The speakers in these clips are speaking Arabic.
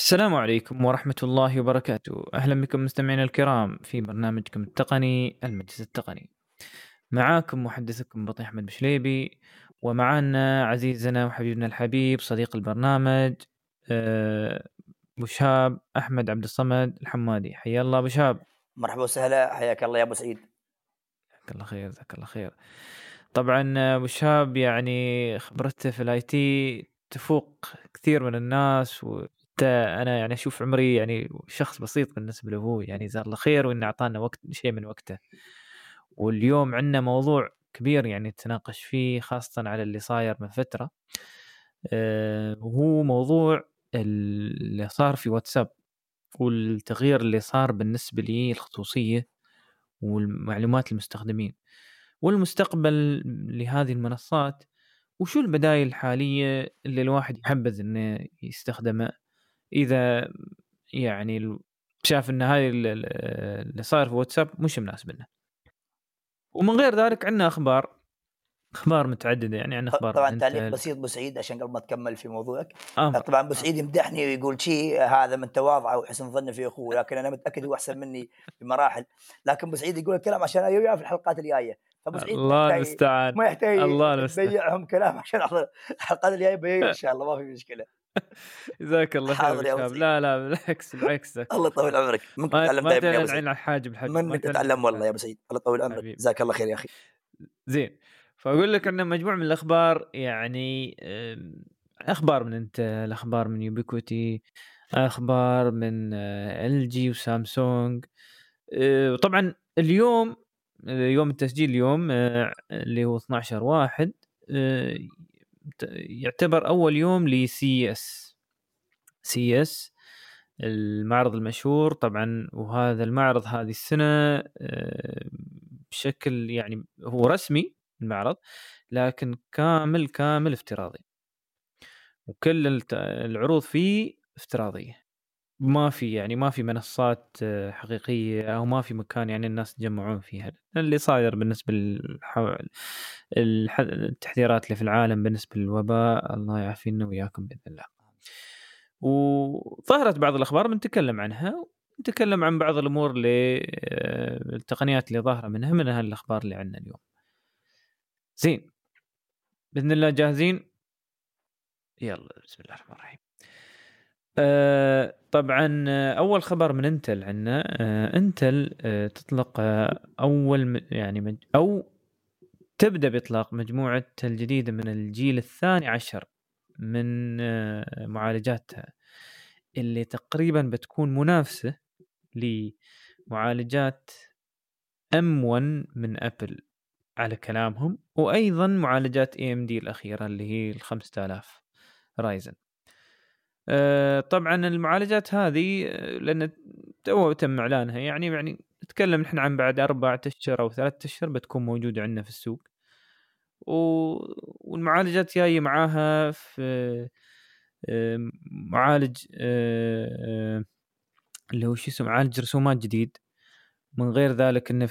السلام عليكم ورحمة الله وبركاته. أهلا بكم مستمعينا الكرام في برنامجكم التقني المجلس التقني. معاكم محدثكم بطيح أحمد بشليبي ومعنا عزيزنا وحبيبنا الحبيب صديق البرنامج آه، أبو شهاب أحمد عبد الصمد الحمادي. حيا الله أبو شهاب. مرحبا وسهلا حياك الله يا أبو سعيد. جزاك الله خير جزاك الله خير. طبعا أبو شهاب يعني خبرته في ال IT تفوق كثير من الناس وحتى أنا يعني أشوف عمري يعني شخص بسيط بالنسبة هو يعني جزاه الله خير وإنه أعطانا وقت شيء من وقته. واليوم عندنا موضوع كبير يعني نتناقش فيه خاصة على اللي صاير من فترة. آه، وهو موضوع اللي صار في واتساب والتغيير اللي صار بالنسبة لي الخصوصية والمعلومات المستخدمين. والمستقبل لهذه المنصات وشو البدائل الحالية اللي الواحد يحبذ إنه يستخدمها إذا يعني شاف إن هاي اللي صاير في واتساب مش مناسب لنا ومن غير ذلك عندنا أخبار أخبار متعددة يعني عندنا أخبار طبعا تعليق بسيط أبو سعيد عشان قبل ما تكمل في موضوعك. آه. طبعا أبو سعيد يمدحني ويقول شيء هذا من تواضعه وحسن ظنه في أخوه لكن أنا متأكد هو أحسن مني بمراحل لكن أبو سعيد يقول الكلام عشان أنا وياه في الحلقات الجاية. فأبو سعيد الله المستعان ما يحتاج الله المستعان. تبيعهم كلام عشان الحلقات الجاية إن شاء الله ما في مشكلة. جزاك الله خير حاضر يا. لا لا بالعكس بالعكس الله يطول عمرك. منك تتعلم ما دائما يا ابو سعيد الحاجب ما منك تتعلم والله يا ابو سعيد الله يطول عمرك. جزاك الله خير يا أخي. زين. فأقول لك عندنا مجموعة من الأخبار يعني أخبار من انتل أخبار من يوبيكوتي أخبار من LG وسامسونج. أه، طبعا اليوم أه، يوم التسجيل اليوم اللي هو 12 واحد يعتبر أول يوم ل CES CES المعرض المشهور طبعا وهذا المعرض هذه السنة أه، بشكل يعني هو رسمي المعرض لكن كامل كامل افتراضي. وكل العروض فيه افتراضية. ما في يعني ما في منصات آه، حقيقية أو ما في مكان يعني الناس يتجمعون فيها. اللي صاير بالنسبة التحذيرات اللي في العالم بالنسبة للوباء الله يعافينا وياكم بإذن الله. وظهرت بعض الأخبار بنتكلم عنها نتكلم عن بعض الأمور اللي آه، التقنيات اللي ظاهرة منها من هالاخبار اللي عندنا اليوم. زين بإذن الله جاهزين؟ يلا بسم الله الرحمن الرحيم. آه طبعا آه، أول خبر من إنتل عندنا آه إنتل آه تطلق آه أول يعني أو تبدأ بإطلاق مجموعة الجديده من الجيل الثاني عشر من معالجاتها اللي تقريبا بتكون منافسة لمعالجات M1 من ابل على كلامهم وأيضا معالجات AMD الأخيرة اللي هي ال 5000 Ryzen طبعا المعالجات هذه آه، لأن تو تم إعلانها يعني يعني نتكلم نحن عن بعد أربعة أشهر أو ثلاثة أشهر بتكون موجودة عندنا في السوق. و... والمعالجات جاية معاها في آه، معالج آه، آه، اللي هو شو اسمه معالج رسومات جديد. من غير ذلك انه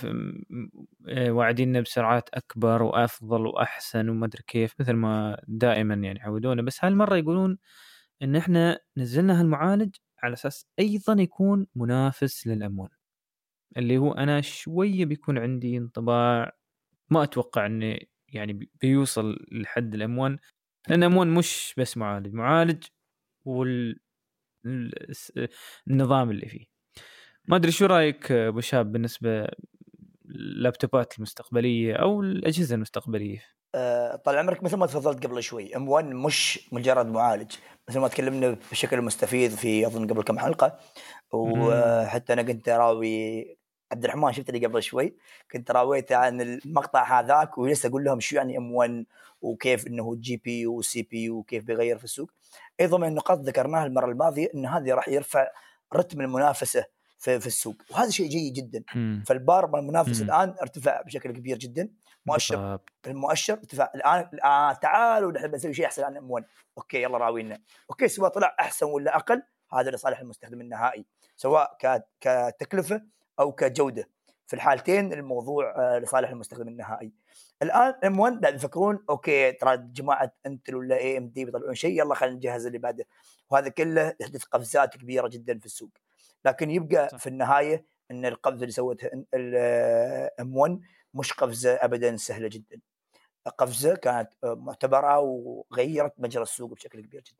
آه، واعديننا بسرعات أكبر وأفضل وأحسن وما أدري كيف مثل ما دائما يعني يعودونا بس هالمرة يقولون إن إحنا نزلنا هالمعالج على أساس أيضا يكون منافس للامون اللي هو أنا شوية بيكون عندي انطباع ما أتوقع انه يعني بي- بيوصل لحد الام 1 لأن M1 مش بس معالج معالج وال ال- الس- النظام اللي فيه. ما أدري شو رأيك أبو شاب بالنسبة للابتوبات المستقبلية أو الأجهزة المستقبلية؟ طال عمرك مثل ما تفضلت قبل شوي M1 مش مجرد معالج. مثل ما تكلمنا بشكل مستفيض في أظن قبل كم حلقة وحتى أنا كنت راوي عبد الرحمن شفت اللي قبل شوي كنت راويته عن المقطع هذاك ولسه أقول لهم شو يعني M1 وكيف إنه GPU و CPU وكيف بيغير في السوق. أيضا من النقاط ذكرناها المرة الماضية إن هذه راح يرفع رتم المنافسة في, في السوق وهذا شيء جيد جدا. فالبار المنافس. الآن ارتفع بشكل كبير جدا. مؤشر. المؤشر ارتفاع الآن الآن تعالوا نحن بنسوي شيء أحسن عن M1 okay يلا راوينا. okay سواء طلع أحسن ولا أقل هذا لصالح المستخدم النهائي سواء كتكلفة أو كجودة. في الحالتين الموضوع آه، لصالح المستخدم النهائي. الآن M1 قاعد يفكرون okay ترى جماعة إنتل ولا AMD بيطلعون شيء يلا خلينا نجهز اللي بعده. وهذا كله يحدث قفزات كبيرة جدا في السوق. لكن يبقى صح. في النهاية إن القفزة اللي سوتها M1 مش قفزة ابدا سهلة جدا. قفزة كانت معتبرة وغيرت مجرى السوق بشكل كبير جدا.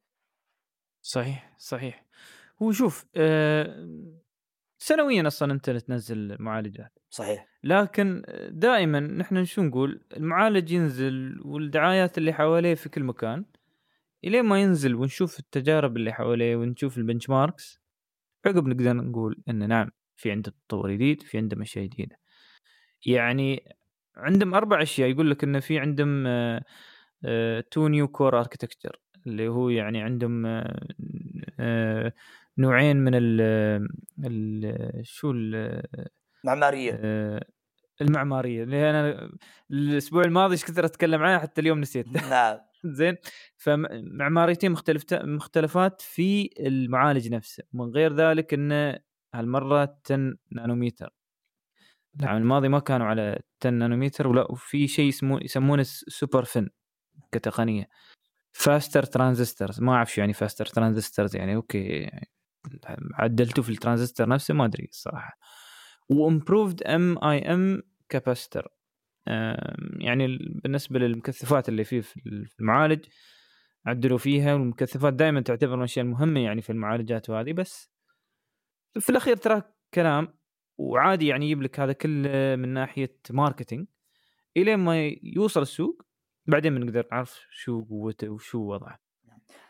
صحيح صحيح. هو شوف آه سنويا أصلا أنت تنزل معالجات. صحيح. لكن دائما نحن شو نقول؟ المعالج ينزل والدعايات اللي حواليه في كل مكان. الين ما ينزل ونشوف التجارب اللي حواليه ونشوف البنش ماركس عقب نقدر نقول انه نعم في عنده تطور جديد في عنده اشياء جديدة. يعني عندهم أربع أشياء يقول لك إنه في عندهم two new core architecture اللي هو يعني عندهم آه، آه، نوعين من ال ال شو ال معمارية. آه، المعمارية. اللي أنا الأسبوع الماضي إيش كثر أتكلم عنها حتى اليوم نسيت. نعم. زين. فمعماريتين مختلفة مختلفات في المعالج نفسه. من غير ذلك انه هالمرة 10 نانومتر العام الماضي ما كانوا على 10 نانومتر ولا وفي شيء يسمونه يسمونه SuperFin كتقنية. faster transistors ما أعرف شو يعني faster transistors يعني okay عدلتوا في الترانزستور نفسه ما أدري الصراحة. و improved MIM capacitor يعني بالنسبة للمكثفات اللي فيه في المعالج عدلوا فيها والمكثفات دائما تعتبر من الأشياء المهمة يعني في المعالجات وهذه بس في الأخير ترى كلام وعادي يعني يجيب لك هذا كله من ناحية marketing إلين ما يوصل السوق بعدين بنقدر نعرف شو قوته وشو وضعه.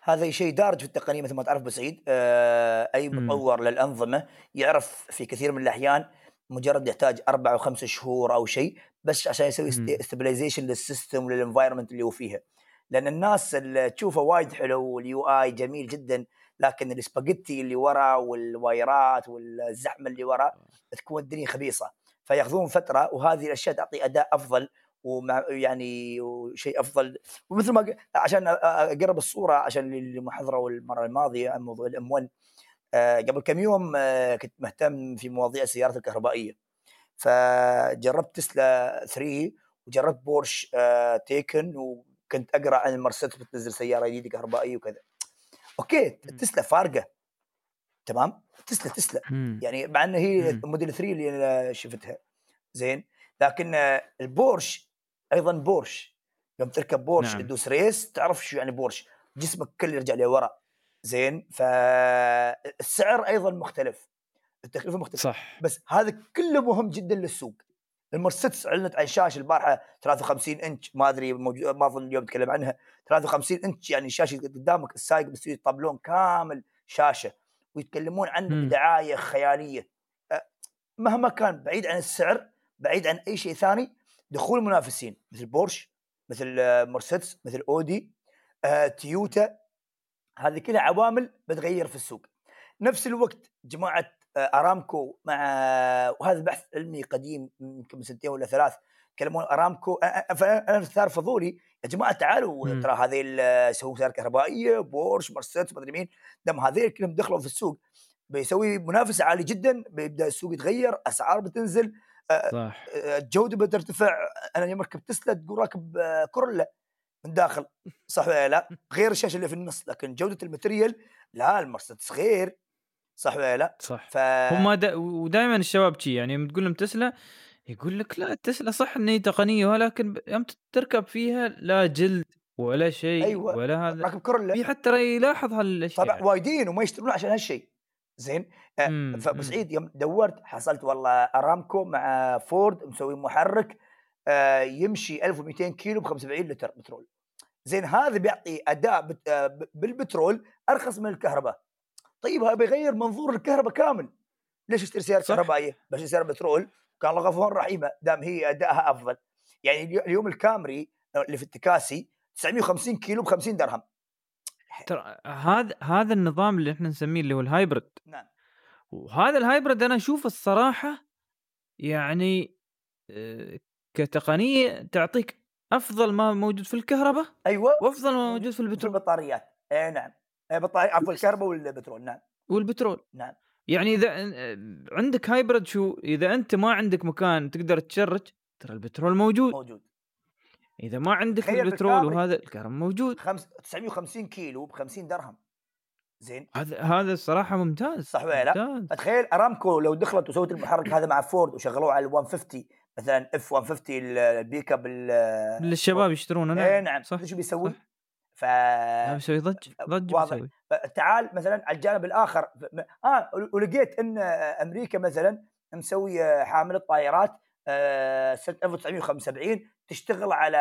هذا شيء دارج في التقنية مثل ما تعرف ابو سعيد آه أي مطور للأنظمة يعرف في كثير من الأحيان مجرد يحتاج أربع أو خمس شهور أو شيء بس عشان يسوي stabilization لل system ولل environment اللي هو فيها. لأن الناس اللي تشوفه وايد حلو وال UI جميل جدا لكن السباجيتي اللي ورا والوايرات والزحمة اللي ورا تكون الدنيا خبيصة. فيأخذون فترة وهذه الأشياء تعطي أداء أفضل ومع يعني وشيء أفضل. ومثل ما عشان أقرب الصورة عشان المحاضره والمرة الماضية عن موضوع ال M1 قبل كم يوم آه، كنت مهتم في مواضيع السيارات الكهربائية. فجربت تسلا 3 وجربت بورش Taycan آه، وكنت أقرأ عن المرسيدس بتنزل سيارة جديدة كهربائية وكذا. okay تسلا فارقة. تمام؟ تسلا تسلا. يعني مع ان هي موديل 3 اللي أنا شفتها. زين؟ لكن البورش أيضا بورش. يوم تركب بورش نعم. تدوس ريس تعرف شو يعني بورش. جسمك كله يرجع لورا زين؟ فالسعر أيضا مختلف. التكلفة مختلفة. صح. بس هذا كله مهم جدا للسوق. المرسيدس أعلنت عن شاشة البارحة 53 إنش. ما أدري موجود ما أظن اليوم تكلم عنها. 53 انش يعني شاشة قدامك السايق بيصير طابلون كامل شاشة ويتكلمون عنه بدعايه خيالية. مهما كان بعيد عن السعر بعيد عن أي شيء ثاني دخول المنافسين مثل بورش مثل مرسيدس مثل أودي آه، تيوتا هذه كلها عوامل بتغير في السوق. نفس الوقت جماعة آه، أرامكو مع وهذا بحث علمي قديم يمكن من سنتين ولا ثلاث يتكلمون أرامكو أنا ثار فضولي يا جماعة تعالوا ترى هذه يسوون سيارات كهربائية بورش مرسيدس ما ادري مين دام هذول كلهم دخلوا في السوق بيسوي منافسة عالية جدا بيبدأ السوق يتغير أسعار بتنزل صح الجودة بترتفع أنا يوم اركب تسلا تقول راكب كورولا من داخل صح ولا لا؟ غير الشاشة اللي في النص لكن جودة الماتريال لا المرسيدس غير صح ولا لا؟ صح ف... هم دا ودائما الشباب شي يعني تقول لهم تسلا يقول لك لا تسلا صح ان هي تقنية ولكن يوم تركب فيها لا جلد ولا شيء أيوة. ولا هذا. راكب كورولا في حتى يلاحظ هالأشياء. طبعا وايدين وما يشترون عشان هالشيء. زين؟ آه، فابو سعيد يوم دورت حصلت والله أرامكو مع فورد مسوي محرك آه، يمشي 1200 كيلو ب 75 لتر بترول. زين هذا بيعطي أداء آه، بالبترول أرخص من الكهرباء. طيب هذا بيغير منظور الكهرباء كامل. ليش اشتري سيارة كهربائية؟ بس سيارة بترول. كان الله غفور رحيمه دام هي أدائها أفضل. يعني اليوم الكامري اللي في التكاسي 950 كيلو ب 50 درهم ترى هذا هذا النظام اللي إحنا نسميه اللي هو ال hybrid. نعم. وهذا ال hybrid أنا أشوف الصراحة يعني آه، كتقنية تعطيك أفضل ما موجود في الكهرباء أيوه. وأفضل ما موجود في البترول. البطاريات. اي نعم. بطارية عفوا الكهرباء والبترول. نعم. والبترول. نعم. يعني إذا عندك hybrid شو؟ إذا أنت ما عندك مكان تقدر تشرج ترى البترول موجود. موجود. إذا ما عندك تخيل البترول. وهذا الكهرباء موجود. خمس 950 كيلو ب 50 درهم. زين. هذا هذا الصراحة ممتاز. صح ولا لا؟ فتخيل أرامكو لو دخلت وسوت المحرك هذا مع فورد وشغلوه على ال 150 مثلا F 150 ال- ال pick up للشباب يشترونه. نعم. نعم. صح. شو بيسوي؟ ف بيسوي ضج ضج واضح. بيسوي. تعال مثلا على الجانب الآخر آه ولقيت إن أمريكا مثلا مسوي حامله طائرات آه، سنة 1975 تشتغل على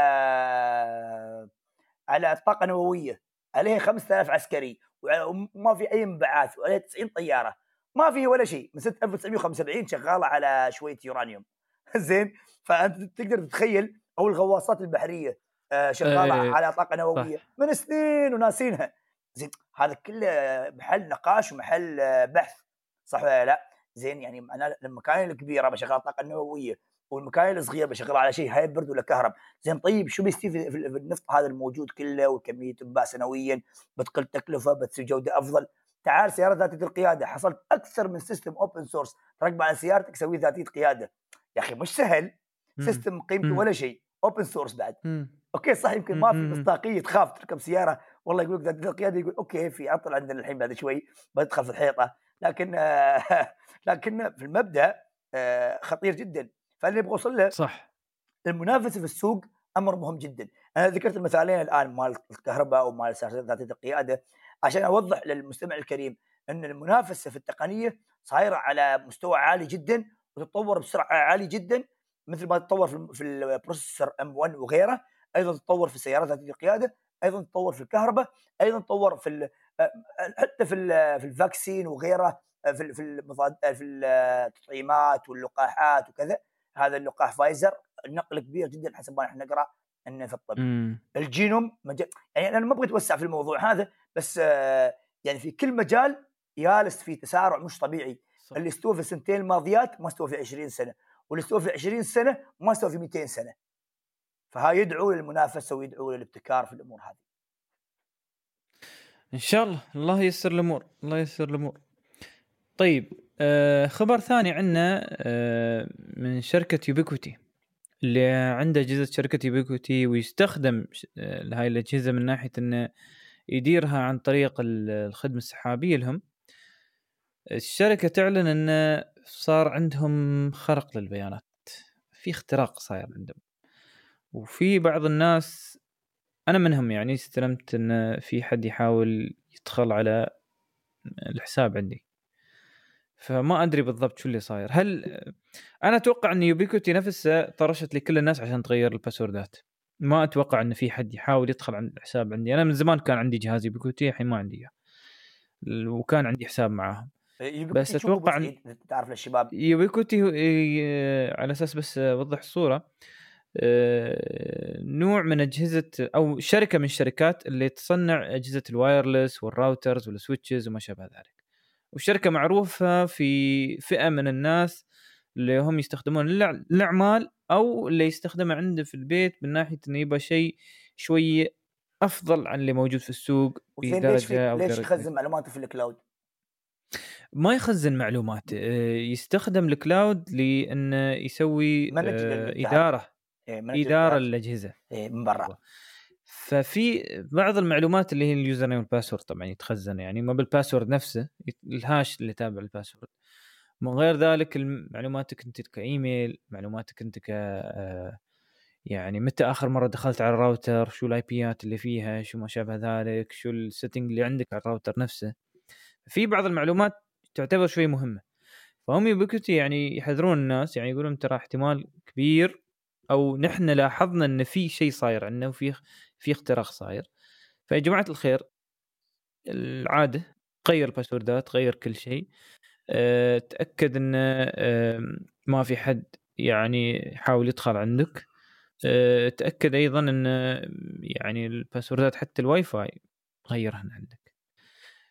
على طاقه نوويه عليها 5000 عسكري وما في أي انبعاث وعليها 90 طيارة. ما في ولا شيء. من سنة 1975 شغالة على شوية يورانيوم. زين؟ فأنت تقدر تتخيل أو الغواصات البحرية. آه، شغاله إيه، على طاقة نووية. من سنين وناسينها. زين هذا كله محل نقاش ومحل آه، بحث صح ولا لا؟ زين يعني أنا المكاين الكبيرة بشغل الطاقه النوويه والمكاين الصغيرة بشغل على شيء hybrid ولا كهرب. زين طيب شو بيستفيد في في النفط هذا الموجود كله وكمية تنباع سنويا بتقل تكلفة بتصير جودة أفضل. تعال سيارة ذاتية القيادة. حصلت أكثر من system open source تركب على سيارتك تسوي ذاتية قيادة. يا أخي مش سهل. system قيمته. ولا شيء. open source بعد. مم. okay صح يمكن ما في. مصداقية تخاف تركب سيارة. والله يقول لك القيادة يقول okay في عطل عندنا الحين بعد شوي بدخل في الحيطة. لكن آه، لكن في المبدأ آه، خطير جدا. فاللي أبغى أوصل له صح. المنافسة في السوق أمر مهم جدا. أنا ذكرت المثالين الآن مال الكهرباء ومال ذاتية القيادة. عشان أوضح للمستمع الكريم إن المنافسة في التقنية صايرة على مستوى عالي جدا وتتطور بسرعة عاليه جدا مثل ما تتطور في ال processor M 1 وغيره أيضا تتطور في سيارات ذاتيه القيادة أيضا تتطور في الكهرباء أيضا تطور في حتى في في ال vaccine وغيره في في في التطعيمات واللقاحات وكذا هذا اللقاح فايزر نقل كبير جدا حسب ما نحن نقرأ إنه في الطب مم. الجينوم مجال يعني أنا ما أبغى اتوسع في الموضوع هذا بس يعني في كل مجال جالس في تسارع مش طبيعي صح. اللي استوى في السنتين الماضيات ما استوى في 20 سنة واللي استوى في 20 سنة ما استوى في 200 سنة. فهاي يدعو للمنافسة ويدعو للابتكار في الأمور هذه. إن شاء الله. الله ييسر الأمور. الله ييسر الأمور. طيب آه خبر ثاني عندنا آه من شركة يوبيكوتي اللي عنده أجهزة شركة يوبيكوتي ويستخدم آه هاي الأجهزة من ناحية إنه يديرها عن طريق ال- الخدمة السحابية لهم. الشركة تعلن إنه صار عندهم خرق للبيانات في اختراق صاير عندهم. وفي بعض الناس أنا منهم يعني استلمت إن في حد يحاول يدخل على الحساب عندي. فما أدري بالضبط شو اللي صاير. هل أنا أتوقع إن يوبيكوتي نفسها طرشت لكل الناس عشان تغير الباسوردات. ما أتوقع إن في حد يحاول يدخل عن الحساب عندي. أنا من زمان كان عندي جهاز Ubiquiti الحين ما عندي وكان عندي حساب معاهم. بس إن- سعيد، تعرف للشباب Ubiquiti هو- ي- على أساس بس أوضح الصورة آه، نوع من أجهزة أو شركة من الشركات اللي تصنع أجهزة ال wireless وال routers وال switches وما شابه ذلك والشركة معروفة في فئة من الناس اللي هم يستخدمون الأعمال أو اللي يستخدمه عنده في البيت من ناحية إنه يبغى شيء شوي أفضل عن اللي موجود في السوق بدرجة أو ليش. يخزن معلوماته في ال cloud؟ ما يخزن معلومات آه، يستخدم الكلاود لأنه يسوي آه،. إدارة إيه، من إدارة. للاجهزه إيه، من برا. ففي بعض المعلومات اللي هي ال user name وال password طبعا يتخزن يعني ما بال password نفسه ال hash اللي تابع ال password من غير ذلك معلوماتك أنت كايميل معلوماتك أنت ك آه، يعني متى آخر مرة دخلت على الراوتر شو ال IP ات اللي فيها شو ما شابه ذلك شو ال setting اللي عندك على الراوتر نفسه. في بعض المعلومات تعتبر شوي مهمة. فهم Ubiquiti يعني يحذرون الناس يعني يقولون ترى احتمال كبير أو نحن لاحظنا إن في شيء صاير عندنا وفي في اختراق صاير. فيا جماعة الخير العادة غير ال password ات غير كل شيء. أه، تأكد إن ما في حد يعني يحاول يدخل عندك. أه، تأكد أيضا إن يعني ال password ات حتى الواي فاي غيرهن عندك.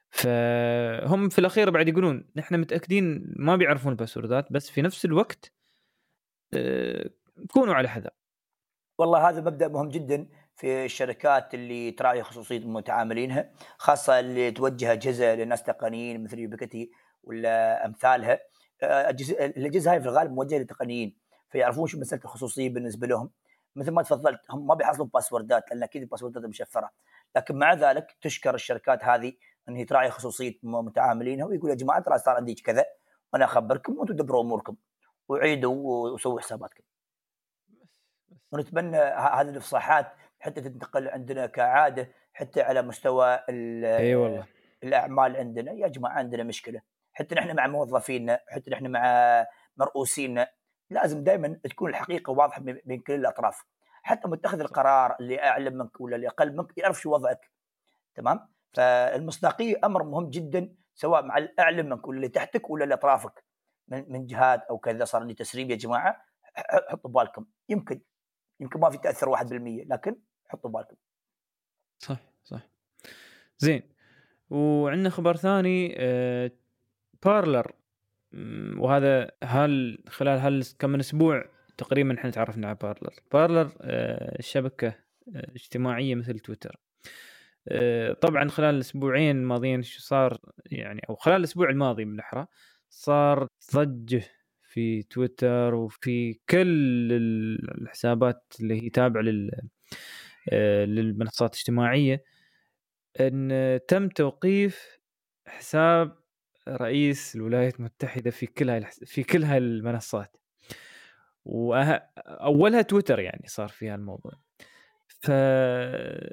فهم في الأخير بعد يقولون نحن متأكدين ما بيعرفون ال password ات بس في نفس الوقت أه، كونوا على حذر. والله هذا مبدأ مهم جدا في الشركات اللي تراعي خصوصية متعاملينها خاصة اللي توجه اجهزه لناس تقنيين مثل يوبيكتي ولا أمثالها. آه، الاجهزه هاي في الغالب موجهة للتقنيين فيعرفون شو مسألة الخصوصية بالنسبة لهم. مثل ما تفضلت هم ما بيحصلون باسوردات لأن أكيد الباسوردات مشفرة. لكن مع ذلك تشكر الشركات هذه إن هي تراعي خصوصية متعاملينها ويقول يا جماعة ترى صار عندي كذا وأنا أخبركم وأنتم دبروا أموركم وعيدوا وسووا حساباتكم. ونتمنى هذه الإفصاحات حتى تنتقل عندنا كعادة حتى على مستوى إي والله. الأعمال عندنا. يا جماعة عندنا مشكلة. حتى نحن مع موظفينا حتى نحن مع مرؤوسينا لازم دائما تكون الحقيقة واضحة بين كل الأطراف. حتى متخذ القرار اللي أعلى منك ولا اللي أقل منك يعرف شو وضعك. تمام؟ فالمصداقية أمر مهم جدا سواء مع الاعلى منك ولا اللي تحتك ولا اللي اطرافك من, من جهات أو كذا صار لي تسريب يا جماعة حطوا بالكم يمكن يمكن ما في تاثر 1% لكن حطوا بالكم صح صح زين. وعندنا خبر ثاني آه بارلر. وهذا هل خلال هل كم من أسبوع تقريبا إحنا تعرفنا على بارلر. بارلر آه شبكة آه اجتماعية مثل تويتر. طبعا خلال الأسبوعين الماضيين شو صار؟ يعني أو خلال الأسبوع الماضي بالاحرى صار ضجة في تويتر وفي كل الحسابات اللي هي تابعة لل آه، للمنصات الاجتماعية إن تم توقيف حساب رئيس الولايات المتحدة في كل هاي في كل هاي المنصات. واولها تويتر يعني صار فيها الموضوع فالظاهر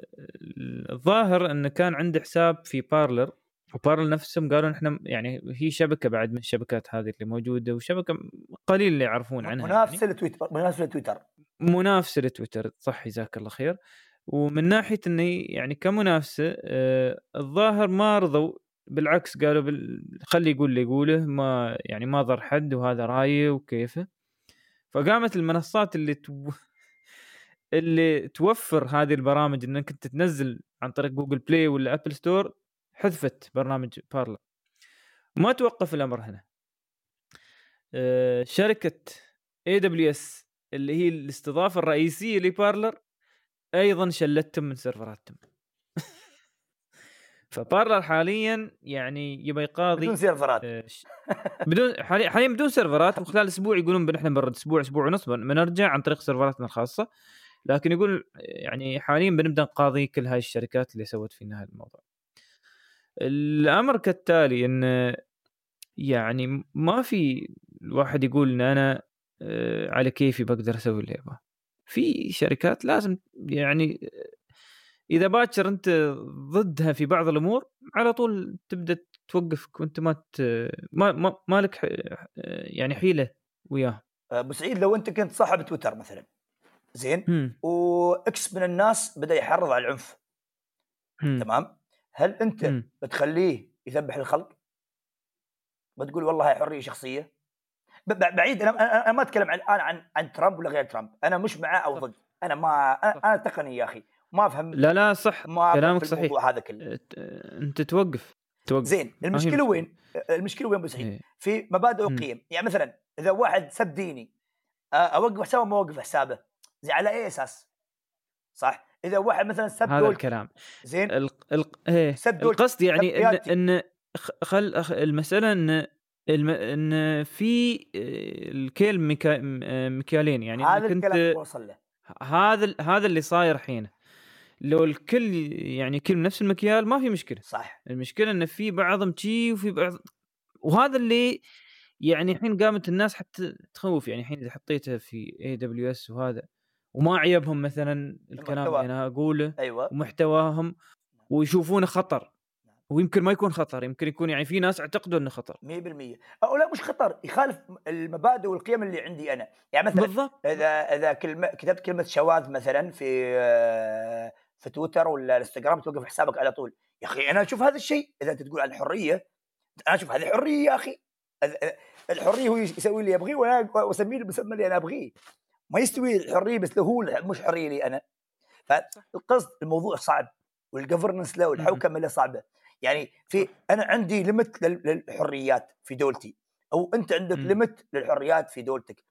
إنه كان عنده حساب في بارلر وبارلر نفسهم قالوا إحنا يعني هي شبكة بعد من الشبكات هذه اللي موجودة وشبكة قليل اللي يعرفون عنها منافسة يعني. لتويتر منافسة لتويتر. منافسة لتويتر صح جزاك الله خير. ومن ناحية إنه يعني كمنافسة آه الظاهر ما رضوا بالعكس قالوا بال... خلي يقول اللي يقوله ما يعني ما ضر حد وهذا رأيه وكيفه. فقامت المنصات اللي تو... اللي توفر هذه البرامج أنك أنت تنزل عن طريق Google Play ولا Apple Store حذفت برنامج Parler ما توقف الأمر هنا. آه، شركة AWS اللي هي الاستضافة الرئيسية ل Parler أيضا شلتهم من server اتهم. ف Parler حاليا يعني يبغى يقاضي بدون server ات. آه، بدون حاليا حاليا بدون server ات وخلال أسبوع يقولون إحنا بنرد أسبوع أسبوع ونص بنرجع عن طريق server اتنا الخاصة. لكن يقول يعني حاليا بنبدأ نقاضي كل هاي الشركات اللي سوت فينا هذا الموضوع. الأمر كالتالي إن يعني ما في الواحد يقول إن أنا آه، على كيفي بقدر أسوي اللي أبغاه. في شركات لازم يعني إذا باكر أنت ضدها في بعض الأمور على طول تبدأ توقفك وأنت ما ما ما, لك يعني حيلة وياه أبو سعيد لو أنت كنت صاحب تويتر مثلا زين؟ واكس من الناس بدأ يحرض على العنف. م. تمام؟ هل أنت م. بتخليه يذبح الخلق؟ بتقول والله هاي حرية شخصية؟ بعيد أنا أنا ما أتكلم عن الان عن عن ترامب ولا غير ترامب. أنا مش معاه أو ضد. أنا ما أنا تقني يا أخي. ما أفهم لا لا صح. ما كلامك صحيح. هذا كله. أنت توقف. توقف. زين المشكلة وين؟ المشكلة وين ابو سعيد؟ إيه. في مبادئ وقيم. يعني مثلا إذا واحد سب ديني أوقف حسابه ما أوقف حسابه. زي على اي أساس؟ صح؟ إذا واحد مثلا سب هذا الكلام. زين. ال... ال... إيه. سب القصد يعني ان إن خل المسألة ان الم... إن في الكيل ميكا... مكيالين يعني هذا الكلام وصل له. هذا هذا اللي صاير حين. لو الكل يعني كل نفس المكيال ما في مشكلة. صح. المشكلة إن في بعضهم تشي وفي بعض وهذا اللي يعني الحين قامت الناس حتى تخوف. يعني الحين إذا حطيتها في AWS وهذا وما عيبهم مثلا الكلام اللي أنا أقوله أيوه. ومحتواهم ويشوفونه خطر. ويمكن ما يكون خطر يمكن يكون يعني في ناس اعتقدوا إنه خطر. 100% أو لا مش خطر يخالف المبادئ والقيم اللي عندي أنا. يعني مثلا بالضبط. إذا إذا كلمة كتبت كلمة شواذ مثلا في آه، في تويتر ولا الانستغرام توقف حسابك على طول. يا أخي أنا أشوف هذا الشيء. إذا أنت تقول عن الحرية أنا أشوف هذه حرية يا أخي. الحرية هو يسوي اللي يبغيه وأنا أسميه المسمى اللي أنا أبغيه. ما يستوي الحرية بس هو مش حرية لي أنا. فالقصد الموضوع صعب والجفرنس له والحوكمة له صعبة. يعني في أنا عندي ليمت للحريات في دولتي. أو أنت عندك ليمت للحريات في دولتك.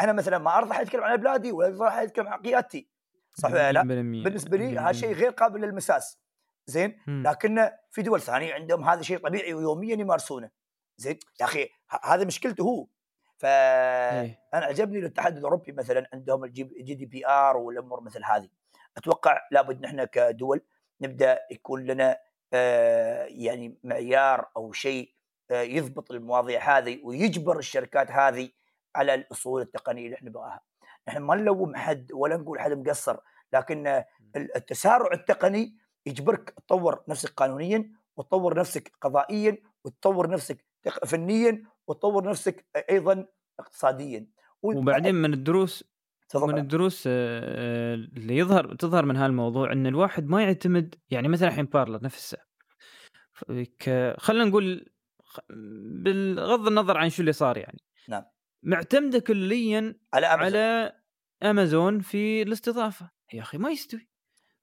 أنا مثلا ما أرضى اتكلم عن بلادي ولا أرضى اتكلم عن قيادتي صح ولا لا؟ بالنسبة لي هذا شيء غير قابل للمساس. زين؟ لكن في دول ثانية عندهم هذا شيء طبيعي ويوميا يمارسونه. زين؟ يا أخي هذا مشكلته هو. فانا إيه. عجبني الاتحاد الأوروبي مثلا عندهم ال GDPR والأمور مثل هذه أتوقع لابد نحن كدول نبدأ يكون لنا آه، يعني معيار أو شيء آه، يضبط المواضيع هذه ويجبر الشركات هذه على الأصول التقنية اللي إحنا نبغاها. نحن ما نلوم حد ولا نقول حد مقصر لكن التسارع التقني يجبرك تطور نفسك قانونيا وتطور نفسك قضائيا وتطور نفسك فنيا وتطور نفسك أيضا اقتصاديا. وبعدين من الدروس من الدروس اللي يظهر تظهر من هالموضوع إن الواحد ما يعتمد يعني مثلا الحين بارلر نفسه. خلينا نقول بغض النظر عن شو اللي صار يعني. نعم. معتمدة كليا على أمازون. على امازون في الاستضافة. يا أخي ما يستوي.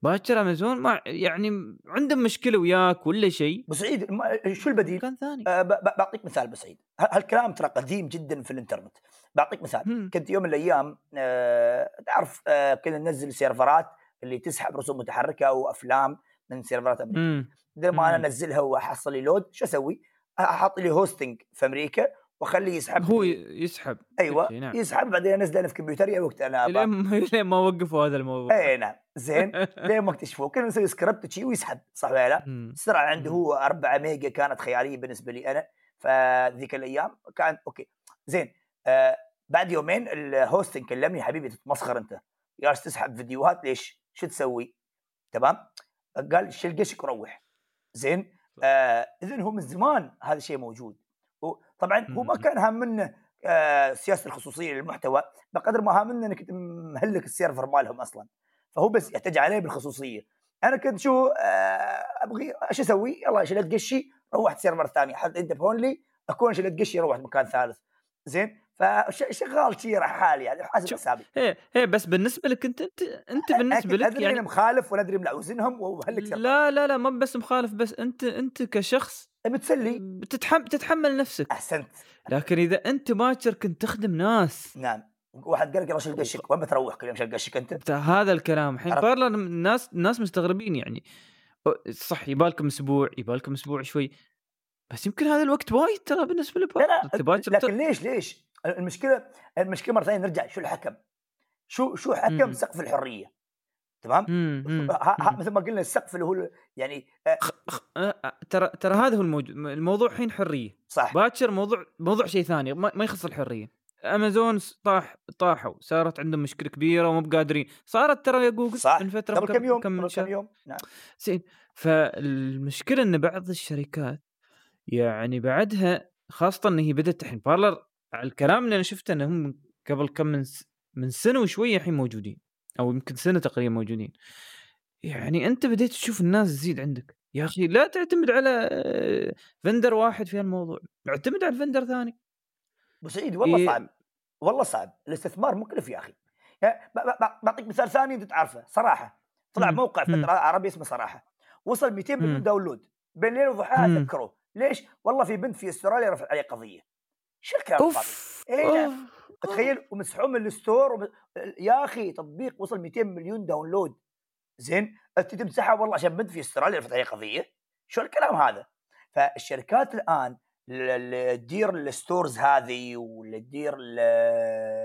باكر أمازون ما يعني عندهم مشكلة وياك ولا شيء. ابو سعيد شو البديل؟ كان ثاني. أه بعطيك مثال ابو سعيد هالكلام ترى قديم جدا في الإنترنت. بعطيك مثال. هم. كنت يوم من الأيام أه تعرف أه كنا ننزل سيرفرات اللي تسحب رسوم متحركة وافلام من سيرفرات أمريكا. بدل ما أنا أنزلها وأحصل لي load شو أسوي؟ أحط لي hosting في أمريكا واخليه يسحب. هو يسحب. أيوه نعم. يسحب بعدين انزله أنا في كمبيوتري وقت أنا لين ما وقفوا هذا الموضوع. اي نعم. زين. لين ما اكتشفوه. كنا نسوي سكريبت شيء ويسحب صح ولا لا؟ السرعه عنده هو 4 mega كانت خيالية بالنسبة لي أنا. فذيك الأيام كان okay. زين. آه بعد يومين ال hosting كلمني حبيبي تتمسخر أنت. جالس تسحب فيديوهات؟ ليش؟ شو تسوي؟ تمام؟ قال شيل قشك وروح. زين. آه اذا هو من زمان هذا الشيء موجود. طبعا هو ما كان هام منه آه سياسة الخصوصية للمحتوى بقدر ما هام منه إنك مهلك ال server مالهم أصلا. فهو بس يحتاج عليه بالخصوصية. أنا كنت شو آه أبغي إيش أسوي؟ يلا شلت قشي روحت server ثاني. حد أنت لي أكون شلت قشي روحت مكان ثالث. زين؟ فشغال شي حالي يعني حسب حسابي. إيه إيه بس بالنسبة لك أنت أنت أنت بالنسبة لك أدري يعني مخالف وندري ملعوزنهم وهلك لا لا لا ما بس مخالف بس أنت أنت كشخص متسلي بتتحمل تتحمل نفسك. أحسنت. لكن إذا أنت باكر كنت تخدم ناس. نعم. واحد قال لك شيل قشك وين بتروح كل يوم شيل قشك أنت؟ هذا الكلام. الحين بارلر الناس الناس مستغربين يعني. صح يبالكم أسبوع يبالكم أسبوع شوي. بس يمكن هذا الوقت وايد ترى بالنسبة لبارلر لا لا لكن ليش ليش؟ المشكلة المشكلة مرة ثانية نرجع. شو الحكم؟ شو شو حكم. سقف الحرية؟ تمام؟ مثل ما قلنا السقف اللي هو يعني ترى ترى هذا هو الموضوع الموضوع الحين حرية. صح. باكر موضوع موضوع شيء ثاني ما يخص الحرية. امازون طاح طاحوا. صارت عندهم مشكلة كبيرة ومو بقادرين. صارت ترى يا جوجل صح. من فترة قبل كم يوم؟ قبل كم يوم؟ نعم. زين. فالمشكلة إن بعض الشركات يعني بعدها خاصة إن هي بدأت الحين بارلر على الكلام اللي أنا شفته انهم قبل كم من من سنة وشوية الحين موجودين. أو يمكن سنة تقريبا موجودين. يعني أنت بديت تشوف الناس تزيد عندك. يا أخي لا تعتمد على فندر واحد في الموضوع اعتمد على فندر ثاني. أبو سعيد والله إيه... صعب والله صعب الاستثمار مكلف يا أخي. بعطيك مثال ثاني أنت تعرفه صراحة. طلع مم. موقع فترة عربي اسمه صراحة. وصل 200 مليون download. بين ليل وضحاها سكروه ليش؟ والله في بنت في أستراليا رفع عليه قضية. شو الكلام إيه تخيل ومسحوه من ال store وم... يا أخي تطبيق وصل 200 مليون داونلود. زين أنت تمسحها والله عشان بنت في أستراليا رفعت عليه قضية؟ شو الكلام هذا؟ فالشركات الآن اللي تدير ال stores هذه واللي تدير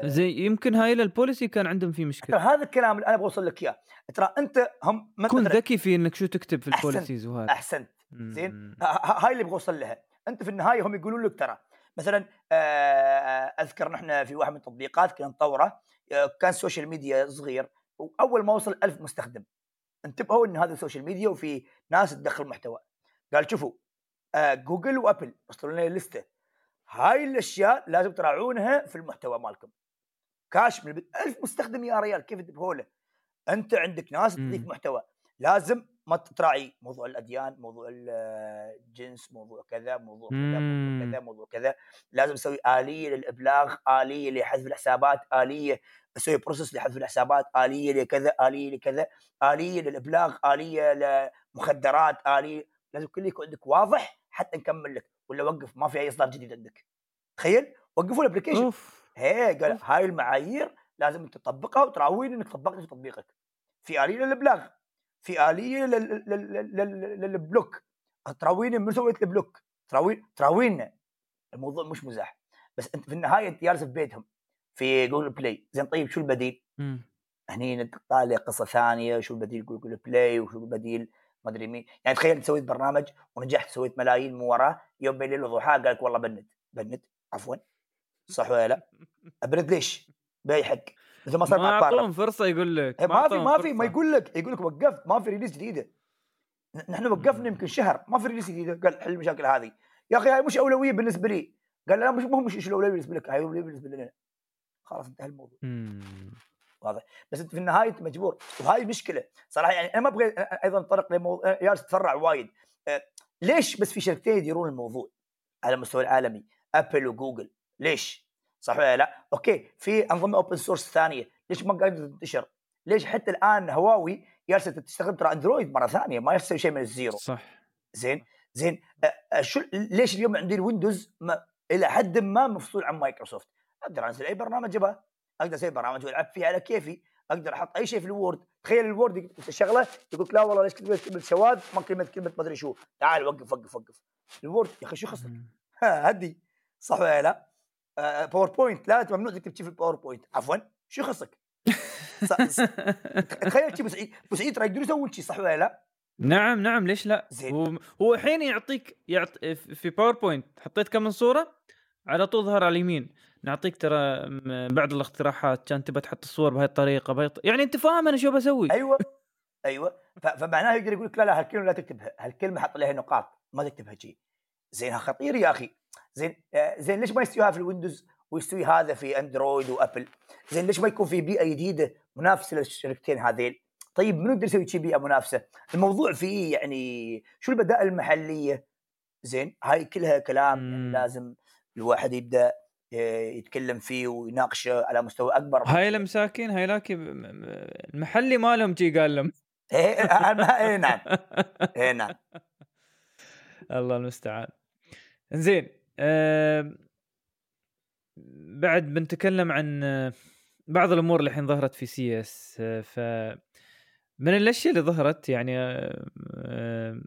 زي يمكن هاي ال policy كان عندهم في مشكلة. هذا الكلام اللي أنا بوصل لك إياه. ترى أنت هم كن ذكي في إنك شو تكتب في ال policies وهذا. أحسنت. زين؟ هاي اللي بوصل لها. أنت في النهاية هم يقولون لك ترى مثلا آه، أذكر نحن في واحد من التطبيقات كنا نطوره آه، كان social media صغير وأول ما وصل ألف مستخدم. انتبهوا إن هذا ال social media وفي ناس تدخل محتوى. قال شوفوا آه، جوجل وابل وصلوا لنا لستة. هاي الأشياء لازم تراعونها في المحتوى مالكم. كاش من ألف مستخدم يا ريال كيف تنتبهوا له أنت عندك ناس تضيف محتوى. لازم ما تراعي موضوع الأديان موضوع الجنس موضوع كذا موضوع كذا موضوع كذا موضوع كذا. لازم أسوي آلية للإبلاغ آلية لحذف الحسابات آلية أسوي بروسس لحذف الحسابات آلية لكذا آلية لكذا آلية للإبلاغ آلية لمخدرات آلية لازم كل يكون عندك واضح حتى نكمل لك ولا وقف ما في أي إصدار جديد عندك. تخيل؟ وقفوا ال application هي قال هاي المعايير لازم تطبقها وتراويني إنك طبقت في تطبيقك. في آلية للإبلاغ. في اليه لل block. تراويني من سويت ال block؟ تراوين تراوينا الموضوع مش مزاح. بس انت في النهاية انت جالس في بيتهم في Google Play زين طيب شو البديل؟ هني طالع قصة ثانية شو البديل؟ Google Play وشو البديل؟ ما أدري مين. يعني تخيل سويت برنامج ونجحت سويت ملايين من وراه يوم بين الليل وضحاه قال لك والله banned. banned؟ عفوا. صح ولا لا؟ banned ليش؟ باي حق مثل ما صار ما مع اعطوهم فرصة يقول لك إيه، ما في ما في ما. يقول لك يقول لك وقفت ما في release جديدة. نحن وقفنا يمكن شهر ما في release جديدة. قال حل المشاكل هذه. يا أخي هاي مش أولوية بالنسبة لي. قال لا مش مو مش إيش الاولويه بالنسبة لك هاي أولوية بالنسبة لنا. خلاص انتهى الموضوع. مم. بس أنت في النهاية انت مجبور. وهاي مشكلة. صراحة يعني أنا ما أبغى أيضا اتطرق لموضوع يالس يتفرع وايد. أه، ليش بس في شركتين يديرون الموضوع على المستوى العالمي؟ ابل وجوجل. ليش؟ صح ولا لا؟ okay في أنظمة open source ثانية. ليش ما قاعدة تنتشر؟ ليش حتى الآن هواوي جالسة تستخدم ترى Android مرة ثانية ما يسوي شيء من ال zero. صح. زين؟ زين. شو ليش اليوم عندي ال Windows ما إلى حد ما مفصول عن مايكروسوفت أقدر أنزل أي برنامج أبغاه. أقدر أسوي برامج وألعب فيه على كيفي. أقدر أحط أي شيء في ال Word. تخيل ال Word تشغله يقول لك لا والله ليش كلمه كلمة سواد؟ ما كلمة كلمة ما أدري شو. تعال وقف وقف وقف. ال Word يا أخي شو خصك هدي. صح ولا لا؟ آه، PowerPoint لا أنت ممنوع تكتب شيء في ال PowerPoint عفوا. شو يخصك؟ تخيل شي بسعيد بسعيد ترى يقدرون يسوون شيء صح ولا لا؟ نعم نعم. ليش لا؟ زين. هو هو الحين يعطيك يعط... في PowerPoint حطيت كم من صورة؟ على طول ظهر على اليمين. نعطيك ترى بعض الاقتراحات. كان تبى تحط الصور بهاي الطريقة بهاي الط... يعني أنت فاهم أنا شو بسوي. أيوه. أيوه. فمعناها يقدر يقول لك لا لا هالكلمة لا تكتبها. هالكلمة حط لها نقاط. ما تكتبها شيء زين ها خطير يا أخي. زين آه، زين ليش ما يستويها في ال Windows ويستوي هذا في Android وأبل؟ زين ليش ما يكون في بيئة جديدة منافسة للشركتين هذيل؟ طيب منو يقدر يسوي شي بيئة منافسة؟ الموضوع فيه يعني شو البدائل المحلية؟ زين هاي كلها كلام يعني. لازم الواحد يبدأ آه، يتكلم فيه ويناقشه على مستوى أكبر. هاي المساكين هاي لاكي ب- م- م- المحلي مالهم جي قال لهم. إيه إيه، نعم. إيه نعم. الله المستعان. زين بعد بنتكلم عن آه، بعض الأمور اللي الحين ظهرت في سي إس ف من الأشياء اللي ظهرت يعني آه، آه،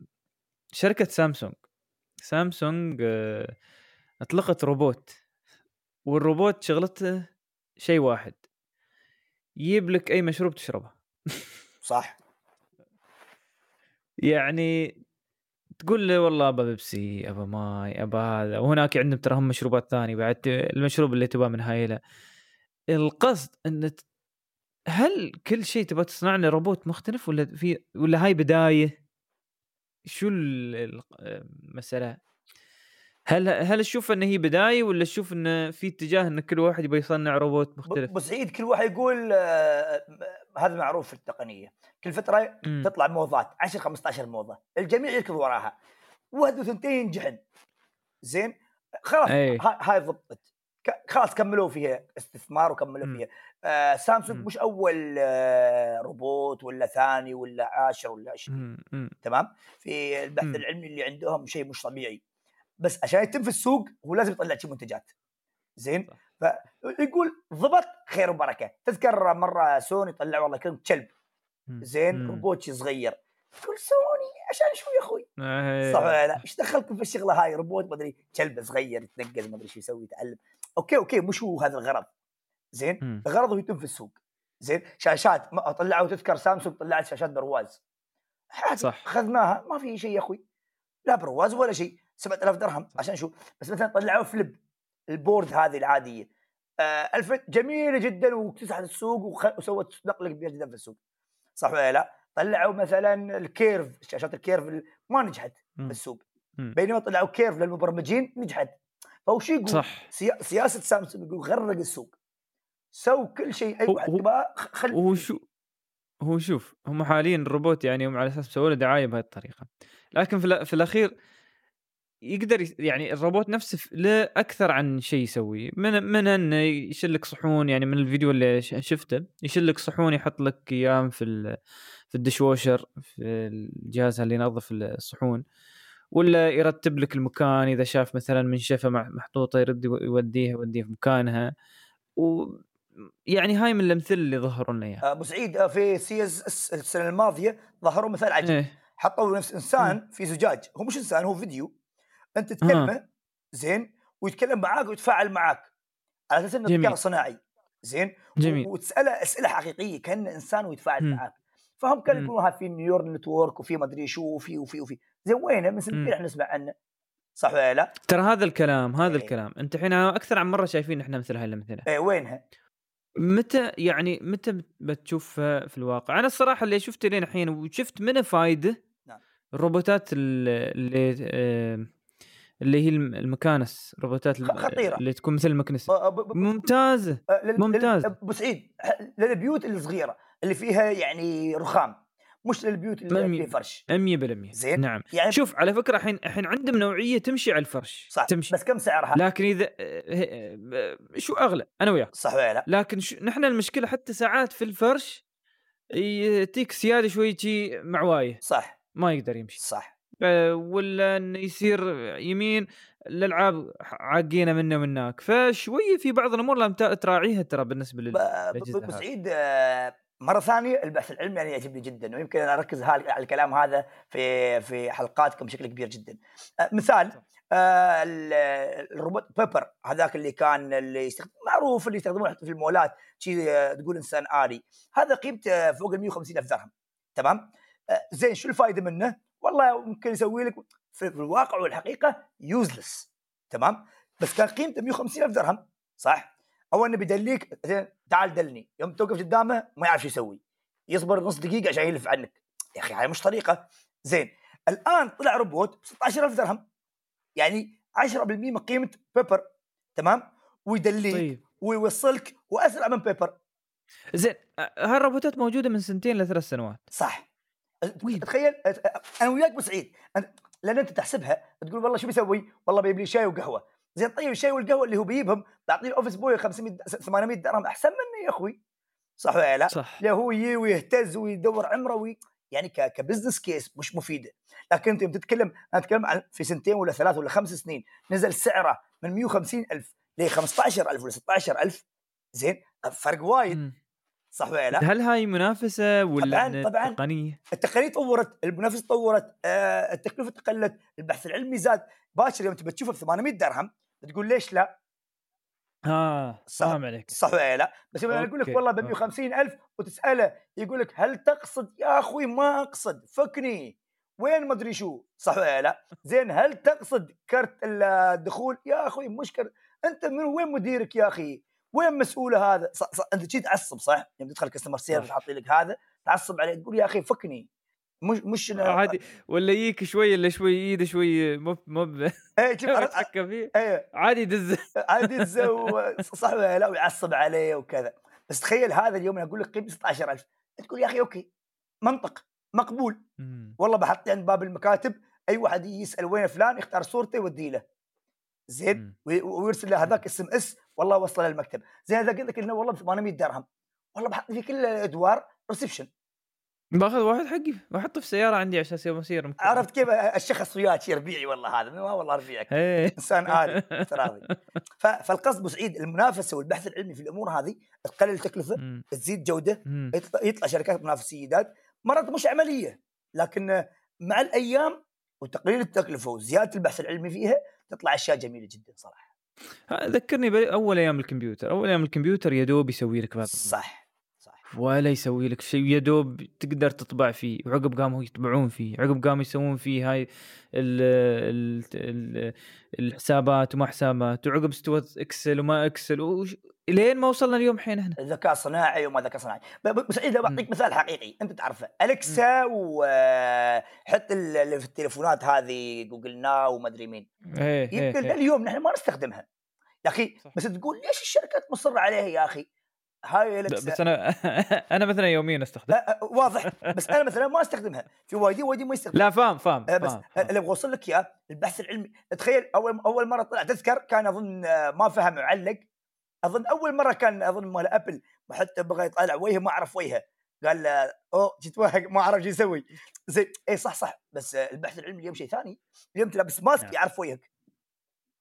شركة سامسونج. سامسونج آه، أطلقت روبوت. والروبوت شغلته شيء واحد. يجيب لك أي مشروب تشربه. صح. يعني تقول له والله ابى بيبسي ابى ماي ابى هذا. وهناك عندهم ترى هم مشروبات ثانية بعد المشروب اللي تبغاه من هايلة. القصد إن هل كل شيء تبغى تصنع له روبوت مختلف ولا في ولا هاي بداية؟ شو ال- ال- المساله هل هل تشوف ان هي بداية ولا تشوف ان في اتجاه إن كل واحد يبغى يصنع روبوت مختلف ابو سعيد كل واحد يقول آه، هذا معروف في التقنية كل فترة مم. تطلع موضات 10 15 موضة الجميع يركض وراها واحد وثنتين ينجحن زين خلاص أي. ها- هاي ضبطت خلاص كملوا فيها استثمار وكملوا مم. فيها آه سامسونج مم. مش أول آه روبوت ولا ثاني ولا عاشر ولا عشرين. تمام في البحث مم. العلمي اللي عندهم شيء مش طبيعي بس عشان يتم في السوق هو لازم يطلع شيء منتجات. زين. فيقول ضبط خير وبركة. تذكر مرة سوني طلع والله كلمه كلب. زين؟ مم. روبوت شي صغير. تقول سوني عشان شو يا أخوي. إيه. صح ولا لا؟ إيش دخلكم في الشغلة هاي؟ روبوت ما أدري كلب صغير يتنقز ما أدري شو يسوي يتعلم. okay okay مش هو هذا الغرض. زين؟ هو يتم في السوق. زين؟ شاشات ما طلعوا تذكر سامسونج طلعت شاشات برواز. صح. أخذناها. ما في شيء يا أخوي. لا برواز ولا شيء 7000 درهم. عشان شو؟ بس مثلا طلعوا flip ال board هذه العادية. آه الفت جميلة جدا واكتسحت السوق وخ... وسوت نقله كبيره جدا في السوق. صح ولا لا؟ طلعوا مثلا ال curve شاشات ال curve ال- ما نجحت. في السوق. بينما طلعوا curve للمبرمجين نجحت. فهو شو يقول؟ صح. سيا... سياسة سامسونج يقول غرق السوق. سو كل شيء أي هو- واحد هو- تبغاه خل وهو شو هو شوف هم حاليا الروبوت يعني هم على أساس مسوي له دعاية بهذه الطريقة. لكن في, في الأخير يقدر يعني الروبوت نفسه له أكثر عن شيء يسويه. من من إنه يشيل لك صحون يعني من الفيديو اللي شفته يشيل لك صحون يحط لك اياهم في ال- في ال dishwasher في الجهاز اللي ينظف الصحون. ولا يرتب لك المكان إذا شاف مثلا منشفه محطوطة يرد يو- يوديها يوديها في مكانها. و يعني هاي من الأمثلة اللي ظهروا لنا إياها. أبو سعيد آه، في CES السنة الماضية ظهروا مثال عجيب. إيه. حطوا نفس إنسان في زجاج. هو مش إنسان هو فيديو. أنت تكلمه زين ويتكلم معاك ويتفاعل معاك على أساس إنه. ذكاء صناعي زين جميل وتسأله أسئلة حقيقية كأنه إنسان ويتفاعل مم. معاك فهم كانوا. يقولون هذا في neural network وفي ما أدري شو وفي وفي وفي زين وينه من سنتين. إحنا نسمع عنه صح ولا لا؟ ترى هذا الكلام هذا إيه. الكلام انت الحين أكثر عن مرة شايفين إحنا مثل هاي الأمثلة إيه وينها؟ متى يعني متى بت- بتشوفها في الواقع؟ أنا الصراحة اللي شفته لين الحين وشفت منه فايدة نعم. الروبوتات ال- اللي آه، اللي هي الم- المكانس روبوتات الم- خ- خطيرة. اللي تكون مثل المكنسه ممتازة آه، ممتاز. ابو سعيد للبيوت الصغيرة اللي فيها يعني رخام مش للبيوت اللي ممي- فيها فرش. 100% زين. نعم. يعني شوف على فكرة الحين الحين عندهم نوعية تمشي على الفرش. صح تمشي. بس كم سعرها؟ لكن إذا آه، آه، شو أغلى؟ أنا وياك. صح ولا لا؟ لكن ش... نحن المشكلة حتى ساعات في الفرش يعطيك سيادة شوي شي معوايه صح. ما يقدر يمشي. صح. آه، ولا إنه يصير يمين الألعاب عاقينة منه ومناك فشويه في بعض الأمور ت- تراعيها ترى بالنسبة لل ب- ابو هذه. سعيد آه، مرة ثانية البحث العلمي يعني يعجبني جدا ويمكن أنا أركز هال- على الكلام هذا في في حلقاتكم بشكل كبير جدا. آه، مثال آه، ال- الروبوت بيبر هذاك اللي كان اللي يستخدم معروف اللي يستخدمونه في المولات شي آه، تقول إنسان آلي هذا قيمته فوق ال 150 ألف درهم تمام؟ آه، زين شو الفائده منه؟ والله ممكن يسوي لك في, الواقع والحقيقة useless تمام؟ بس كان قيمته 150 ألف درهم صح؟ اول أنه بيدليك زين تعال دلني. يوم توقف قدامه ما يعرف شو يسوي. يصبر نص دقيقة عشان يلف عنك. يا أخي هاي مش طريقة. زين الآن طلع روبوت ب 16000 درهم. يعني 10% من قيمة Pepper تمام؟ ويدليك طيب. ويوصلك وأسرع من Pepper زين هالروبوتات موجودة من سنتين لثلاث سنوات. صح؟ تخيل أنا وياك ابو سعيد أنت- لأن أنت تحسبها تقول والله شو بيسوي؟ والله بيجيب لي شاي وقهوة زين طيب الشاي والقهوة اللي هو بيجيبهم بعطيه office boy 500 800 درهم أحسن منه يا أخوي صح ولا لا؟ صح لا هو يجي ويهتز ويدور عمرة وي... يعني. ك business case مش مفيدة لكن أنت يوم تتكلم أنا أتكلم عن في سنتين ولا ثلاث ولا خمس سنين نزل سعره من 150 ألف ل 15000 ولا 16000 زين فرق وايد. صح ولا لا؟ هل هاي منافسة ولا طبعاً- طبعاً. تقنية؟ التقنية تطورت المنافسة تطورت آه التكلفة قلت البحث العلمي زاد. باكر يوم تبي تشوفه ب 800 درهم تقول ليش لا؟ آه صح. فاهم عليك. صح ولا لا؟ بس أقول لك والله ب okay. 150 ألف وتسأله يقول لك هل تقصد؟ يا أخوي ما أقصد فكني. وين ما أدري شو. صح ولا لا؟ زين هل تقصد كرت الدخول؟ يا أخوي مش كرت. أنت من وين مديرك يا أخي؟ وين مسؤوله هذا؟ صح صح أنت جيت تعصب صح؟ يوم تدخل customer service. حاطين لك هذا تعصب عليه تقول يا أخي فكني. مش مش عادي ولا يجيك شوي الا شوي ايده شوي مو مو إيه شوف فيه. إيه. عادي دز عادي صح ولا لا؟ ويعصب عليه وكذا. بس تخيل هذا اليوم أنا أقول لك قيمة 16000 تقول يا أخي okay منطق مقبول. والله بحط عند باب المكاتب أي واحد يسأل وين فلان يختار صورته يودي له. زين؟ ويرسل له هذاك SMS والله وصل المكتب زين هذا قلت لك إنه والله ب 800 درهم والله بحط في كل الادوار reception باخذ واحد حقي واحطه في سياره عندي عشان أسوي مسير ممكن. عرفت كيف؟ الشخص وياك ربيعي والله هذا ما والله ربيعك إيه. إنسان آلي افتراضي فالقصد سعيد المنافسة والبحث العلمي في الأمور هذه تقلل التكلفه. تزيد جودة. يطلع, شركات منافسيه جداد مرات مش عملية لكن مع الأيام وتقليل التكلفة وزيادة البحث العلمي فيها تطلع أشياء جميلة جدا صراحة. ذكرني باول أيام الكمبيوتر. أول أيام الكمبيوتر يا دوب يسوي لك بعض صح صح. ولا يسوي لك شيء. يا دوب تقدر تطبع فيه. وعقب قاموا يطبعون فيه. عقب قاموا يسوون فيه هاي ال ال ال الحسابات وما حسابات. وعقب استوت Excel وما Excel. وش... لين ما وصلنا اليوم الحين إحنا ذكاء صناعي وما ذكاء صناعي بس إذا بعطيك. مثال حقيقي أنت تعرفه. الكسا وحتى اللي في التليفونات هذه جوجل ناو وما أدري مين. إيه إيه, يمكن إيه. اليوم نحن ما نستخدمها. يا أخي. بس تقول ليش الشركات مصرة عليها يا أخي؟ هاي الكسا بس أنا أنا مثلا يوميا أستخدم. لا أه، واضح. بس أنا مثلا ما أستخدمها. في وايدين وايدين ما يستخدم لا فاهم فاهم, آه، بس آه، اللي أبغى اوصل لك إياه البحث العلمي. تخيل أول أول مرة طلع. تذكر كان أظن آه، ما فهم معلق. أظن أول مرة كان أظن مال Apple حتى بغى يطالع وجهه ما عرف وجهه قال له أوه جيت وهق ما عرف شو يسوي زين اي صح صح بس آه، البحث العلمي اليوم شيء ثاني اليوم تلبس mask نعم. يعرف وجهك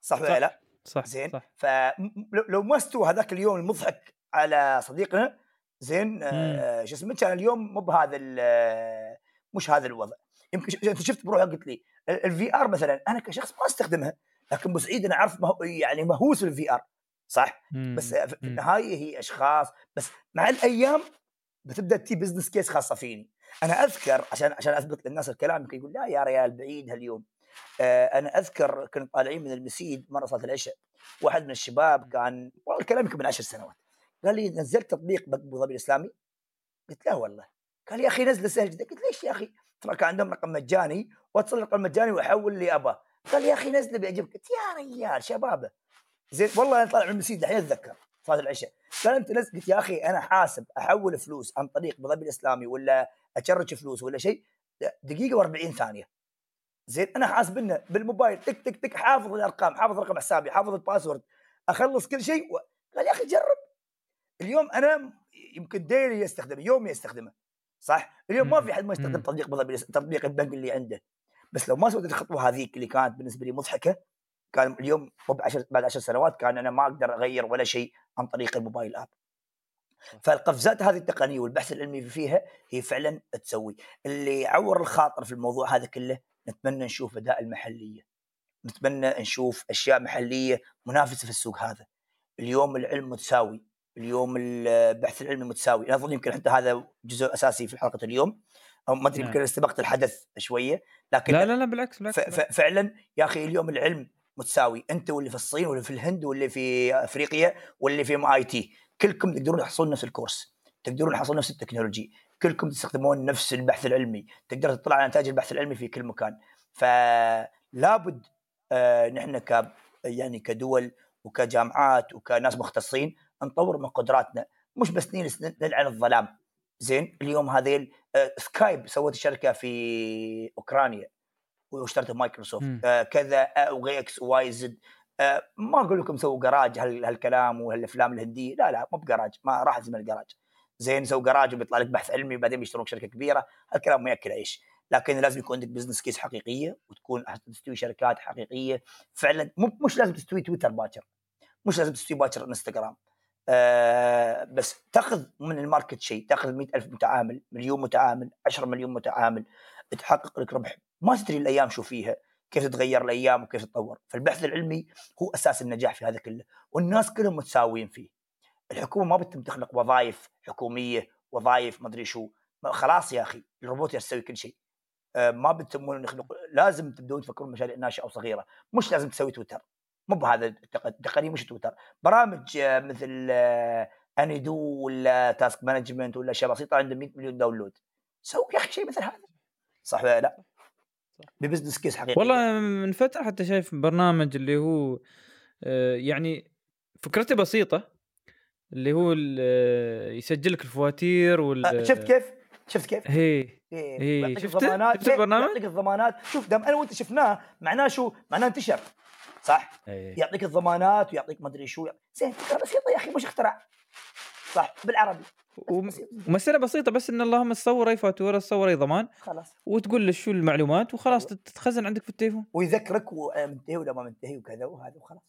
صح ولا. لا؟ صح زين صح فلو ما استوى هذاك اليوم المضحك على صديقنا زين آه، شو اسمه كان اليوم مو بهذا ال- مش هذا الوضع يمكن انت شفت بروحك قلت لي ال VR مثلا أنا كشخص ما أستخدمها لكن ابو سعيد أنا أعرف. يعني مهووس بال VR صح؟ مم. بس في. النهايه هي أشخاص بس مع الأيام بتبدأ تي business case خاصة فيني. أنا أذكر عشان عشان أثبت للناس الكلام يمكن يقول لا يا ريال بعيد هاليوم. آه أنا أذكر كنا طالعين من المسيد مرة صلاه العشاء. واحد من الشباب كان والله الكلام يمكن من عشر سنوات. قال لي نزلت تطبيق ابو ظبي الإسلامي؟ قلت لا والله. قال لي يا أخي نزله سهل جدا. قلت ليش يا أخي؟ ترى كان عندهم رقم مجاني وأتصل الرقم مجاني وأحول اللي ابغاه قال لي يا أخي نزله بيعجبك. قلت يا ريال شبابه. زين والله أنا طالع من المسجد الحين أتذكر صلاة العشاء. قال انت نزل قلت يا أخي أنا حاسب أحول فلوس عن طريق ابو ظبي الإسلامي ولا اشرج فلوس ولا شيء دقيقة و40 ثانية. زين أنا حاسب إنه بالموبايل تك تك تك حافظ الأرقام حافظ رقم حسابي حافظ الباسورد أخلص كل شيء و... قال يا أخي جرب. اليوم أنا يمكن ديلي يستخدمه يومي يستخدمه صح؟ اليوم ما في أحد ما يستخدم. تطبيق بالضبط تطبيق البنك اللي عنده. بس لو ما سويت الخطوة هذيك اللي كانت بالنسبة لي مضحكة كان اليوم مو بعشر بعد عشر سنوات كان أنا ما أقدر أغير ولا شيء عن طريق الموبايل آب. فالقفزات هذه التقنية والبحث العلمي فيها هي فعلا تسوي. اللي عور الخاطر في الموضوع هذا كله نتمنى نشوف بدائل محلية. نتمنى نشوف أشياء محلية منافسة في السوق هذا. اليوم العلم متساوي. اليوم البحث العلمي متساوي. أنا أظن يمكن حتى هذا جزء أساسي في حلقة اليوم. أو ما أدري نعم. يمكن استبقت الحدث شوية لكن لا لا لا بالعكس بالعكس, بالعكس. فعلا يا أخي اليوم العلم متساوي أنت واللي في الصين واللي في الهند واللي في أفريقيا واللي في MIT. كلكم تقدرون تحصلون نفس ال course تقدرون تحصلون نفس ال technology كلكم تستخدمون نفس البحث العلمي تقدر تطلع على نتائج البحث العلمي في كل مكان. فلابد آه نحن ك يعني كدول وكجامعات وكناس مختصين نطور من قدراتنا. مش بس نلعن الظلام. زين اليوم هذيل آه سكايب سوت شركه في أوكرانيا. واشترتها مايكروسوفت. آه كذا آه وغير X Y Z آه ما أقول لكم سووا جراج هال- هالكلام وهالأفلام الهندية. لا لا مو بجراج ما راح زي الجراج. زين سووا جراج وبيطلع لك بحث علمي وبعدين بيشترون شركة كبيرة. هالكلام ما يأكل عيش. لكن لازم يكون عندك business case حقيقية وتكون تستوي شركات حقيقية. فعلا مو مش لازم تستوي تويتر باكر. مش لازم تستوي باكر انستغرام. آه بس تأخذ من ال market شيء. تأخذ مئة ألف متعامل مليون متعامل 10 مليون متعامل. تحقق لك ربح ما تدري الأيام شو فيها كيف تتغير الأيام وكيف تتطور. فالبحث العلمي هو أساس النجاح في هذا كله والناس كلهم متساويين فيه. الحكومة ما بتتم تخلق وظائف حكومية وظائف ما أدري شو. خلاص يا أخي الروبوت يسوي كل شيء. آه، ما بتسمون نخلق لازم تبدون تفكرون مشاريع ناشئة أو صغيرة. مش لازم تسوي تويتر. مو بهذا التق- التقنية مش تويتر. برامج آه، مثل آه، انيدو ولا task management ولا اشياء بسيطه عنده 100 مليون download. سوي يا أخي شيء مثل هذا. صح ولا لا؟ ب business case حقيقي والله من فترة حتى شايف برنامج اللي هو آه، يعني فكرته بسيطة اللي هو آه، يسجل لك الفواتير وال آه، شفت كيف؟ شفت كيف؟ هي إيه، إيه، يعطيك شفته؟ الضمانات شفت ليه؟ البرنامج؟ يعطيك الضمانات شوف دام أنا وأنت شفناه معناه شو؟ معناه انتشر صح؟ إيه. يعطيك الضمانات ويعطيك ما أدري شو زين فكرة بسيطة يا أخي مش اختراع صح بالعربي وم- بس- ومسألة بسيطة بس إن اللهم تصور أي فاتورة تصور أي ضمان خلاص وتقول له شو المعلومات وخلاص. تتخزن عندك في التليفون ويذكرك وأنا منتهي ولا ما منتهي وكذا وهذا وخلاص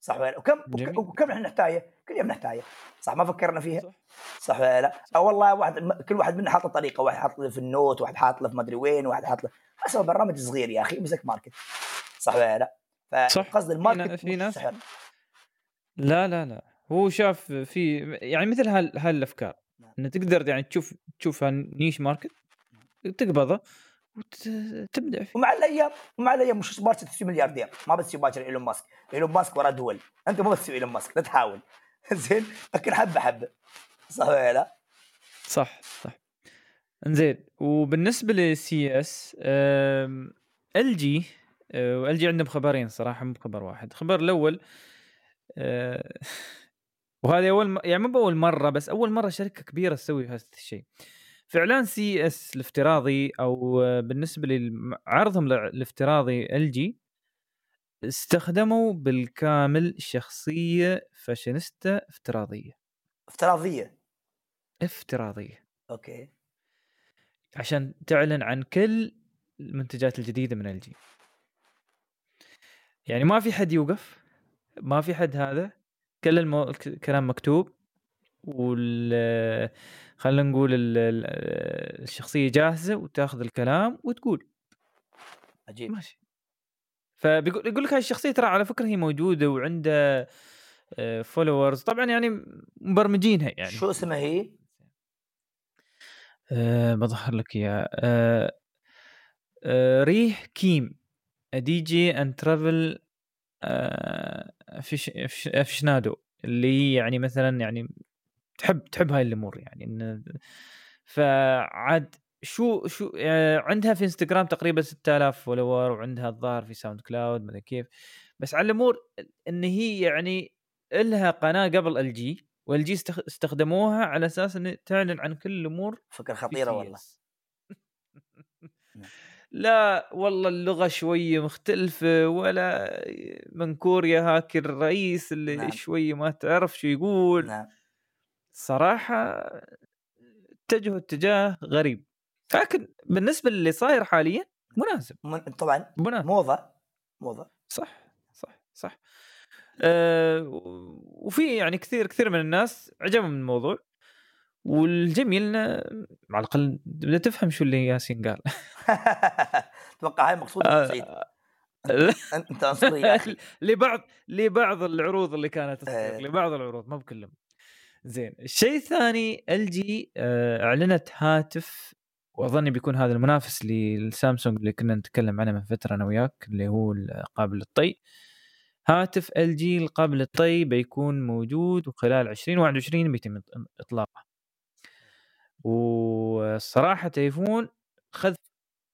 صح ولا لا؟ وكم جميل. وك- وكم إحنا نحتاجه؟ كل يوم نحتاجه صح ما فكرنا فيها صح. صح ولا لا؟ أو والله واحد كل واحد منا حاط طريقه واحد حاط له في ال note واحد حاط له في ما أدري وين واحد حاط له أسوي برنامج صغير يا أخي مسك market صح ولا لا؟ فقصد ال market في ناس. لا لا لا هو شاف في يعني مثل هال هالأفكار. نعم. إنه تقدر يعني تشوف تشوفها niche market تقبضه وتبدع فيه. ومع الأيام ومع الأيام مش باكر تصير ملياردير ما بتصير باكر إيلون ماسك. إيلون ماسك ورا دول. أنت ما بتصير إيلون ماسك لا تحاول. زين؟ لكن حبه حبه. صح ولا لا؟ صح صح. إنزين وبالنسبة لل CES ال جي ال جي عندهم خبرين صراحة مو خبر واحد. الخبر الأول وهذه أول م... يعني مو بأول مرة بس أول مرة شركة كبيرة تسوي هذا الشيء. في اعلان CES الافتراضي أو بالنسبة لعرضهم الافتراضي إل جي استخدموا بالكامل شخصية فاشينيستا افتراضية. افتراضية؟ افتراضية. okay. عشان تعلن عن كل المنتجات الجديدة من إل جي. يعني ما في حد يوقف ما في حد هذا. كل المو... الكلام مكتوب وال خلينا نقول ال... ال- الشخصية جاهزة وتاخذ الكلام وتقول. عجيب. ماشي. فبيقول يقول لك هاي الشخصية ترى على فكرة هي موجودة وعنده followers طبعا يعني مبرمجينها يعني. شو اسمها هي؟ أه بظهر لك اياه أه أه ريح كيم. DJ and travel فيش افشنادو اللي يعني مثلا يعني تحب تحب هاي الأمور يعني. إن فعاد شو شو آه، عندها في إنستغرام تقريبا 6000 فولور وعندها الظاهر في ساوند كلاود ما كيف. بس على الأمور إن هي يعني لها قناة قبل ال جي وال جي استخدموها على أساس إنه تعلن عن كل الأمور فكرة خطيرة والله. لا والله اللغة شوية مختلفة ولا من كوريا هاك الرئيس اللي نعم. شوية ما تعرف شو يقول نعم. صراحة اتجهوا اتجاه غريب لكن بالنسبة للي صاير حاليا مناسب من... طبعا مناسب. موضة موضة صح صح صح أه وفي يعني كثير كثير من الناس عجبهم الموضوع والجميل مع الأقل بدأت تفهم شو اللي ياسين قال. أتوقع هاي مقصود سعيد انت عنصري يا أخي. لبعض لبعض العروض اللي كانت إيه. لبعض العروض ما بكلهم زين الشيء الثاني ال جي آه، أعلنت هاتف واظن بيكون هذا المنافس للسامسونج اللي كنا نتكلم عنه من فترة أنا وياك اللي هو القابل للطي. هاتف ال جي القابل للطي بيكون موجود وخلال 2021 بيتم إطلاقه. والصراحه تليفون خذ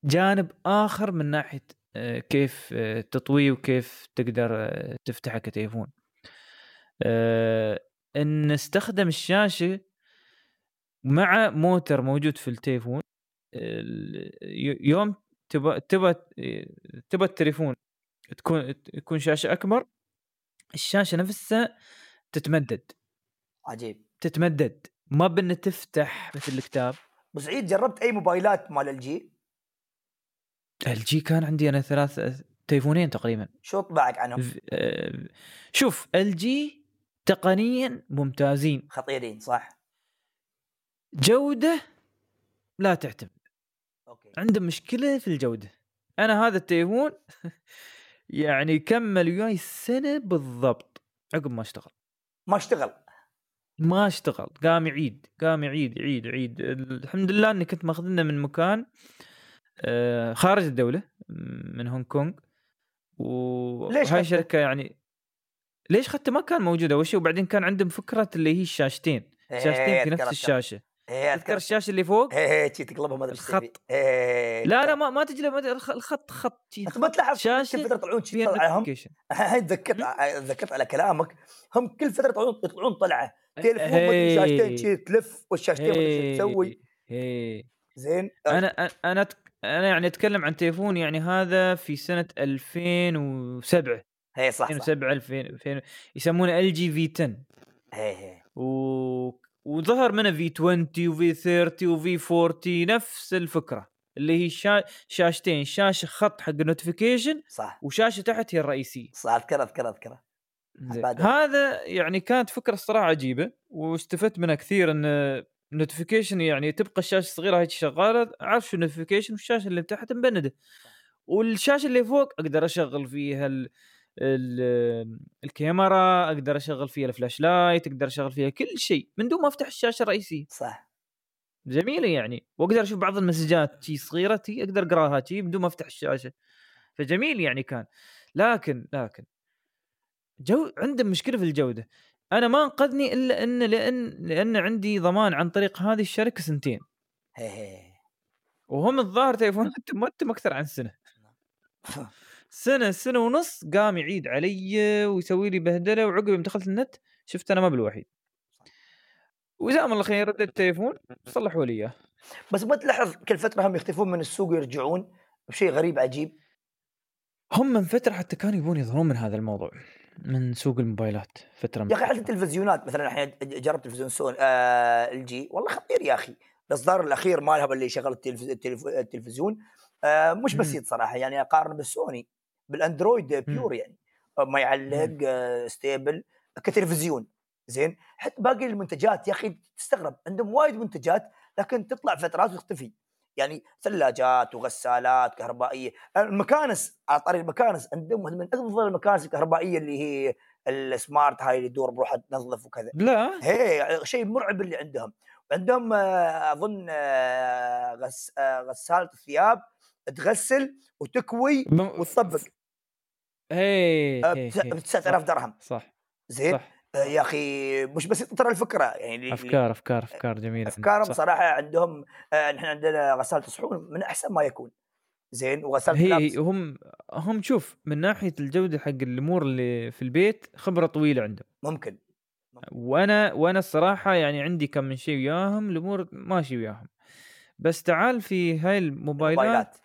جانب آخر من ناحية آه، كيف آه، تطويه وكيف تقدر تفتحه كتليفون إن استخدم الشاشة مع موتر موجود في التليفون يوم تبى تبى تبى التليفون تكون تكون شاشة أكبر الشاشة نفسها تتمدد. عجيب. تتمدد. ما بنا تفتح مثل الكتاب. بس عيد جربت أي موبايلات مال الجي الجي كان عندي أنا ثلاث تليفونين تقريبا. شو طبعك عنهم؟ آه، شوف الجي تقنيا ممتازين. خطيرين صح؟ جودة لا تعتمد. okay. عنده مشكلة في الجودة. أنا هذا التليفون يعني كمل وياي سنة بالضبط عقب ما اشتغل. ما اشتغل. ما اشتغل قام يعيد قام يعيد يعيد يعيد. الحمد لله إني كنت ماخذنه من مكان آه، خارج الدولة من هونغ كونغ. وهاي شركة يعني ليش اخذته ما كان موجود أول شيء. وبعدين كان عندهم فكرة اللي هي الشاشتين. إيه، شاشتين في نفس الشاشة. إيه، تذكر الشاشة اللي فوق؟ إيه شي تقلبها ما أدري الخط. إيه لا لا ما ما تقلب الخط خط أنت ما تلاحظ شاشة كل فترة يطلعون شي طلعهم هاي تذكرت تذكرت على كلامك. هم كل فترة يطلعون يطلعون طلعة. تليفون شاشتين شي تلف والشاشتين ما تسوي. زين أنا أنا أنا يعني أتكلم عن تليفون يعني هذا في سنة 2007 هي صح 2007 2000 يسمونه ال جي في 10 هي هي. و... وظهر منه في 20 وفي 30 وفي 40 نفس الفكرة. اللي هي شا... شاشتين شاشة خط حق ال notification صح. وشاشة تحت هي الرئيسية. صح أذكر أذكر أذكر. هذا يعني كانت فكرة الصراحه عجيبة واستفدت منها كثير إن ال notification يعني تبقى الشاشة الصغيرة هيك شغالة عارف شو ال notification والشاشة اللي تحت مبندة. والشاشة اللي فوق أقدر أشغل فيها ال... الكاميرا أقدر أشغل فيها ال flashlight أقدر أشغل فيها كل شيء من دون ما أفتح الشاشة الرئيسية. صح. جميلة يعني. وأقدر أشوف بعض المسجات شي صغيرة تي أقدر أقراها شي بدون ما أفتح الشاشة. فجميل يعني كان. لكن لكن جو عنده مشكلة في الجودة. أنا ما أنقذني إلا إن لأن لأن عندي ضمان عن طريق هذه الشركة سنتين. وهم الظاهر تليفونات مؤتم أكثر عن سنة. سنة سنة ونص قام يعيد علي ويسوي لي بهدلة وعقب يوم دخلت النت شفت أنا ما بالوحيد. وجزاهم الله خير رديت التليفون صلحوا لي إياه. بس ما تلاحظ كل فترة هم يختفون من السوق ويرجعون بشيء غريب عجيب؟ هم من فترة حتى كانوا يبون يظهرون من هذا الموضوع. من سوق الموبايلات فترة يا أخي حتى التلفزيونات مثلا الحين جربت تلفزيون سون آه الجي؟ والله خطير يا أخي. الإصدار الأخير مالها اللي شغل التلفز... التلف... التلفزيون آه مش بسيط صراحة يعني اقارن بالسوني. بالأندرويد pure يعني. ما يعلق stable آه، كتلفزيون. زين؟ حتى باقي المنتجات يا أخي تستغرب عندهم وايد منتجات لكن تطلع فترات وتختفي. يعني ثلاجات وغسالات كهربائية. المكانس على طريق المكانس عندهم من أفضل المكانس الكهربائية اللي هي السمارت هاي اللي تدور بروحها تنظف وكذا. لا؟ هي شيء مرعب اللي عندهم. عندهم آه، أظن آه، غس آه، غسالة الثياب تغسل وتكوي وتطبق. هي. ب 9000 درهم. صح زين؟ صح. يا أخي مش بس ترى الفكرة يعني أفكار أفكار أفكار جميلة أفكارهم صح. صراحة عندهم آه، نحن عندنا غسالة صحون من أحسن ما يكون. زين؟ وغسالة هي ملابس هم هم شوف من ناحية الجودة حق الأمور اللي في البيت خبرة طويلة عندهم. ممكن وأنا وأنا الصراحة يعني عندي كم من شيء وياهم الأمور ماشي وياهم. بس تعال في هاي الموبايلات. موبايلات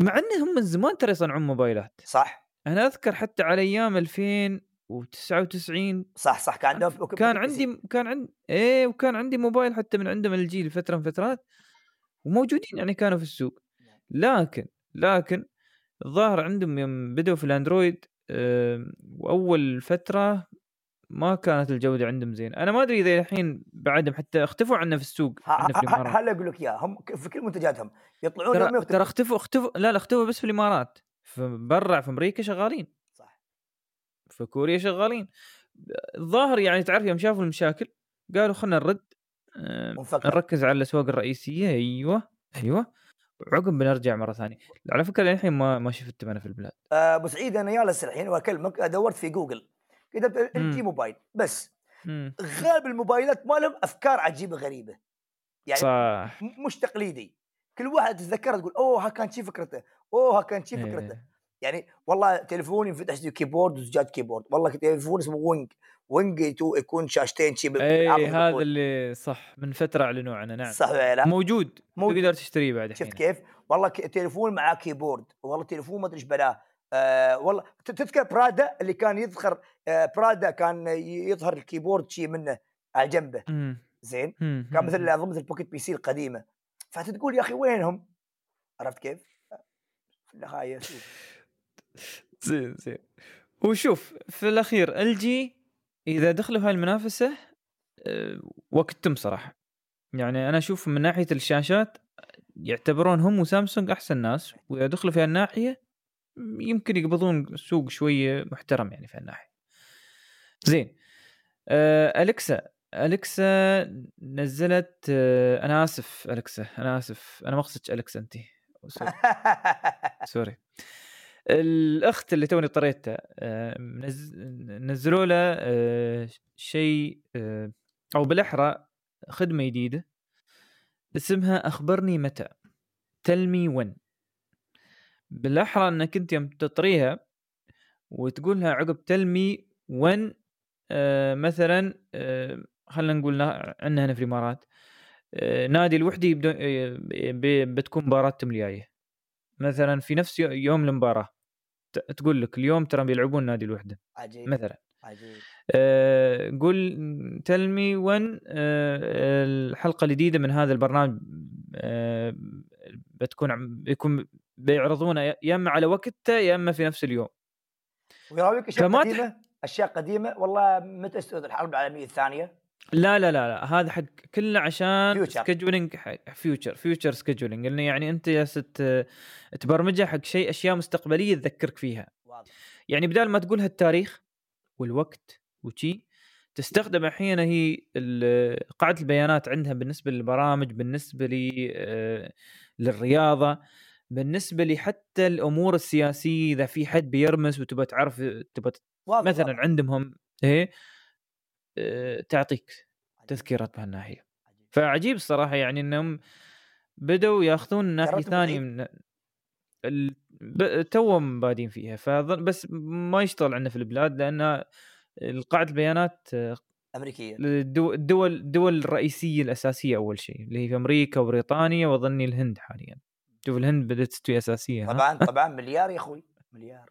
مع انهم من زمان ترى يصنعون موبايلات. صح. أنا أذكر حتى على أيام 2099 صح صح كان عندهم كان. عندي كان عندي إيه وكان عندي موبايل حتى من عندهم الجيل فترة من فترات وموجودين يعني كانوا في السوق لكن لكن الظاهر عندهم يوم بدوا في الأندرويد وأول فترة ما كانت الجودة عندهم زين أنا ما أدري إذا الحين بعدهم حتى اختفوا عنا في السوق هلا أقول لك إياه هم في كل منتجاتهم يطلعون ترى. ترى اختفوا اختفوا لا لا اختفوا بس في الإمارات في برا في أمريكا شغالين في كوريا شغالين. الظاهر يعني تعرف يوم شافوا المشاكل قالوا خلينا نرد آه، ونفكر. نركز على الأسواق الرئيسية. أيوه أيوه. وعقب بنرجع مرة ثانية. على فكرة للحين ما ما شفت أنا في البلاد. آه، أبو سعيد أنا جالس الحين وأكلمك دورت في جوجل. كتبت ال. جي موبايل. بس مم. غالب الموبايلات مالهم أفكار عجيبة غريبة. يعني صح. مش تقليدي. كل واحد تتذكره تقول أوه ها كان شي فكرته. أوه ها كان شي فكرته. إيه. يعني والله تليفوني ينفتح زي keyboard وزجاج keyboard والله تليفون اسمه وينج وينج يكون شاشتين شي بالعرض إي. هذا اللي صح من فترة اعلنوا عنه نعم صح ولا لا موجود موجود. تقدر تشتريه بعد شفت كيف؟ والله تليفون معاه keyboard والله تليفون ما أدري إيش بلاه آه والله تذكر برادا اللي كان يظهر آه برادا كان يظهر ال keyboard شيء منه على جنبه. زين. كان مثل اظن مثل ال Pocket PC القديمة فتقول يا أخي وينهم؟ عرفت كيف؟ زين زين. وشوف في الأخير ال جي إذا دخلوا هاي المنافسة أه، وقتهم صراحة. يعني أنا أشوف من ناحية الشاشات يعتبرون هم وسامسونج أحسن ناس. وإذا دخلوا في هالناحيه يمكن يقبضون سوق شوية محترم يعني في هالناحيه زين أه الكسا الكسا نزلت أه أنا آسف الكسا أنا آسف أنا ما اقصدك الكسا انت سوري الأخت اللي توني طريتها آه، نزلوا له آه، شيء آه، أو بالأحرى خدمة جديدة اسمها أخبرني متى تلمي ون بالأحرى أنك انت يوم تطريها وتقول لها عقب تلمي ون مثلا خلينا نقول نا- عندنا هنا في الإمارات نادي ب- بتكون مباراتهم الجاية. مثلا في نفس يو- يوم المباراة تقول لك اليوم ترى بيلعبون نادي الوحدة عجيب مثلا. عجيب. أه قول تلمي ون أه الحلقة الجديدة من هذا البرنامج أه بتكون بيكون بيعرضونها يا- إما على وقته يا إما في نفس اليوم. ويراويك أشياء قديمة أشياء قديمة والله متى استوت الحرب العالمية الثانية. لا لا لا لا هذا حق كله عشان. scheduling future future scheduling انه يعني أنت جالس ت- تبرمجها حق شيء أشياء مستقبلية تذكرك فيها واضح يعني بدال ما تقولها التاريخ والوقت وشي تستخدم الحين هي قاعدة البيانات عندها بالنسبة للبرامج بالنسبة لي آه، للرياضة بالنسبة لي حتى الأمور السياسية إذا في حد بيرمس وتبى تعرف تبى مثلا. عندهم هم إيه تعطيك عجيب. تذكيرات بهالناحية عجيب. فعجيب الصراحه يعني إنهم بدوا ياخذون ناحية ثانية بالعيد؟ من ال... ب... توهم بادين فيها فظن بس ما يشتغل عندنا في البلاد لأن القاعدة البيانات آه، أمريكية الدول الدول الدول الرئيسية الأساسية أول شيء اللي هي في أمريكا وبريطانيا واظني الهند حاليا شوف الهند بدأت تستوي اساسيه؟ طبعا طبعا مليار يا أخوي مليار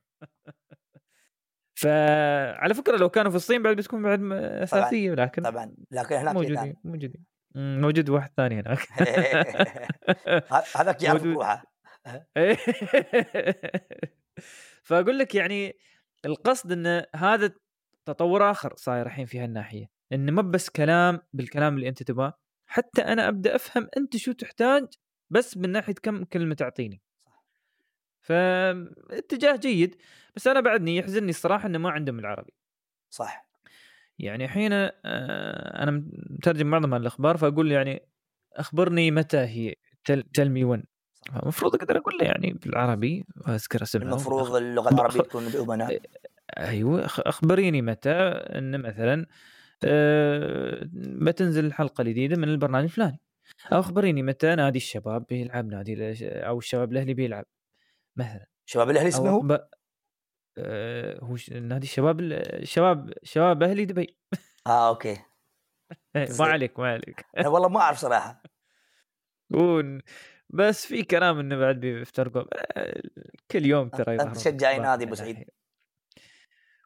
فعلى فكرة لو كانوا في الصين بعد بتكون بعد اساسيه لكن طبعا لكن هناك موجودين موجودين موجود واحد ثاني هناك هذاك يعرف. روحه. فأقول لك يعني القصد إن هذا تطور آخر صاير الحين في هالناحية إن ما بس كلام بالكلام اللي أنت تبغاه حتى أنا أبدأ أفهم أنت شو تحتاج بس من ناحية كم كلمة تعطيني. فاتجاه جيد بس أنا بعدني يحزنني الصراحة إنه ما عندهم العربي. صح. يعني حين آه، أنا مترجم معظم الأخبار فأقول يعني أخبرني متى هي تل مي ون المفروض أقدر أقول له يعني بالعربي واذكر اسمها المفروض اللغة العربية تكون بامناء أيوه. أخبريني متى إن مثلا أه بتنزل الحلقة الجديده من البرنامج الفلاني. أو أخبريني متى نادي الشباب بيلعب نادي أو الشباب الأهلي بيلعب. مثلا. شباب الأهلي اسمه هو؟ أه هو نادي الشباب الشباب شباب أهلي دبي. آه أوكي. إيه، ما عليك ما عليك. والله ما أعرف صراحة. بس في كلام إنه بعد بيفترقوا آه، كل يوم ترى أنت تشجع أي نادي أبو سعيد؟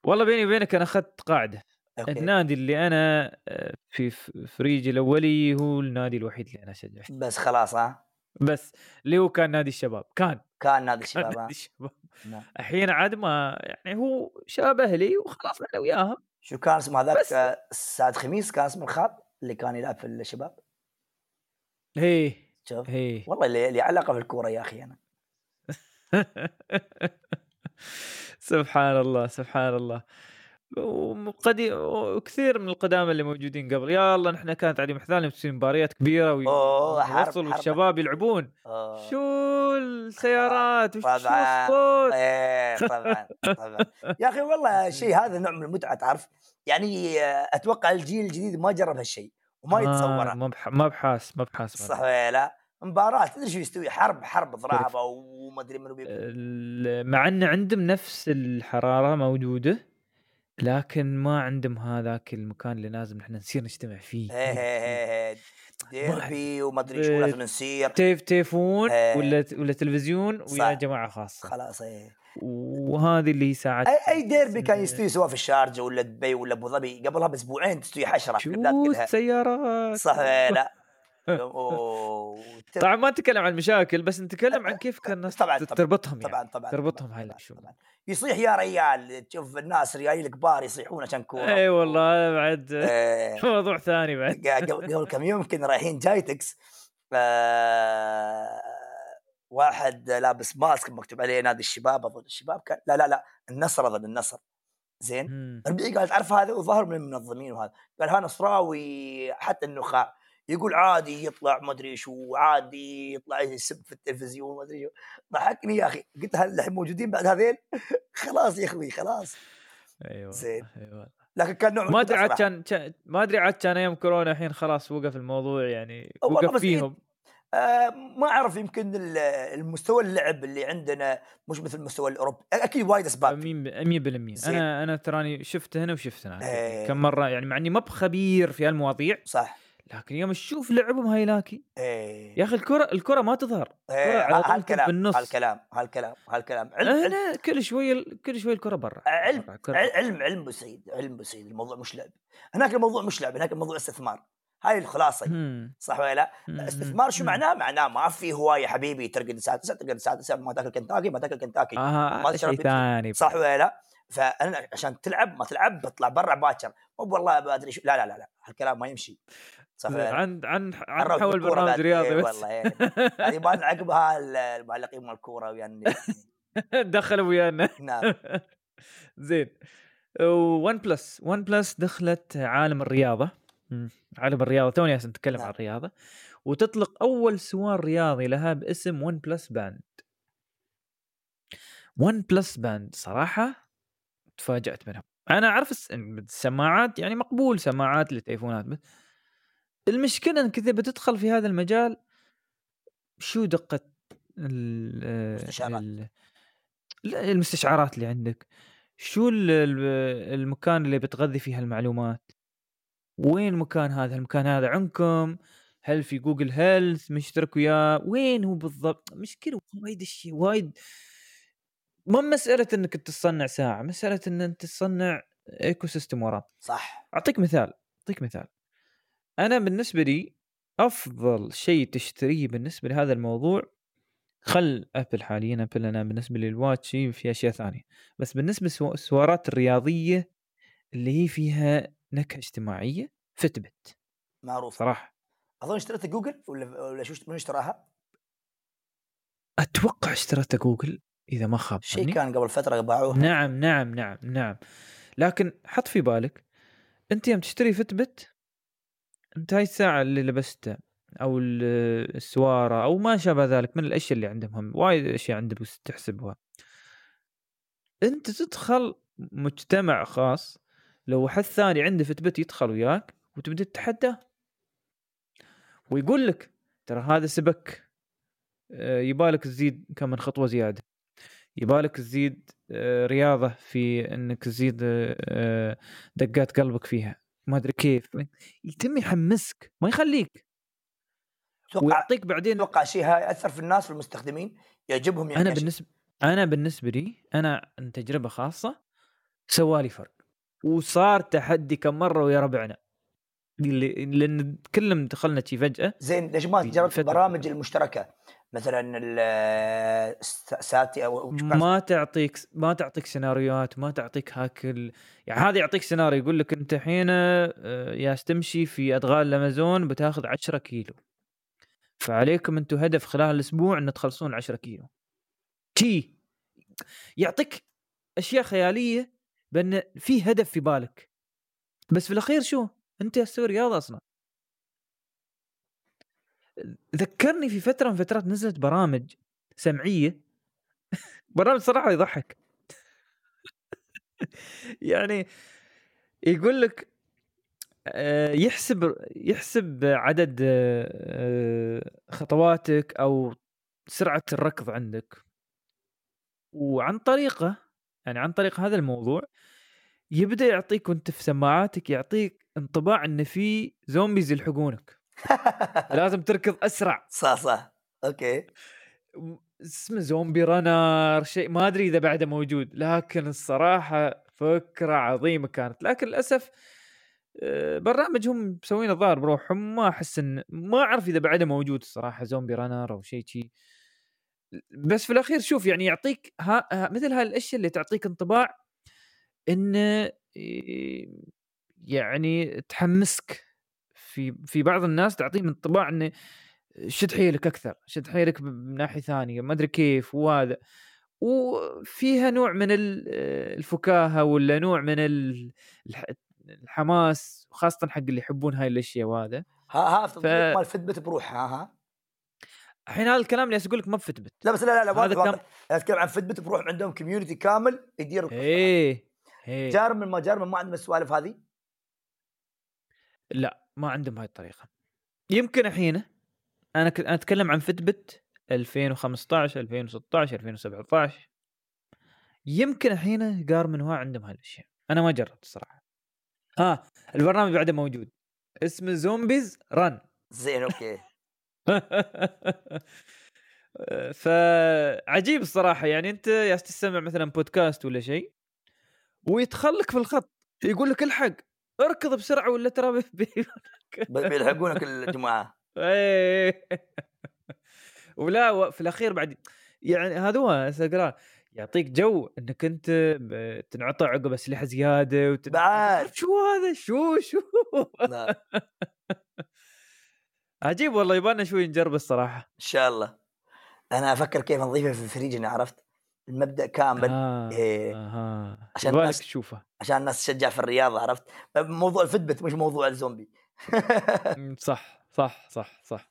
والله بيني وبينك أنا أخذت قاعدة. أوكي. النادي اللي أنا آه، في فريجي الأولي هو النادي الوحيد اللي أنا اشجعه بس خلاص ها بس اللي هو كان نادي الشباب كان كان نادي الشباب نادي الشباب. نعم. الحين عاد ما يعني هو شباب أهلي وخلاص أنا وياهم. شو كان اسمه هذاك؟ سعد خميس كان اسمه الخاب اللي كان يلعب في الشباب؟ إيه شوف هي. والله اللي, اللي علاقة بالكورة يا أخي أنا. سبحان الله سبحان الله. وقدي وكثير من القدامى اللي موجودين قبل. يا الله نحن كانت علي محذالنا بتصير مباريات كبيرة ويوصلوا والشباب يلعبون. أوه. شو السيارات؟ وش الصوت إيه طبعا طبعا. يا أخي والله الشيء هذا نوع من المتعة تعرف؟ يعني أتوقع الجيل الجديد ما جرب هالشيء وما يتصوره. ما ما بحاس ما بحاس صح لا؟ مباراة تدري شو يستوي؟ حرب حرب ضرابة وما أدري منو مع إن عندهم نفس الحرارة موجودة لكن ما عندهم هذاك المكان اللي لازم نحن نصير نجتمع فيه إيه إيه إيه ديربي وما أدري شو لازم نصير. تيف تيفون ولا ولا تلفزيون ويا جماعة خاصة. خلاص إيه. وهذه اللي ساعات أي, أي ديربي كان يستوي سواء في الشارجة ولا دبي ولا أبو ظبي قبلها بأسبوعين تستوي حشرة شو السيارات؟ صح لا. طبعا ما نتكلم عن المشاكل بس نتكلم عن كيف كان الناس طبعا تربطهم يعني. طبعا طبعا تربطهم هاي طبعا يصيح يا ريال تشوف الناس ريالين الكبار يصيحون عشان كوره اي والله بعد. موضوع ثاني بعد. قبل كم يوم كنا رايحين جايتكس واحد لابس ماسك مكتوب عليه نادي الشباب أظن الشباب كان لا لا لا النصر أظن النصر. زين؟ ربيعي قال تعرف هذا؟ وظهر من المنظمين وهذا. قال ها نصراوي حتى النخاع. يقول عادي يطلع ما أدري شو عادي يطلع يسب في التلفزيون ما أدري شو. ضحكني يا أخي. قلت هل الحين موجودين بعد هذيل؟ خلاص يا أخوي خلاص. أيوه زين. أيوه. لكن كان نوع ما أدري عاد كان ما أدري عاد كان أيام كورونا الحين خلاص وقف الموضوع يعني وقف فيهم. آه ما أعرف يمكن المستوى اللعب اللي عندنا مش مثل المستوى الاوروبي أكيد وايد أسباب. 100% أنا أنا تراني شفت هنا وشفت هنا إيه. كم مرة يعني مع إني ما بخبير في هالمواضيع. صح. لكن يوم تشوف لعبهم هايلاكي إيه يا أخي الكرة الكرة ما تظهر إيه هالكلام بالنص. هالكلام هالكلام هالكلام. علم أنا كل شوي كل شوي الكرة برا علم برا. علم علم بسيد علم بسيد الموضوع مش لعب. هناك الموضوع مش لعب هناك الموضوع استثمار. هاي الخلاصة صح ولا لا؟ استثمار شو معناه؟ معناه ما في هواية حبيبي ترقد الساعة 9 ترقد الساعة 9 ما تاكل كنتاكي ما تاكل كنتاكي. آه ما تشرب ثاني صح ولا لا؟ فأنا عشان تلعب ما تلعب بطلع برا باكر. مو والله ما أدري شو لا لا لا لا. هالكلام ما يمشي. صح. عن عن عن حول برنامج رياضي إيه، بس. والله يعني هذه عقبها المعلقين مال الكورة ويانا. دخلوا ويانا. نعم. زين. ون بلس. ون بلس دخلت عالم الرياضة. عالم الرياضة. توني نتكلم نعم. عن الرياضة. وتطلق أول سوار رياضي لها باسم ون بلس باند. ون بلس باند صراحة تفاجأت منهم أنا أعرف السماعات يعني مقبول سماعات للتليفونات بس المشكلة إنك إذا بتدخل في هذا المجال شو دقة المستشعرات. المستشعرات اللي عندك. شو المكان اللي بتغذي فيه المعلومات؟ وين مكان هذا؟ المكان هذا عندكم؟ هل في جوجل هيلث مشترك وياه وين هو بالضبط؟ مشكلة وايد الشيء وايد. مو مسألة إنك تصنع ساعة مسألة إن انت تصنع ecosystem وراه صح. أعطيك مثال أعطيك مثال. أنا بالنسبة لي أفضل شيء تشتريه بالنسبة لهذا الموضوع خل ابل حاليا. ابل أنا بالنسبة لي الواتش في أشياء ثانية. بس بالنسبة للسوارات الرياضية اللي هي فيها نكهة اجتماعية فتبت معروف. صراحة. أظن اشتريت جوجل ولا ولا شو من اشتراها؟ أتوقع اشترته جوجل إذا ما خاب شيء. كان قبل فترة باعوه نعم نعم نعم نعم. لكن حط في بالك أنت يوم تشتري فتبت أنت هاي الساعة اللي لبستها أو ال- السوارة أو ما شابه ذلك من الأشياء اللي عندهم هم وايد أشياء عندك بس تحسبها. أنت تدخل مجتمع خاص لو واحد ثاني عنده فتبت يدخل وياك وتبدا تتحداه. ويقول لك ترى هذا سبك آه، يبالك تزيد كم من خطوة زيادة. يبالك تزيد آه، رياضة في إنك تزيد آه، دقات قلبك فيها. ما أدري كيف. يتم يحمسك ما يخليك. ويعطيك بعدين أتوقع شيء هاي ياثر في الناس في المستخدمين يعجبهم يعني أنا. بالنسبة أنا بالنسبة لي أنا عن تجربة خاصة سوالي فرق. وصار تحدي كم مرة ويا ربعنا. لأن كلنا دخلنا شي فجأة زين ليش ما جربت البرامج. المشتركة؟ مثلا ساتي أو ما تعطيك ما تعطيك سيناريوهات ما تعطيك هاكل يعني هذا يعطيك سيناريو يقول لك أنت الحين آه، يا تمشي في أدغال الأمازون بتاخذ 10 كيلو. فعليكم أنتم هدف خلال الأسبوع إن تخلصون 10 كيلو. تي يعطيك أشياء خيالية بأن في هدف في بالك. بس في الأخير شو؟ أنت تسوي رياضه أصلا. ذكرني في فترة من فترات نزلت برامج سمعية. برنامج صراحة يضحك. يعني يقول لك آه، يحسب يحسب عدد آه، خطواتك أو سرعة الركض عندك. وعن طريقه يعني عن طريق هذا الموضوع يبدأ يعطيك وأنت في سماعاتك يعطيك انطباع إن في زومبيز يلحقونك. لازم تركض أسرع. صح صح. أوكي. اسمه زومبي رانر شيء ما أدري إذا بعده موجود لكن الصراحة فكرة عظيمة كانت. لكن للأسف آه، برنامج هم مسوينه الظاهر بروحهم ما أحس إن ما أعرف إذا بعده موجود الصراحة زومبي رانر أو شيء شي. بس في الأخير شوف يعني يعطيك ها ها- مثل هاي الأشياء اللي تعطيك انطباع انه إيه، يعني تحمسك في في بعض الناس تعطيهم انطباع انه شد حيلك أكثر شد حيلك من ناحية ثانية ما أدري كيف وهذا. وفيها نوع من ال- الفكاهة ولا نوع من ال- الح- الحماس خاصة حق اللي يحبون هاي الأشياء وهذا. ها ها ف-. مال فتبت بروح ها الحين هذا الكلام اللي أقول لك ما بفتبت لا بس لا لا لا هذا كم- أنا أتكلم عن فتبت بروح عندهم كوميونتي كامل يدير إيه. جارمن ما جارمن ما عندهم السوالف هذه؟ لا ما عندهم هاي الطريقة. يمكن الحين أنا ك... أنا أتكلم عن فتبت 2015 2016 2017 يمكن الحين جارمن هو عندهم هالاشياء أنا ما جربت الصراحه ها البرنامج بعده موجود. اسمه زومبيز رن زين أوكي. فعجيب الصراحة. يعني أنت يا تستمع مثلا بودكاست ولا شيء ويدخل لك في الخط يقول لك الحق اركض بسرعة ولا ترى بيلحقونك. الجماعة. إيه. ولا في الأخير بعد يعني هذا هو يعطيك جو إنك أنت تنعطى عقب أسلحة زيادة وت... بعد. شو هذا؟ شو شو؟ لا. عجيب والله يبغالنا شوي نجرب الصراحة. إن شاء الله. أنا أفكر كيف نضيفها في الفريج عرفت. المبدأ كامل آه. إيه. آه. عشان الناس- تشوفه عشان الناس تشجع في الرياضة عرفت موضوع الفتبت مش موضوع الزومبي صح صح صح صح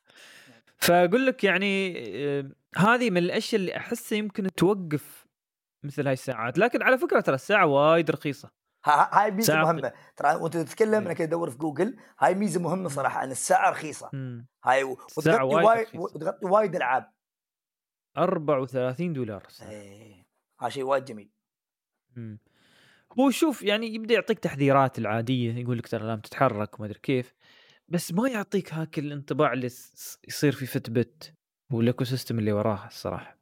فأقول لك يعني آه، هذه من الأشياء اللي أحسها يمكن توقف مثل هاي الساعات لكن على فكرة ترى الساعة وايد رخيصة ها- ها- هاي ميزة مهمة ترى وأنت تتكلم إيه. أنا كنت أدور في جوجل هاي ميزة مهمة صراحة إن الساعة رخيصة مم. هاي وتغطي وايد. وتغطي وايد ألعاب 34 دولار. إيه هذا شيء وايد جميل. مم. هو شوف يعني يبدأ يعطيك تحذيرات العادية يقول لك ترى لازم تتحرك وما أدري كيف بس ما يعطيك هاك الانطباع اللي يصير في فتبت وال ecosystem اللي وراها الصراحة.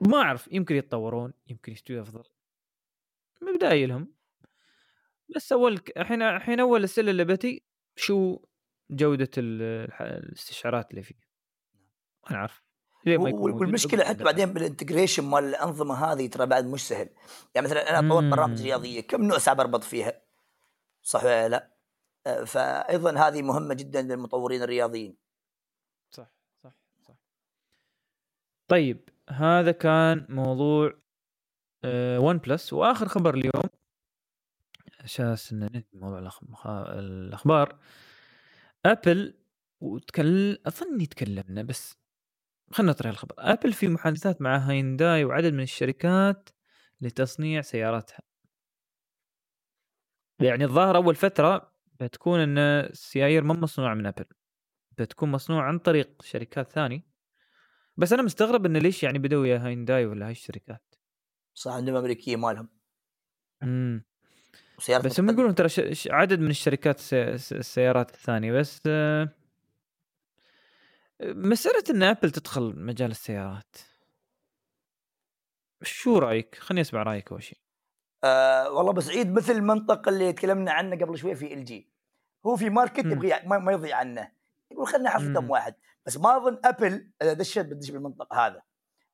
ما أعرف يمكن يتطورون يمكن يستوي أفضل. مبدئي لهم. بس أول الحين الحين أول الأسئلة اللي بتي شو جودة الاستشعارات اللي فيه؟ ما نعرف والمشكلة حتى. بعدين بال integration مال الأنظمة هذه ترى بعد مش سهل. يعني مثلا أنا طورت مم. برامج رياضية كم نوع ساعه بربط فيها؟ صح ولا لا؟ فايضا هذه مهمة جدا للمطورين الرياضيين. صح صح صح. طيب هذا كان موضوع ون بلس وآخر خبر اليوم أساس إن ننهي موضوع الأخبار. Apple وتكلم اظني تكلمنا بس خلينا نطرح الخبر. Apple في محادثات مع هاينداي وعدد من الشركات لتصنيع سياراتها. يعني الظاهر أول فترة بتكون إن السيايير ما مصنوعة من Apple بتكون مصنوعة عن طريق شركات ثانية. بس أنا مستغرب انه ليش يعني بدوا يا هاينداي ولا هاي الشركات؟ صح عندهم أمريكية مالهم. امم بس هم. يقولون ترى عدد من الشركات السي- الس- السيارات الثانية. بس آه، مسألة إن Apple تدخل مجال السيارات. شو رأيك؟ خليني أسمع رأيك أول شيء آه والله بس عيد مثل المنطق اللي تكلمنا عنه قبل شوي في LG. هو في market. يبغى ما, ما يضيع عنه. يقول خلينا كم مم. واحد. بس ما أظن Apple إذا دشت بتدش بالمنطق هذا.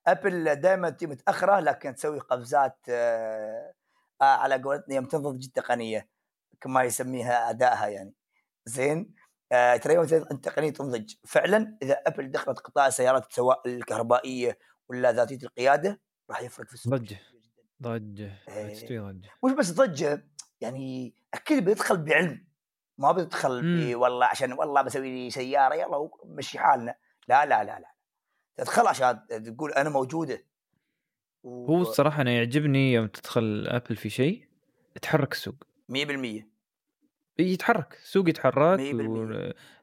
Apple دائما تجي متأخرة لكن تسوي قفزات آه آه على قولتنا يوم تنضج التقنية كما يسميها أدائها يعني. زين؟ ترى يوم التقنيه تنضج. فعلا إذا أبل دخلت قطاع السيارات سواء الكهربائية ولا ذاتية القيادة راح يفرق في السوق ضجة. ضجة. إيه. ضجة. مش بس ضجة يعني أكيد بيدخل بعلم. ما بيدخل والله عشان والله بسوي لي سيارة يلا مشي حالنا. لا لا لا لا. تدخل عشان تقول أنا موجودة. و- هو الصراحة أنا يعجبني يوم تدخل Apple في شيء تحرك السوق. 100% يتحرك السوق يتحرك.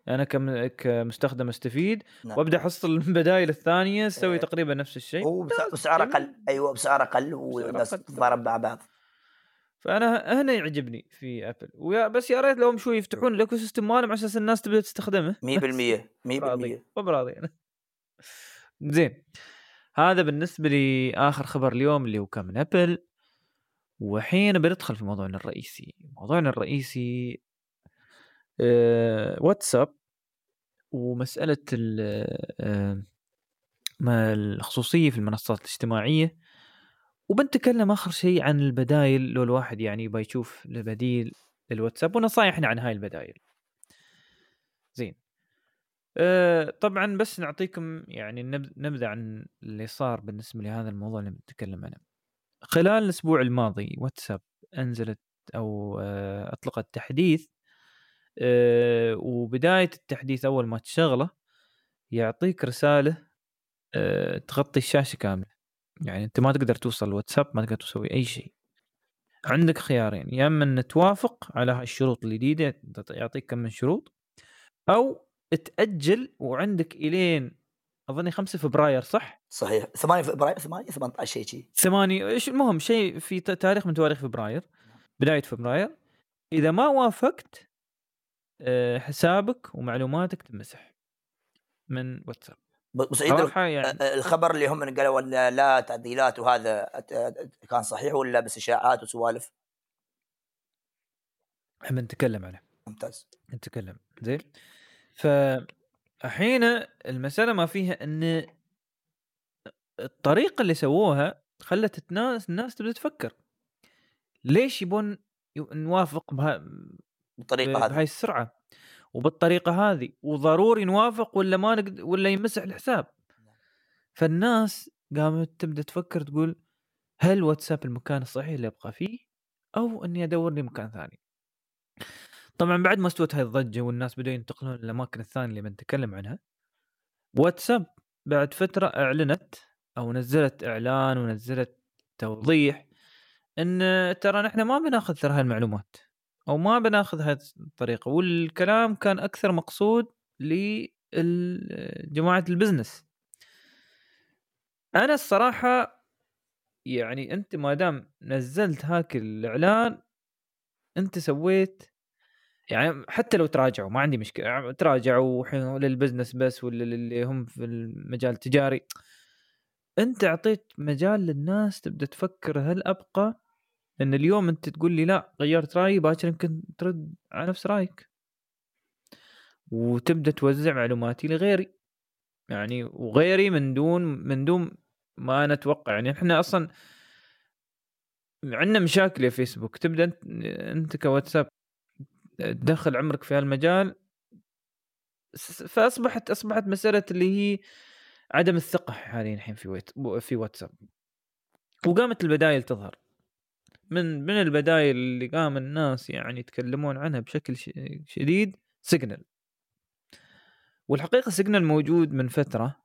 أنا كم... كمستخدم استفيد نعم. وأبدأ أحصل البدائل الثانية تسوي إيه. تقريبا نفس الشيء هو بس- بسعر جميل. أقل أيوه بسعر أقل والناس. تتضارب مع بعض فأنا هنا يعجبني في Apple ويا بس يا ريت لو شوي يفتحون ال ecosystem مالهم على أساس الناس تبدأ تستخدمه 100% 100% راضي مو براضي أنا زين هذا بالنسبة لي آخر خبر اليوم اللي هو كان من ابل وحين بندخل في موضوعنا الرئيسي موضوعنا الرئيسي آه واتساب ومسألة ال- آه ما الخصوصية في المنصات الاجتماعية وبنتكلم آخر شيء عن البدايل لو الواحد يعني يبغى يشوف بديل للواتساب ونصايحنا عن هاي البدايل. زين. أه طبعا بس نعطيكم يعني نب- نبذة عن اللي صار بالنسبة لهذا الموضوع اللي بنتكلم عنه. خلال الأسبوع الماضي واتساب أنزلت أو أه أطلقت تحديث أه وبداية التحديث أول ما تشغله يعطيك رسالة أه تغطي الشاشة كاملة. يعني أنت ما تقدر توصل الواتساب ما تقدر تسوي أي شيء. عندك خيارين يا إما إن توافق على هاي الشروط الجديدة يعطيك كم من شروط أو تأجل وعندك إلين أظني 5 فبراير صح؟ صحيح. 8 فبراير 8 18 شيء شيء. ثمانية إيش المهم؟ شيء في تاريخ من تواريخ فبراير بداية فبراير. إذا ما وافقت آه، حسابك ومعلوماتك تمسح من واتساب. بس يعني؟ آه، الخبر اللي هم قالوا لا تعديلات وهذا كان صحيح ولا بس إشاعات وسوالف؟ إحنا بنتكلم عنه. ممتاز. نتكلم. زين؟ فالحين المسألة ما فيها إن الطريقة اللي سووها خلت الناس الناس تبدأ تفكر. ليش يبون نوافق بها بالطريقة بهاي هذه؟ السرعة؟ وبالطريقة هذه. وضروري نوافق ولا ما نقدر ولا يمسح الحساب؟ فالناس قامت تبدأ تفكر تقول هل واتساب المكان الصحيح اللي أبقى فيه؟ أو إني ادور لي مكان ثاني. طبعا بعد ما استوت هاي الضجة والناس بدأوا ينتقلون للأماكن الثانية اللي بنتكلم عنها واتساب بعد فترة أعلنت أو نزلت إعلان ونزلت توضيح إن ترى نحن ما بناخذ ترى هاي المعلومات أو ما بناخذ هاي الطريقة والكلام كان أكثر مقصود لجماعة ال business. أنا الصراحة يعني أنت ما دام نزلت هاك الإعلان أنت سويت يعني حتى لو تراجعوا ما عندي مشكلة تراجعوا الحين لل business بس ولا للي هم في المجال التجاري. أنت أعطيت مجال للناس تبدأ تفكر هل أبقى؟ لأن اليوم أنت تقول لي لا غيرت رأيي باكر يمكن ترد على نفس رأيك. وتبدأ توزع معلوماتي لغيري. يعني وغيري من دون من دون ما أنا أتوقع. يعني إحنا أصلا عندنا مشاكل يا فيسبوك. تبدأ أنت كواتساب تدخل عمرك في هالمجال فأصبحت أصبحت مسألة اللي هي عدم الثقة حاليا الحين في ويت في واتساب. وقامت البدايل تظهر. من من البدايل اللي قام الناس يعني يتكلمون عنها بشكل شديد Signal. والحقيقة Signal موجود من فترة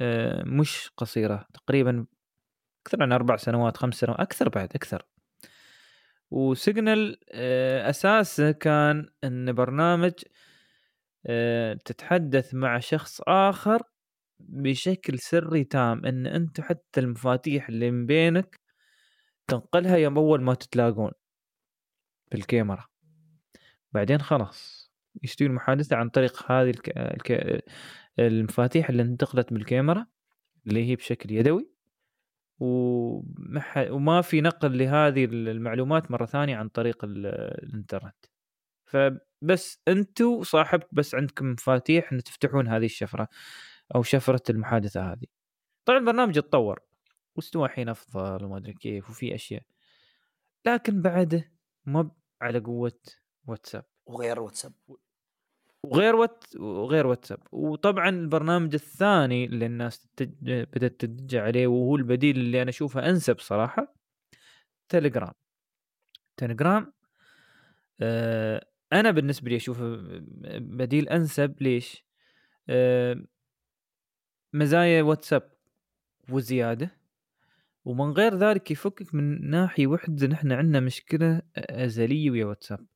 آه، مش قصيرة تقريبا أكثر من أربع سنوات خمس سنوات أكثر بعد أكثر. و Signal آه، أساسه كان إن برنامج آه، تتحدث مع شخص آخر بشكل سري تام إن أنت حتى المفاتيح اللي من بينك تنقلها يوم أول ما تتلاقون بالكاميرا. بعدين خلاص يشتري المحادثة عن طريق هذه الك... الك... المفاتيح اللي انتقلت بالكاميرا اللي هي بشكل يدوي. وما في نقل لهذه المعلومات مرة ثانية عن طريق الإنترنت. فبس انتو صاحبك بس عندكم مفاتيح إن تفتحون هذه الشفرة أو شفرة المحادثة هذه. طبعا البرنامج اتطور واستوى الحين أفضل وما أدري كيف وفي أشياء. لكن بعده ما على قوة واتساب. وغير واتساب. وغير وات وغير واتساب. وطبعا البرنامج الثاني اللي الناس بدأت تتجه عليه وهو البديل اللي أنا أشوفه أنسب صراحة تليجرام. تليجرام آه أنا بالنسبة لي أشوفه بديل أنسب. ليش؟ آه مزايا واتساب وزيادة. ومن غير ذلك يفكك من ناحية وحدة نحن عندنا مشكلة أزلية ويا واتساب.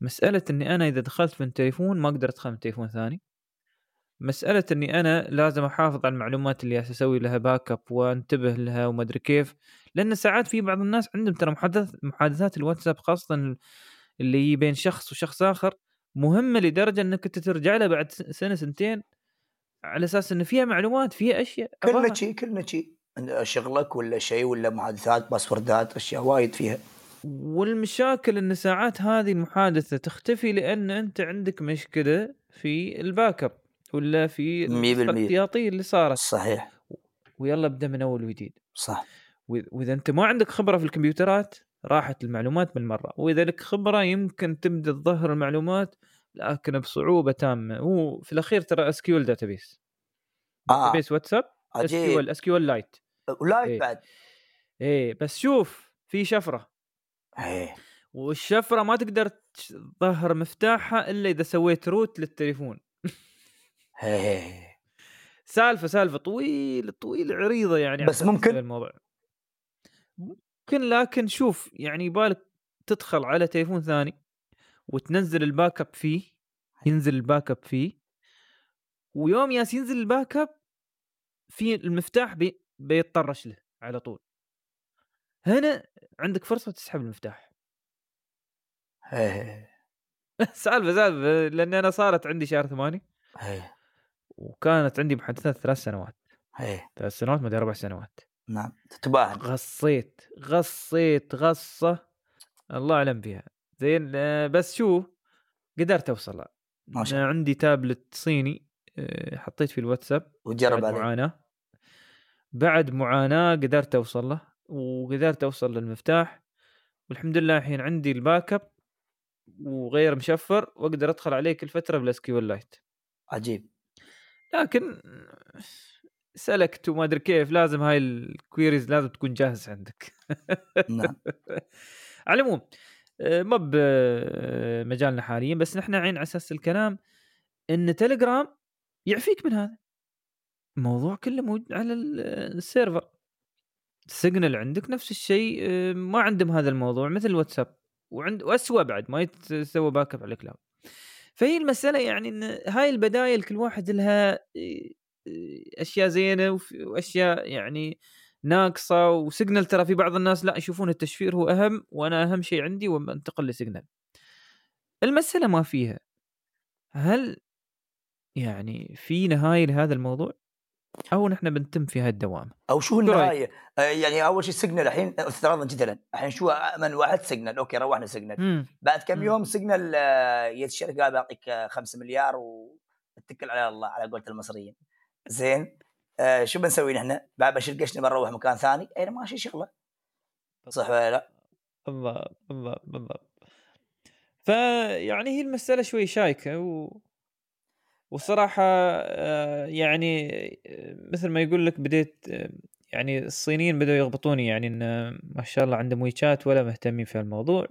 مسألة إني أنا إذا دخلت من تليفون ما أقدر أدخل من تليفون ثاني. مسألة إني أنا لازم أحافظ على المعلومات اللي أسوي لها backup وأنتبه لها وما أدري كيف. لأن ساعات في بعض الناس عندهم ترى محادثات محادثات الواتساب خاصة اللي بين شخص وشخص آخر مهمة لدرجة إنك أنت ترجع لها بعد سنة سنتين على أساس انه فيها معلومات فيها أشياء كلنا شيء كلنا شيء شغلك ولا شيء ولا محادثات باسوردات أشياء وايد فيها. والمشاكل إن ساعات هذه المحادثة تختفي لأن أنت عندك مشكلة في ال backup ولا في الاحتياطية اللي صارت. صحيح. ويلا ابدأ من أول وجديد. صح. وإذا أنت ما عندك خبرة في الكمبيوترات راحت المعلومات بالمرة وإذا لك خبرة يمكن تبدا تظهر المعلومات لكن بصعوبة تامة. هو في الأخير ترى SQ database آه. base WhatsApp SQ SQLite و Lite إيه. بعد. إيه بس شوف في شفرة. إيه. والشفرة ما تقدر تظهر مفتاحها إلا إذا سويت root للتليفون. إيه. سالفة سالفة طويل طويل عريضة يعني بس ممكن الموضوع. ممكن لكن شوف يعني يبالك تدخل على تليفون ثاني وتنزل ال backup فيه ينزل ال backup فيه ويوم ياس ينزل ال backup في المفتاح بي بيتطرش له على طول. هنا عندك فرصة تسحب المفتاح. إيه سالفة سالفة لأني أنا صارت عندي شهر ثمانية. وكانت عندي محادثات ثلاث سنوات. ثلاث سنوات ما أربع سنوات. نعم. تتباهى غصيت غصيت غصة. الله أعلم فيها زين آه، بس شو؟ قدرت أوصل. ما شاء الله. عندي تابلت صيني آه، حطيت في الواتساب وتجرب عليه. معاناة. بعد معاناة قدرت أوصل له. وقدرت أوصل للمفتاح والحمد لله الحين عندي ال backup وغير مشفر وأقدر أدخل عليه كل فترة بال SQLite عجيب. لكن select وما أدري كيف لازم هاي ال queries لازم تكون جاهز عندك. نعم. على العموم آه، ما بمجالنا حاليا بس نحن عين على أساس الكلام إن تليجرام يعفيك من هذا. الموضوع كله موجود على ال server ال Signal عندك نفس الشيء آه، ما عندهم هذا الموضوع مثل الواتساب. وعند واسوء بعد ما يتسوى backup على ال cloud فهي المسألة يعني إن هاي البدايل كل واحد لها آه، أشياء زينة وأشياء يعني ناقصة. وسيجنال ترى في بعض الناس لا يشوفون التشفير هو أهم وأنا أهم شيء عندي وأنتقل لسيجنال المسألة ما فيها. هل يعني في نهاية لهذا الموضوع؟ أو نحن بنتم في هالدوامة أو شو النهاية؟ آه، يعني أول شيء سيجنال الحين افتراضا جدلا. الحين شو منه واحد؟ سيجنال okay روحنا سيجنال بعد كم يوم سيجنال يت الشركة قال بعطيك 5 مليار واتكل على الله على قولة المصريين. زين. آه شو بنسوي نحن؟ بعد بنشيل قشنا بنروح مكان ثاني. اي ماشي شغله صح ولا لا؟ بالضبط بالضبط بالضبط. فيعني هي المسألة شوي شائكة و وصراحة آه، يعني آه، مثل ما يقول لك بديت آه، يعني الصينيين بدأوا يغبطوني يعني إن ما شاء الله عندهم ويتشات ولا مهتمين في الموضوع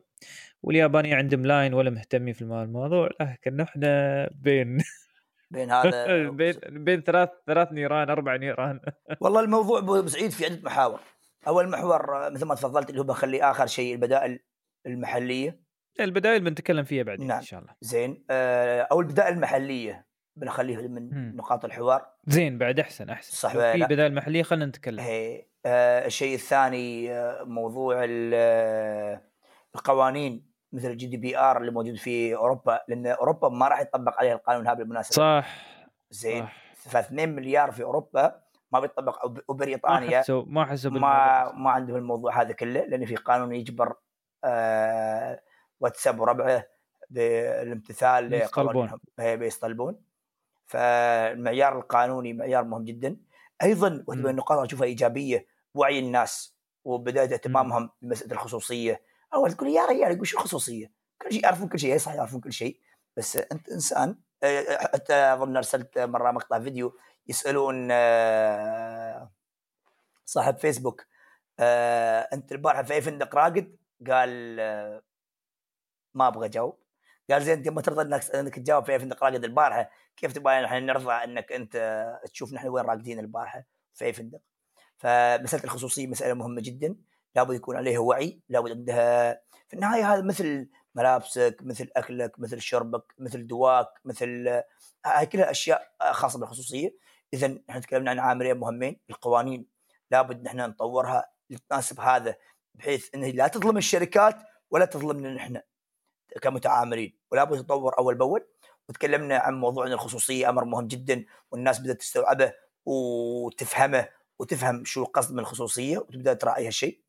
واليابانيين عندهم لاين ولا مهتمين في الموضوع لكن إحنا بين بين هذا بين بين ثلاث ثلاث نيران أربع نيران. والله الموضوع ابو سعيد في عدة محاور. أول محور مثل ما تفضلت اللي هو بخلي آخر شيء البدائل المحلية. البدائل بنتكلم فيها بعدين نعم. ان شاء الله. زين أو البدائل المحلية. بنخليه من. نقاط الحوار. زين بعد أحسن أحسن. صح في بدائل محلية خلينا نتكلم. هي. آه الشيء الثاني آه موضوع آه، القوانين مثل ال GDPR اللي موجود في أوروبا لأن أوروبا ما راح يطبق عليها القانون هذا بالمناسبة. صح. زين. ف 2 مليار في أوروبا ما بيطبق وبريطانيا ما حسوا ما حسوا ما ما عندهم الموضوع هذا كله لأن في قانون يجبر آه واتساب وربعه بالامتثال لقوانينهم. بيصطلبون فالمعيار القانوني معيار مهم جدا. أيضا واحدة من النقاط أشوفها إيجابية وعي الناس وبداية اهتمامهم بمسألة الخصوصية. أول تقول يا رجال يقول شو الخصوصية؟ كل شيء يعرفون كل شيء صح يعرفون كل شيء بس أنت إنسان حتى أظن أرسلت مرة مقطع فيديو يسألون آه، صاحب فيسبوك آه، أنت البارحة في أي فندق راقد؟ قال آه، ما أبغى أجاوب. قال زين أنت ما ترضى إنك إنك تجاوب في أي فندق راقد البارحة. كيف تبغى نحن نرضى إنك أنت تشوف نحن وين راقدين البارحة في أي فندق. فمسألة الخصوصية مسألة مهمة جدا. لابد يكون عليها وعي لابد عندها في النهاية هذا مثل ملابسك مثل أكلك مثل شربك مثل دواك مثل هاي كلها أشياء خاصة بالخصوصية. اذا إحنا تكلمنا عن عاملين مهمين القوانين. لابد نحن نطورها لتناسب هذا بحيث انه لا تظلم الشركات ولا تظلمنا نحن كمتعاملين. ولابد تطور أول بأول. وتكلمنا عن موضوع إن الخصوصية أمر مهم جدا والناس بدأت تستوعبه وتفهمه وتفهم شو القصد من الخصوصية وتبدأ تراعي هالشيء.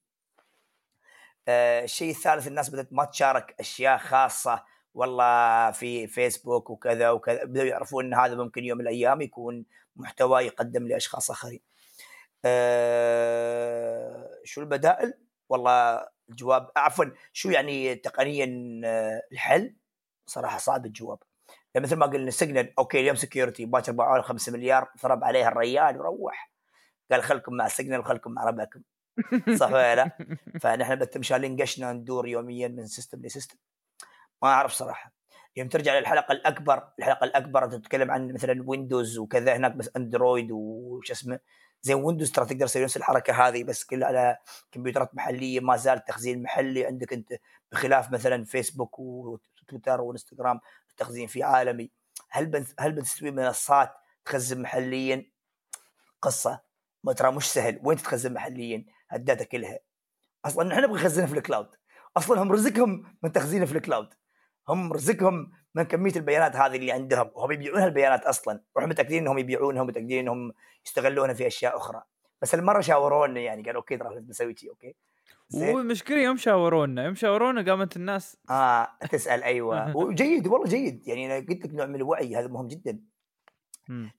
آه الشيء الثالث الناس بدأت ما تشارك أشياء خاصة والله في فيسبوك وكذا وكذا بدأوا يعرفون إن هذا ممكن يوم من الأيام يكون محتوى يقدم لأشخاص آخرين. آه شو البدائل؟ والله الجواب عفوا شو يعني تقنيا آه، الحل؟ صراحة صعب الجواب. يعني مثل ما قلنا سيجنال okay اليوم security باكر باعوا 5 مليار ضرب عليها الريال وروح. قال خلكم مع السيجنال وخلكم مع ربعكم صح ولا لا؟ فنحن بنتم شالين قشنا ندور يوميا من system ل system ما أعرف صراحة. يوم ترجع للحلقة الأكبر الحلقة الأكبر تتكلم عن مثلا ويندوز وكذا هناك بس اندرويد وش اسمه زي ويندوز ترى تقدر تسوي نفس الحركة هذه بس كل على كمبيوترات محلية ما زال تخزين محلي. عندك أنت بخلاف مثلا فيسبوك وتويتر وانستغرام التخزين فيه عالمي. هل هل بتستوي منصات تخزن محليا؟ قصة. ما ترى مش سهل. وين تتخزن محليا؟ ال data كلها. أصلا نحن نبغى نخزنها في ال cloud. أصلا هم رزقهم من تخزينها في ال cloud. هم رزقهم من كمية البيانات هذه اللي عندهم. وهم يبيعونها البيانات أصلا. وإحنا متأكدين إنهم يبيعونها ومتأكدين إنهم يستغلونها في أشياء أخرى. بس المره شاورونا يعني قالوا okay ترى بنسوي شيء okay. والمشكلة يوم شاورونا يوم شاورونا قامت الناس آه تسأل أيوه. وجيد والله جيد. يعني أنا قلت لك نوع من الوعي هذا مهم جدا.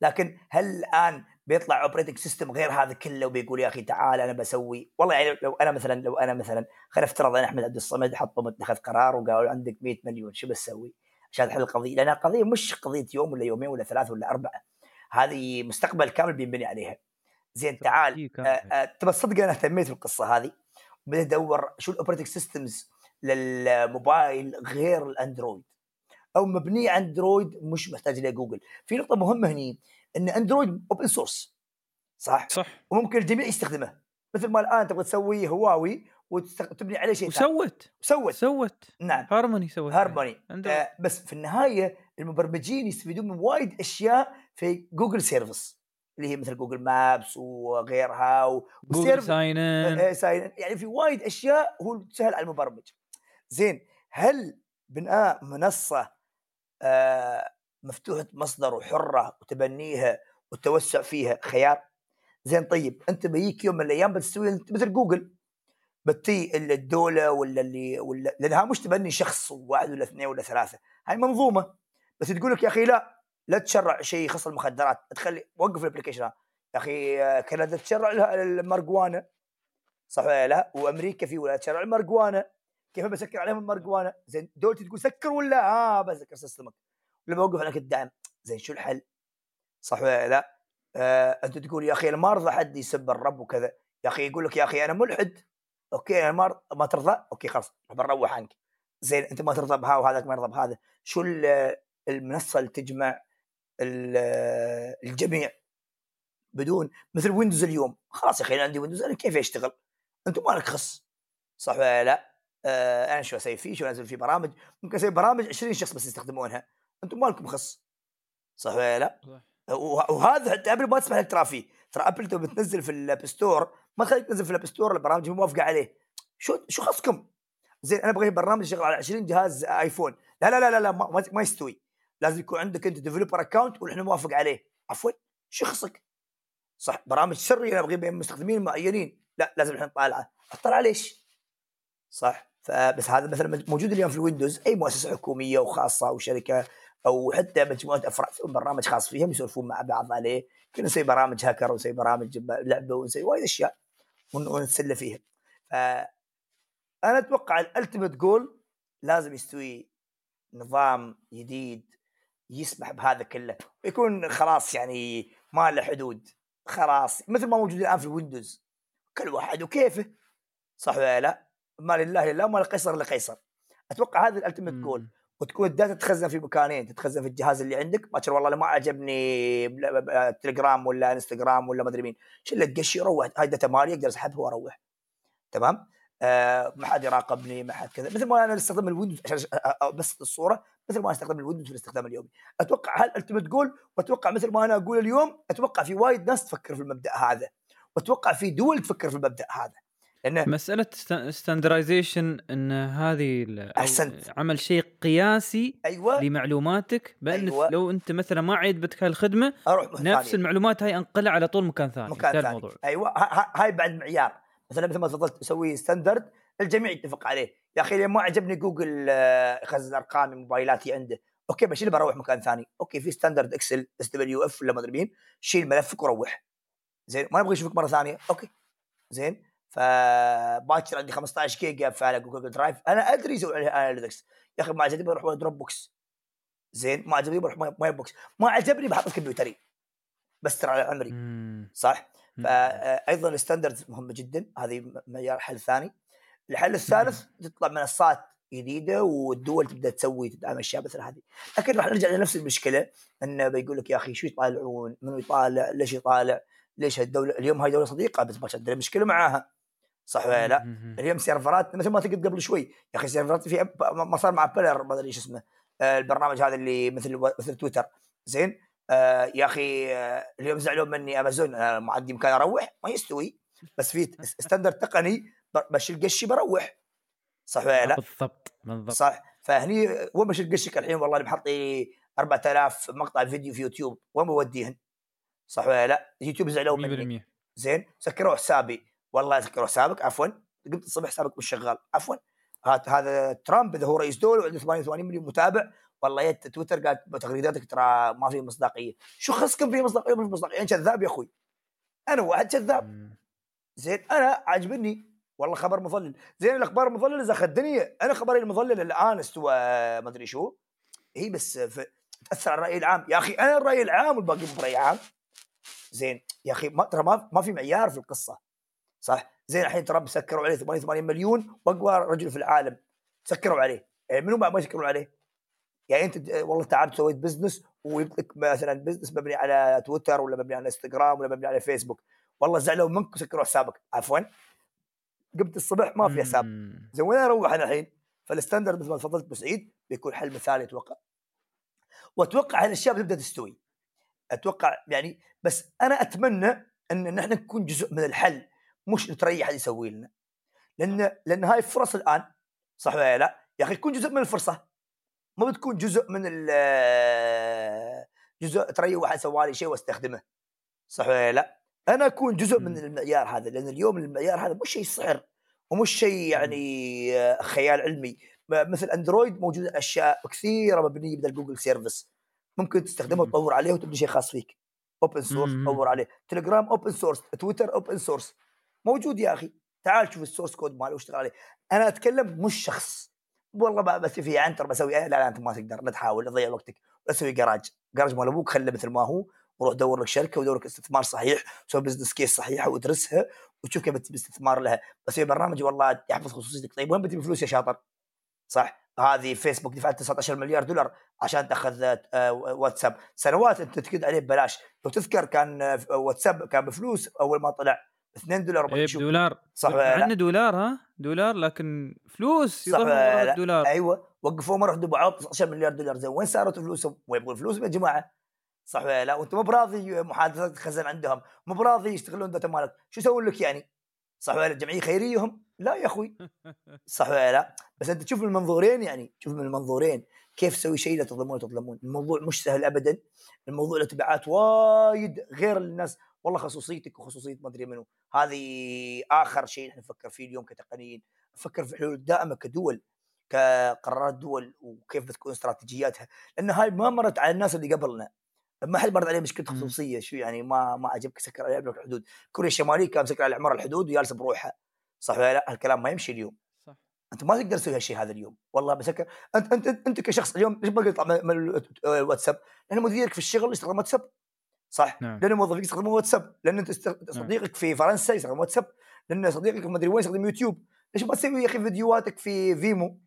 لكن هل الآن بيطلع operating system غير هذا كله وبيقول يا أخي تعال أنا بسوي؟ والله يعني لو أنا مثلا لو أنا مثلا خلينا نفترض ان أحمد عبد الصمد حطوا متخذ قرار وقالوا عندك 100 مليون شو بسوي؟ عشان تحل القضية. لانها قضيه مش قضية يوم ولا يومين ولا ثلاث ولا أربعة. هذه مستقبل كامل بينبني عليها. زين تعال. آه، آه، تبى تصدق أنا اهتميت بالقصة هذه؟ بدأت ادور شو ال operating systems للموبايل غير الأندرويد. أو مبنيه أندرويد مش محتاج لجوجل في نقطة مهمة هني إن أندرويد open source صح؟ صح. وممكن الجميع يستخدمه. مثل ما الآن تبغى تسوي هواوي وتبني عليه شيء وسوت سوت. سوت. نعم. هارموني سوت. هارموني. آه بس في النهاية المبرمجين يستفيدون من وايد أشياء في Google services اللي هي مثل Google Maps وغيرها و... Google sign in يعني في وايد أشياء هو سهل على المبرمج. زين هل بناء منصة آه مفتوحة مصدر وحرة وتبنيها والتوسع فيها خيار؟ زين طيب أنت بيجيك يوم من الأيام بتسوي مثل جوجل بتيي الدولة ولا اللي ولا لأنها مش تبني شخص واحد ولا اثنين ولا ثلاثة. هاي منظومة. بس تقول لك يا أخي لا. لا تشرع شيء يخص المخدرات. تخلي وقف ال application. يا أخي كندا تشرع المارجوانا. صح ولا لا؟ وأمريكا في ولايات تشرع المارجوانا. كيف بسكر عليهم المارجوانا؟ زين دولتي تقول سكر ولا؟ آه بسكر system ك. ولا بوقف عليك الدعم. زين شو الحل؟ صح ولا لا؟ آه أنت تقول يا أخي أنا ما ارضى حد يسب الرب وكذا. يا أخي يقول لك يا أخي أنا ملحد. okay أنا ما ما ترضى؟ okay خلاص بنروح عنك زين أنت ما ترضى بها وهذاك ما يرضى بهذا. شو المنصة اللي تجمع الجميع بدون مثل ويندوز اليوم. خلاص يا أخي أنا عندي ويندوز أنا كيف أشتغل؟ أنتم مالكم خص. صح ولا لا؟ آه أنا شو أسوي فيه؟ شو أنزل فيه برامج؟ ممكن أسوي برامج 20 شخص بس يستخدمونها. أنتم مالكم خص. صح ولا لا؟ وهذا حتى ابل ما تسمح لك ترى فيه. ترى ابل لو بتنزل في ال App Store ما تخليك تنزل في ال App Store البرامج موافقة عليه. شو شو خصكم؟ زين أنا أبغى برنامج يشتغل على 20 جهاز آيفون. لا لا لا لا, لا ما, ما يستوي. لازم يكون عندك أنت developer account ونحن موافق عليه. عفوا. شو خصك؟ صح. برامج سري أنا ابغي بين مستخدمين معينين. لا لازم إحنا نطالعه. أطلع ليش؟ صح. فبس هذا مثلا موجود اليوم في الويندوز أي مؤسسة حكومية وخاصة أو شركة أو حتى مجموعة أفراد برنامج خاص فيهم يسولفون مع بعض عليه. كنا نسوي برامج هاكر ونسوي برامج لعبة ونسوي وايد أشياء ونتسلى فيها. أنا أتوقع ال ultimate goal لازم يستوي نظام جديد يسمح بهذا كله. ويكون خلاص يعني ما له حدود. خلاص. مثل ما موجود الآن في ال Windows كل واحد وكيفه. صح ولا لا؟ ما لله لله وما لقيصر لقيصر أتوقع هذا ال ultimate goal وتكون ال data تتخزن في مكانين. تتخزن في الجهاز اللي عندك. باكر والله ما عجبني تليجرام ولا انستغرام ولا ما أدري مين. شيل لك قش يروح هاي data مالي أقدر اسحبها وأروح. تمام؟ آه ما حد يراقبني ما حد كذا. مثل ما أنا استخدم ال Windows عشان بس الصورة مثل ما أستخدم ال Windows في الاستخدام اليومي. أتوقع هل انت تقول وأتوقع مثل ما أنا أقول اليوم أتوقع في وايد ناس تفكر في المبدأ هذا. وأتوقع في دول تفكر في المبدأ هذا. لأن مسألة standardization إن هذه أحسنت. عمل شيء قياسي أيوة. لمعلوماتك بأن أيوة. لو أنت مثلا ما عجبتك هالخدمه أروح نفس. المعلومات هاي أنقلها على طول مكان ثاني مكان ثاني. الموضوع. أيوه. هاي بعد معيار. مثلا مثل ما تفضلت تسوي standard الجميع يتفق عليه. يا أخي ما عجبني جوجل آه، يخزن ارقامي موبايلاتي عنده. okay بشيل بروح مكان ثاني؟ okay في standard Excel SWF ولا ما أدري مين شيل ملفك وروح. زين ما يبغى يشوفك مرة ثانية. okay. زين فباكر عندي 15 جيجا على Google Drive أنا أدري يسوي عليها analytics يا أخي ما عجبني بروح Dropbox زين ما عجبني بروح My Box ما عجبني بحط في كمبيوتري بس ترى على عمري. صح؟ فايضا ال standards مهمة جدا هذه معيار حل ثاني. الحل الثالث تطلع منصات جديدة والدول تبدأ تسوي تدعم أشياء مثل هذه. لكن راح نرجع لنفس المشكلة إنه بيقول لك يا أخي شو يطالعون؟ منو يطالع؟ ليش يطالع؟ ليش الدولة اليوم هاي دولة صديقة بس ما عندنا مشكلة معاها. صح ولا لا؟ اليوم سيرفرات مثل ما تقول قبل شوي يا أخي سيرفرات في ما صار مع Parler ما أدري إيش اسمه البرنامج هذا اللي مثل مثل تويتر. زين؟ آه يا أخي آه اليوم زعلوا مني أمازون أنا ما عندي مكان أروح ما يستوي. بس في standard تقني بشيل قشي بروح. صح ولا لا؟ بالضبط بالضبط. صح. فهني وين بشيل قشك الحين والله اللي محط لي 4000 مقطع فيديو في يوتيوب وين بوديهن؟ صح ولا لا؟ يوتيوب زعلوا مني. زين سكروا حسابي. والله سكروا حسابك عفوا. قمت الصبح حسابك مش شغال عفوا. هذا ترامب إذا هو رئيس دولة وعنده 88 مليون متابع والله يت تويتر قالت تغريداتك ترى ما في مصداقية. شو خصكم في مصداقية مش مصداقية؟ انت كذاب يا أخوي. أنا واحد كذاب. زين أنا عاجبني. والله خبر مضلل زين الأخبار المضلله زخ الدنيا أنا خبري المضلل الان استوى ما أدري شو. هي بس تأثر على الرأي العام. يا أخي أنا الرأي العام والباقي براي عام. زين يا أخي ما ترى ما, في معيار في القصة. صح؟ زين الحين ترامب سكروا عليه 88 مليون وأقوى رجل في العالم. سكروا عليه. يعني منو ما يسكرون عليه؟ يعني أنت والله تعبت سويت business ويبقى مثلا business مبني على تويتر ولا مبني على إنستغرام ولا مبني على فيسبوك والله زعلوا منك وسكروا حسابك. عفوا. قمت الصبح ما في حساب. زين وين أروح أنا الحين؟ فال standard مثل ما تفضلت أبو سعيد بيكون حل مثالي أتوقع. وأتوقع هالاشياء بتبدأ تستوي. أتوقع يعني بس أنا أتمنى أن نحن نكون جزء من الحل مش نتريا حد يسوي لنا. لأن لأن هاي فرص الآن صح ولا لا؟ يا أخي تكون جزء من الفرصة. ما بتكون جزء من جزء تريا واحد سوى لي شيء واستخدمه. صح ولا لا؟ أنا أكون جزء من المعيار هذا لأن اليوم المعيار هذا مش شيء سحر ومش شيء يعني خيال علمي. مثل Android موجود أشياء كثيرة مبنية بدل Google service. ممكن تستخدمه وتطور عليه وتبني شيء خاص فيك. open source تطور عليه. Telegram open source Twitter open source موجود يا أخي. تعال شوف ال source code ماله واشتغل عليه. أنا أتكلم مش شخص. والله بس في عنتر بسوي لا لا أنت ما تقدر لا تحاول تضيع وقتك أسوي جراج جراج مال أبوك خله مثل ما هو وروح دور لك شركة ودور لك استثمار صحيح وسوي business case صحيحة وادرسها وشوف كيف بتجيب استثمار لها بسوي برنامج والله يحفظ خصوصيتك. طيب وين بتجيب فلوس يا شاطر؟ صح؟ هذه فيسبوك دفعت 19 مليار دولار عشان تأخذ آه، واتساب. سنوات أنت تكد عليه ببلاش. لو تذكر كان آه، واتساب كان بفلوس أول ما طلع. 2 دولار شوف. بدولار صح ولا؟ انه دولار ها دولار لكن فلوس صح؟ الدولار أيوه وقفوا مره دفعوا 19 مليار دولار زين وين صارت فلوسهم؟ وين يبغون فلوسهم يا جماعة؟ صح ولا لا؟ وانت مو براضي محادثات تخزن عندهم، مو براضي يستغلون data مالك، شو يسوون لك يعني؟ صح ولا لا؟ جمعية خيريه هم؟ لا يا أخوي صح ولا لا؟ بس أنت تشوف من المنظورين يعني تشوف من المنظورين كيف تسوي شيء لا تظلمون تظلمون، الموضوع مش سهل ابدا، الموضوع له تبعات وايد غير الناس والله خصوصيتك وخصوصية ما أدري منو، هذه آخر شيء نحن نفكر فيه اليوم كتقنيين، نفكر في حلول دائمة كدول كقرارات دول وكيف بتكون استراتيجياتها. لأن هاي ما مرت على الناس اللي قبلنا. ما حد مرت عليه مشكلة. خصوصية؟ شو يعني؟ ما ما عجبك سكر على الحدود. كوريا الشمالية كان مسكر على عمر الحدود وجالس بروحها. صح ولا لأ؟ هالكلام ما يمشي اليوم. صح. أنت ما تقدر تسوي هالشيء هذا اليوم. والله بسكر. أنت أنت أنت, كشخص اليوم ليش ما قلت من من الواتساب؟ لأن مديرك في الشغل يستخدم واتساب. صح؟ نعم. لأن موظفيك يستخدمون واتساب. لأن است- صديقك في فرنسا يستخدم واتساب. لأن صديقك ما أدري وين يستخدم يوتيوب. ليش ما تسوي يا أخي فيديوهاتك في Vimeo؟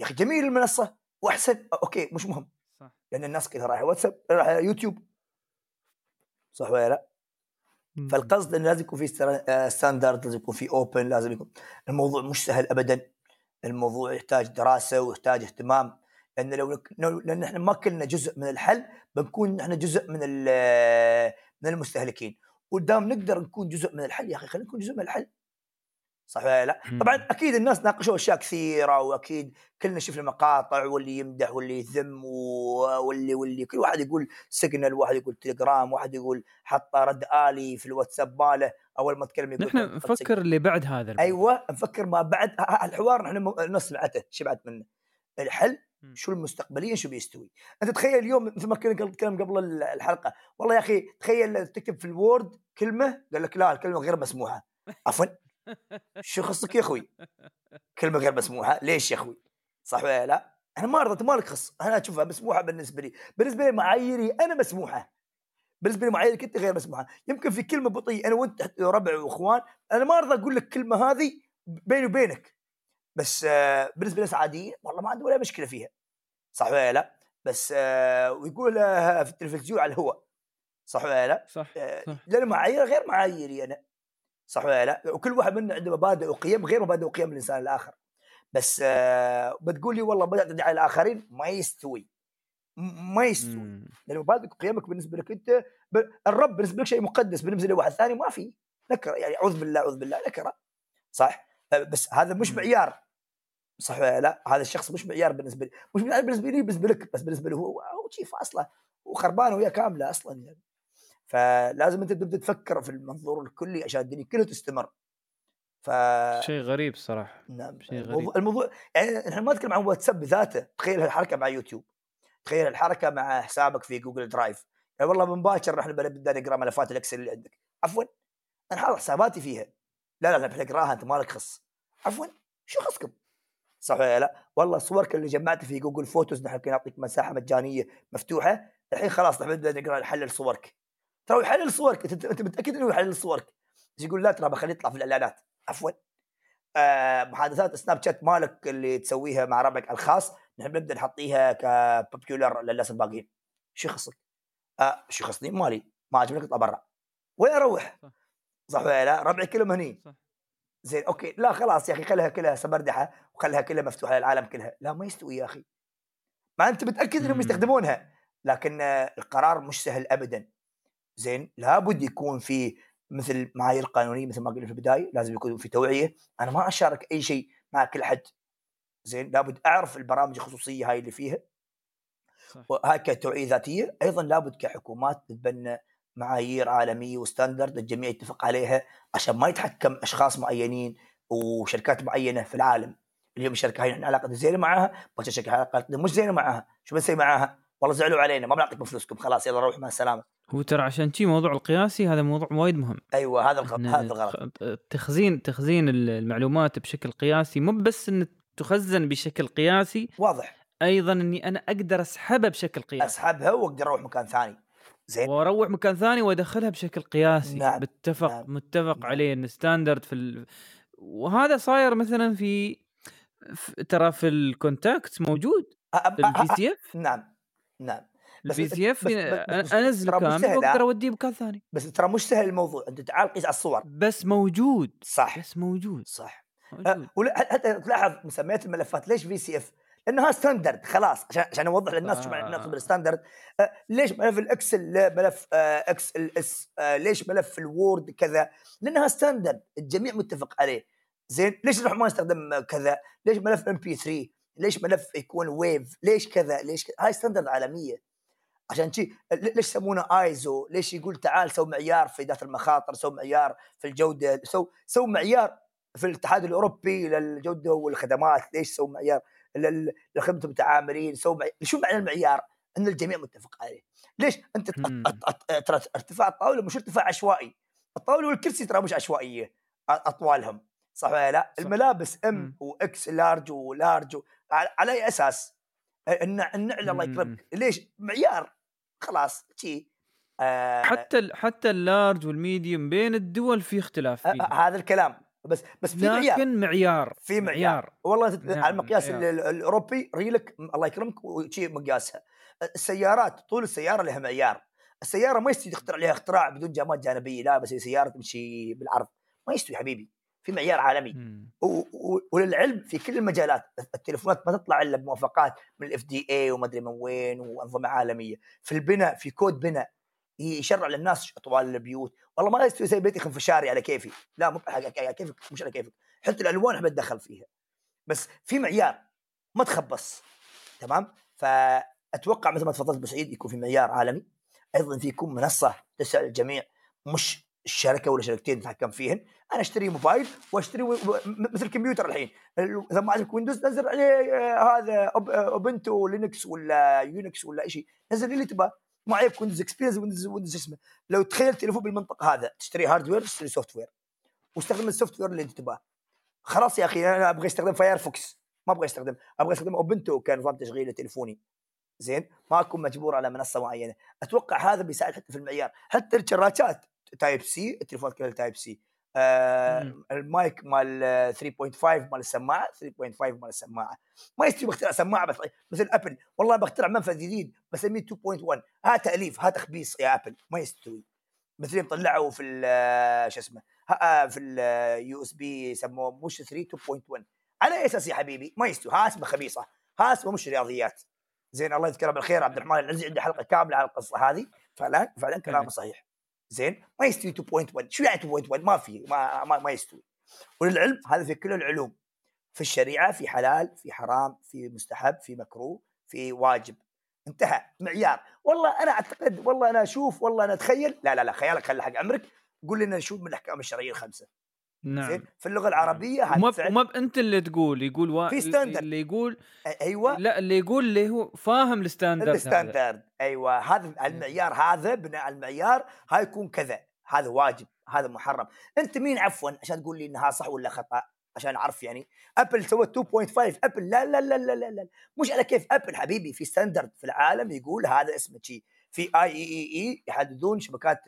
يا أخي جميل المنصة وأحسن. okay مش مهم. صح. لأن الناس كلها رايحة واتساب رايحة يوتيوب. صح ولا لا؟ مم. فالقصد انه لازم يكون في standard لازم يكون في open لازم يكون. الموضوع مش سهل ابدا. الموضوع يحتاج دراسة ويحتاج اهتمام. لأن لو لو- لأن إحنا ما كنا جزء من الحل بنكون إحنا جزء من ال- من المستهلكين ودام نقدر نكون جزء من الحل يا أخي خلينا نكون جزء من الحل صح ولا لا؟ طبعا أكيد الناس ناقشوا أشياء كثيرة وأكيد كلنا شفنا مقاطع واللي يمدح واللي يذم واللي واللي كل واحد يقول Signal واحد يقول تليجرام واحد يقول حط رد آلي في الواتساب ماله أول ما تكلم يقول نحن حط Signal. نفكر اللي بعد هذا. أيوه نفكر ما بعد الحوار نحن م- الناس سمعته شبعت منه الحل. شو المستقبليا شو بيستوي. أنت تخيل اليوم مثل ما كنا نتكلم قبل ال- الحلقة والله يا أخي تخيل تكتب في ال Word كلمة قال لك لا الكلمة غير مسموحة. عفوا. شو خصك يا أخوي؟ كلمة غير مسموحة. ليش يا أخوي؟ صح ولا لا؟ أنا ما أرضى ما لك خص. أنا أشوفها مسموحة بالنسبة لي. بالنسبة لي معاييري أنا مسموحة. بالنسبة لي معاييرك انت غير مسموحة. يمكن في كلمة بطيئة أنا وأنت ربع وإخوان أنا ما أرضى أقول لك الكلمة هذه بيني وبينك. بس آه، بالنسبة لناس عاديين والله ما عندي ولا مشكلة فيها. صح ولا لا؟ بس آه، ويقولها في التلفزيون على الهواء. صح ولا لا؟ صح آه، صح. لأن معايير غير معاييري أنا. صح ولا لا؟ وكل واحد منا عنده مبادئ وقيم غير مبادئ وقيم الإنسان الآخر. بس آه، بتقول لي والله بدأت على الآخرين ما يستوي. ما يستوي. لأن مبادئك وقيمك بالنسبة لك أنت. الرب بالنسبة لك شيء مقدس بالنسبة لواحد ثاني ما في. نكره يعني أعوذ بالله أعوذ بالله نكره صح؟ بس هذا مش. معيار. صح ولا لا؟ هذا الشخص مش معيار بالنسبة لي. مش معيار بالنسبة لي بالنسبة لك بس بالنسبة له هو هو شيء أصلا. وخربانه وهي كاملة أصلا يعني. فلازم أنت تبدأ تفكر في المنظور الكلي عشان الدنيا كلها تستمر. ف شيء غريب صراحة. نعم. شيء غريب. الموضوع, يعني إحنا ما نتكلم عن واتساب بذاته. تخيل هالحركة مع يوتيوب. تخيل الحركه مع حسابك في Google Drive. يعني والله من باكر إحنا بنبدأ نقرأ ملفات ال Excel اللي عندك. عفوا. أنا حاط حساباتي فيها. لا لا لا بنقراها أنت مالك خص. عفوا شو خصكم؟ صح ولا لا والله صورك اللي جمعتها في Google Photos نحن كنا نعطيك مساحة مجانية مفتوحة الحين خلاص نحن بدنا نقرأ نحلل صورك. ترى يحلل صورك انت متأكد إنه يحلل صورك؟ بس يقول لا ترى بخليه يطلع في الإعلانات. عفوا. آه محادثات Snapchat مالك اللي تسويها مع ربعك الخاص نحن بنبدأ نحطيها ك popular للناس الباقيين. شو يخصك؟ آه شو يخصني؟ مالي. ما عجبنك اطلع برا وين أروح؟ صح. صح ولا لا؟ ربعي كلهم هني. صح. زين أوكي. لا خلاص يا أخي خليها كلها سمردحه وخليها كلها مفتوحة للعالم كلها. لا ما يستوي يا أخي. ما أنت متأكد إنهم. يستخدمونها؟ لكن القرار مش سهل ابدا. زين لابد يكون في مثل معايير قانونيه مثل ما قلنا في البداية لازم يكون في توعية. أنا ما أشارك أي شيء مع كل حد زين لابد أعرف البرامج الخصوصية هاي اللي فيها. صح. وهاي كتوعية ذاتية. أيضا لابد كحكومات تتبنى معايير عالمية وستاندرد الجميع يتفق عليها عشان ما يتحكم أشخاص معينين وشركات معينة في العالم. اليوم الشركة هاي إحنا علاقتنا زينة معاها بكره شركة علاقتنا مش زينة معاها. شو بنسوي معاها؟ والله زعلوا علينا ما بنعطيكم فلوسكم خلاص يلا روح مع السلامة. هو ترى عشان شي موضوع القياسي هذا موضوع وايد مهم. أيوه هذا الغلط هذا الغلط. تخزين تخزين المعلومات بشكل قياسي مو بس إن تخزن بشكل قياسي واضح. أيضا إني أنا أقدر اسحبها بشكل قياسي. أسحبها وأقدر أروح مكان ثاني. زين. وأروح مكان ثاني وأدخلها بشكل قياسي. نعم، متفق نعم، متفق نعم. عليه إن standard في ال... وهذا صاير مثلا في في- ترى في ال contact موجود؟ V أ- CF نعم نعم. بس- ال VCF أنزل كامل. وأقدر أوديه مكان ثاني. بس ترى مش سهل الموضوع. أنت تعال قيس على الصور. بس موجود. صح. بس موجود. صح. موجود. أه، ولا- حتى تلاحظ مسميات الملفات؟ ليش VCF؟ لانها standard خلاص عشان عشان أوضح للناس شو معنى آه. نقصد بال standard أه، ليش ملف ال Excel لا ملف XLS ليش ملف ال Word كذا؟ لأنها standard الجميع متفق عليه زين ليش نروح ما نستخدم كذا؟ ليش ملف MP 3؟ ليش ملف يكون wave؟ ليش كذا؟ ليش كذا؟ هاي standard عالمية عشان شي ليش يسمونه ايزو؟ ليش يقول تعال سو معيار في ذات المخاطر، سو معيار في الجودة، سو سو معيار في الاتحاد الأوروبي للجودة والخدمات، ليش سو معيار لخدمة المتعاملين، سو معيار. شو معنى المعيار؟ إن الجميع متفق عليه. ليش؟ أنت ترى ارتفاع الطاولة مش ارتفاع عشوائي. الطاولة والكرسي ترى مش عشوائية أطوالهم صح ولا لا؟ صح. الملابس M. و X large و large و- على على أي أساس؟ النع- النعل الله. يكرمك ليش؟ معيار خلاص شي آه حتى ال- حتى ال large وال medium بين الدول في اختلاف فيه آه، هذا الكلام بس بس في معيار. لكن معيار في معيار. والله تت- نعم، على المقياس معيار. ال- ال- الأوروبي ريلك الله يكرمك وشي مقياسها السيارات طول السيارة لها معيار. السيارة ما يستوي تخترع لها اختراع بدون جامات جانبية لا بس سيارة تمشي بالعرض. ما يستوي حبيبي. في معيار عالمي. وللعلم في كل المجالات التليفونات ما تطلع إلا بموافقات من ال FDA وما أدري من وين وأنظمة عالمية. في البناء في كود بناء. يشرع للناس اطوال البيوت. والله ما يستوي زي بيتي خنفشاري على كيفي. لا مو على كيفك مش على كيفك. حتى الألوان أحب أتدخل فيها. بس في معيار ما تخبص. تمام؟ فأتوقع مثل ما تفضلت ابو سعيد يكون في معيار عالمي. أيضا في يكون منصة تسع الجميع مش الشركة ولا شركتين تتحكم فيهن. أنا أشتري موبايل وأشتري مثل الكمبيوتر الحين. ال- إذا ما عندك Windows نزل عليه آه، هذا آه، Ubuntu Linux ولا Unix ولا شيء. نزل اللي تبغاه. ما عليك Windows Experience Windows Windows اسمه لو تخيل تليفون بالمنطقة هذا تشتري hardware تشتري software واستخدم ال software اللي أنت تبغاه. خلاص يا أخي أنا أبغى أستخدم Firefox ما أبغى أستخدم أبغى أستخدم Ubuntu كنظام تشغيل لتليفوني زين؟ ما اكون مجبور على منصة معينة. أتوقع هذا بيساعد حتى في المعيار. حتى الشارجات Type-C التليفونات كلها Type-C آه. المايك مال آه، 3.5 مال السماعة 3.5 مال السماعة. ما يستوي بخترع سماعة بس مثل Apple والله بخترع منفذ جديد بسميه 2.1 ها تأليف ها تخبيص يا Apple ما يستوي. مثل يوم طلعوا في آه، شو اسمه آه، في ال USB يسموه مش 3 2.1 على أي أساس يا حبيبي؟ ما يستوي. ها اسمه خبيصة. ها اسمه مش رياضيات. زين الله يذكره بالخير. عبد الرحمن العزي عنده حلقة كاملة على القصة هذه. فعلا فعلا كلامه فعلا. صحيح. زين؟ ما يستوي 2.1 شو يعني 2.1 ما في ما, ما, ما يستوي. وللعلم هذا في كل العلوم. في الشريعة في حلال في حرام في مستحب في مكروه في واجب. انتهى. معيار. والله أنا أعتقد والله أنا أشوف والله أنا أتخيل. لا لا لا خيالك خلي حق عمرك. قول لنا نشوف من الأحكام الشرعية الخمسة. نعم. زين في اللغة العربية هذا وما. أنت اللي تقول يقول وا... في standard. اللي يقول أيوه. لا اللي يقول اللي هو فاهم ال standard. ال standard. أيوه. هذا المعيار هذا بناء المعيار هاي يكون كذا. هذا واجب. هذا محرم. أنت مين عفوا؟ عشان تقول لي إنها صح ولا خطأ عشان أعرف يعني. Apple سوت 2.5 Apple لا لا لا لا لا, لا. مش على كيف. Apple حبيبي في standard في العالم يقول هذا اسمه شيء في IEEE يحددون شبكات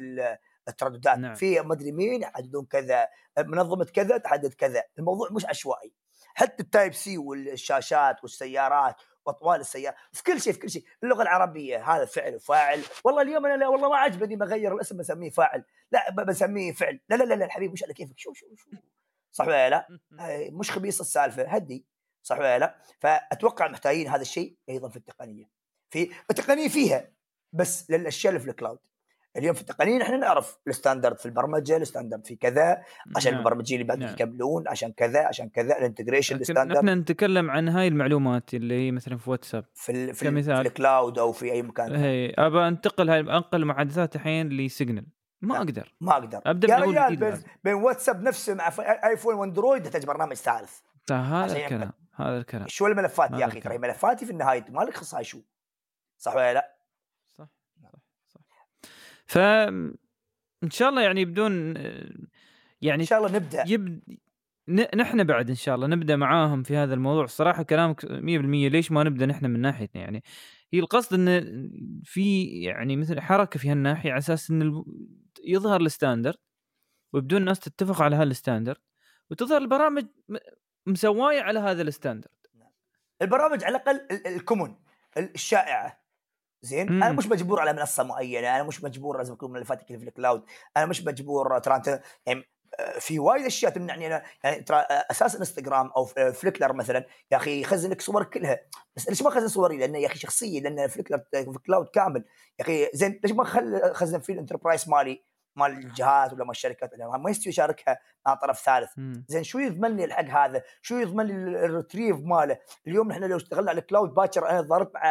الترددات. نعم. في مدري مين يحددون كذا منظمة كذا تحدد كذا. الموضوع مش عشوائي. حتى ال Type-C والشاشات والسيارات وأطوال السياره في كل شيء في كل شيء. اللغة العربية هذا فعل وفاعل. والله اليوم أنا لا والله ما عجبني بغير الاسم بسميه فاعل. لا بسميه فعل. لا لا لا, لا الحبيب مش على كيفك؟ شو شو شو؟ صح ولا لا؟ مش خبيص السالفة هدي. صح ولا لا؟ فأتوقع محتاجين هذا الشيء أيضا في التقنية. في التقنية فيها بس للأشياء اللي في ال cloud اليوم في التقنية إحنا نعرف ال standard في البرمجة ال standard في كذا عشان نعم. المبرمجين اللي بعد نعم. يكملون عشان كذا عشان كذا ال integration ال standard إحنا نتكلم عن هاي المعلومات اللي هي مثلا في واتساب في ال في. في ال cloud أو في أي مكان. هي أبى أنتقل هاي أنقل المحادثات الحين ل Signal ما. أقدر ما أقدر أبدأ يا رجال بين. بين واتساب نفسه مع آيفون وأندرويد يحتاج برنامج ثالث هذا الكلام هذا الكلام شو الملفات يا أخي. ترى ملفاتي في النهاية ما لك خص هاي شو صح ولا لا؟ ف إن شاء الله يعني بدون يعني إن شاء الله نبدأ. يب نحن بعد إن شاء الله نبدأ معاهم في هذا الموضوع. الصراحه كلامك 100% ليش ما نبدأ نحن من ناحيتنا يعني؟ هي القصد إن في يعني مثل حركة في هالناحية على أساس إن يظهر ال standard ويبدون الناس تتفق على هال standard وتظهر البرامج مسواية على هذا ال standard البرامج على الأقل ال common الشائعة. زين؟ مم. أنا مش مجبور على منصة معينة أنا مش مجبور لازم يكون ملفاتي في ال cloud أنا مش مجبور ترى انت يعني آه، في وايد أشياء تمنعني أنا يعني ترى آه، أساس إنستغرام أو Flickr مثلا يا أخي يخزن لك صورك كلها بس ليش ما خزن صوري؟ لأنه يا أخي شخصية لأن Flickr في cloud كامل. يا أخي زين ليش ما خل خزن في ال enterprise مالي مال الجهات ولا مال الشركات؟ ما يستوي يشاركها مع طرف ثالث. زين شو يضمن لي الحق هذا؟ شو يضمن لي ال retrieve ماله؟ اليوم إحنا لو اشتغلنا على ال cloud باكر أنا ضربت مع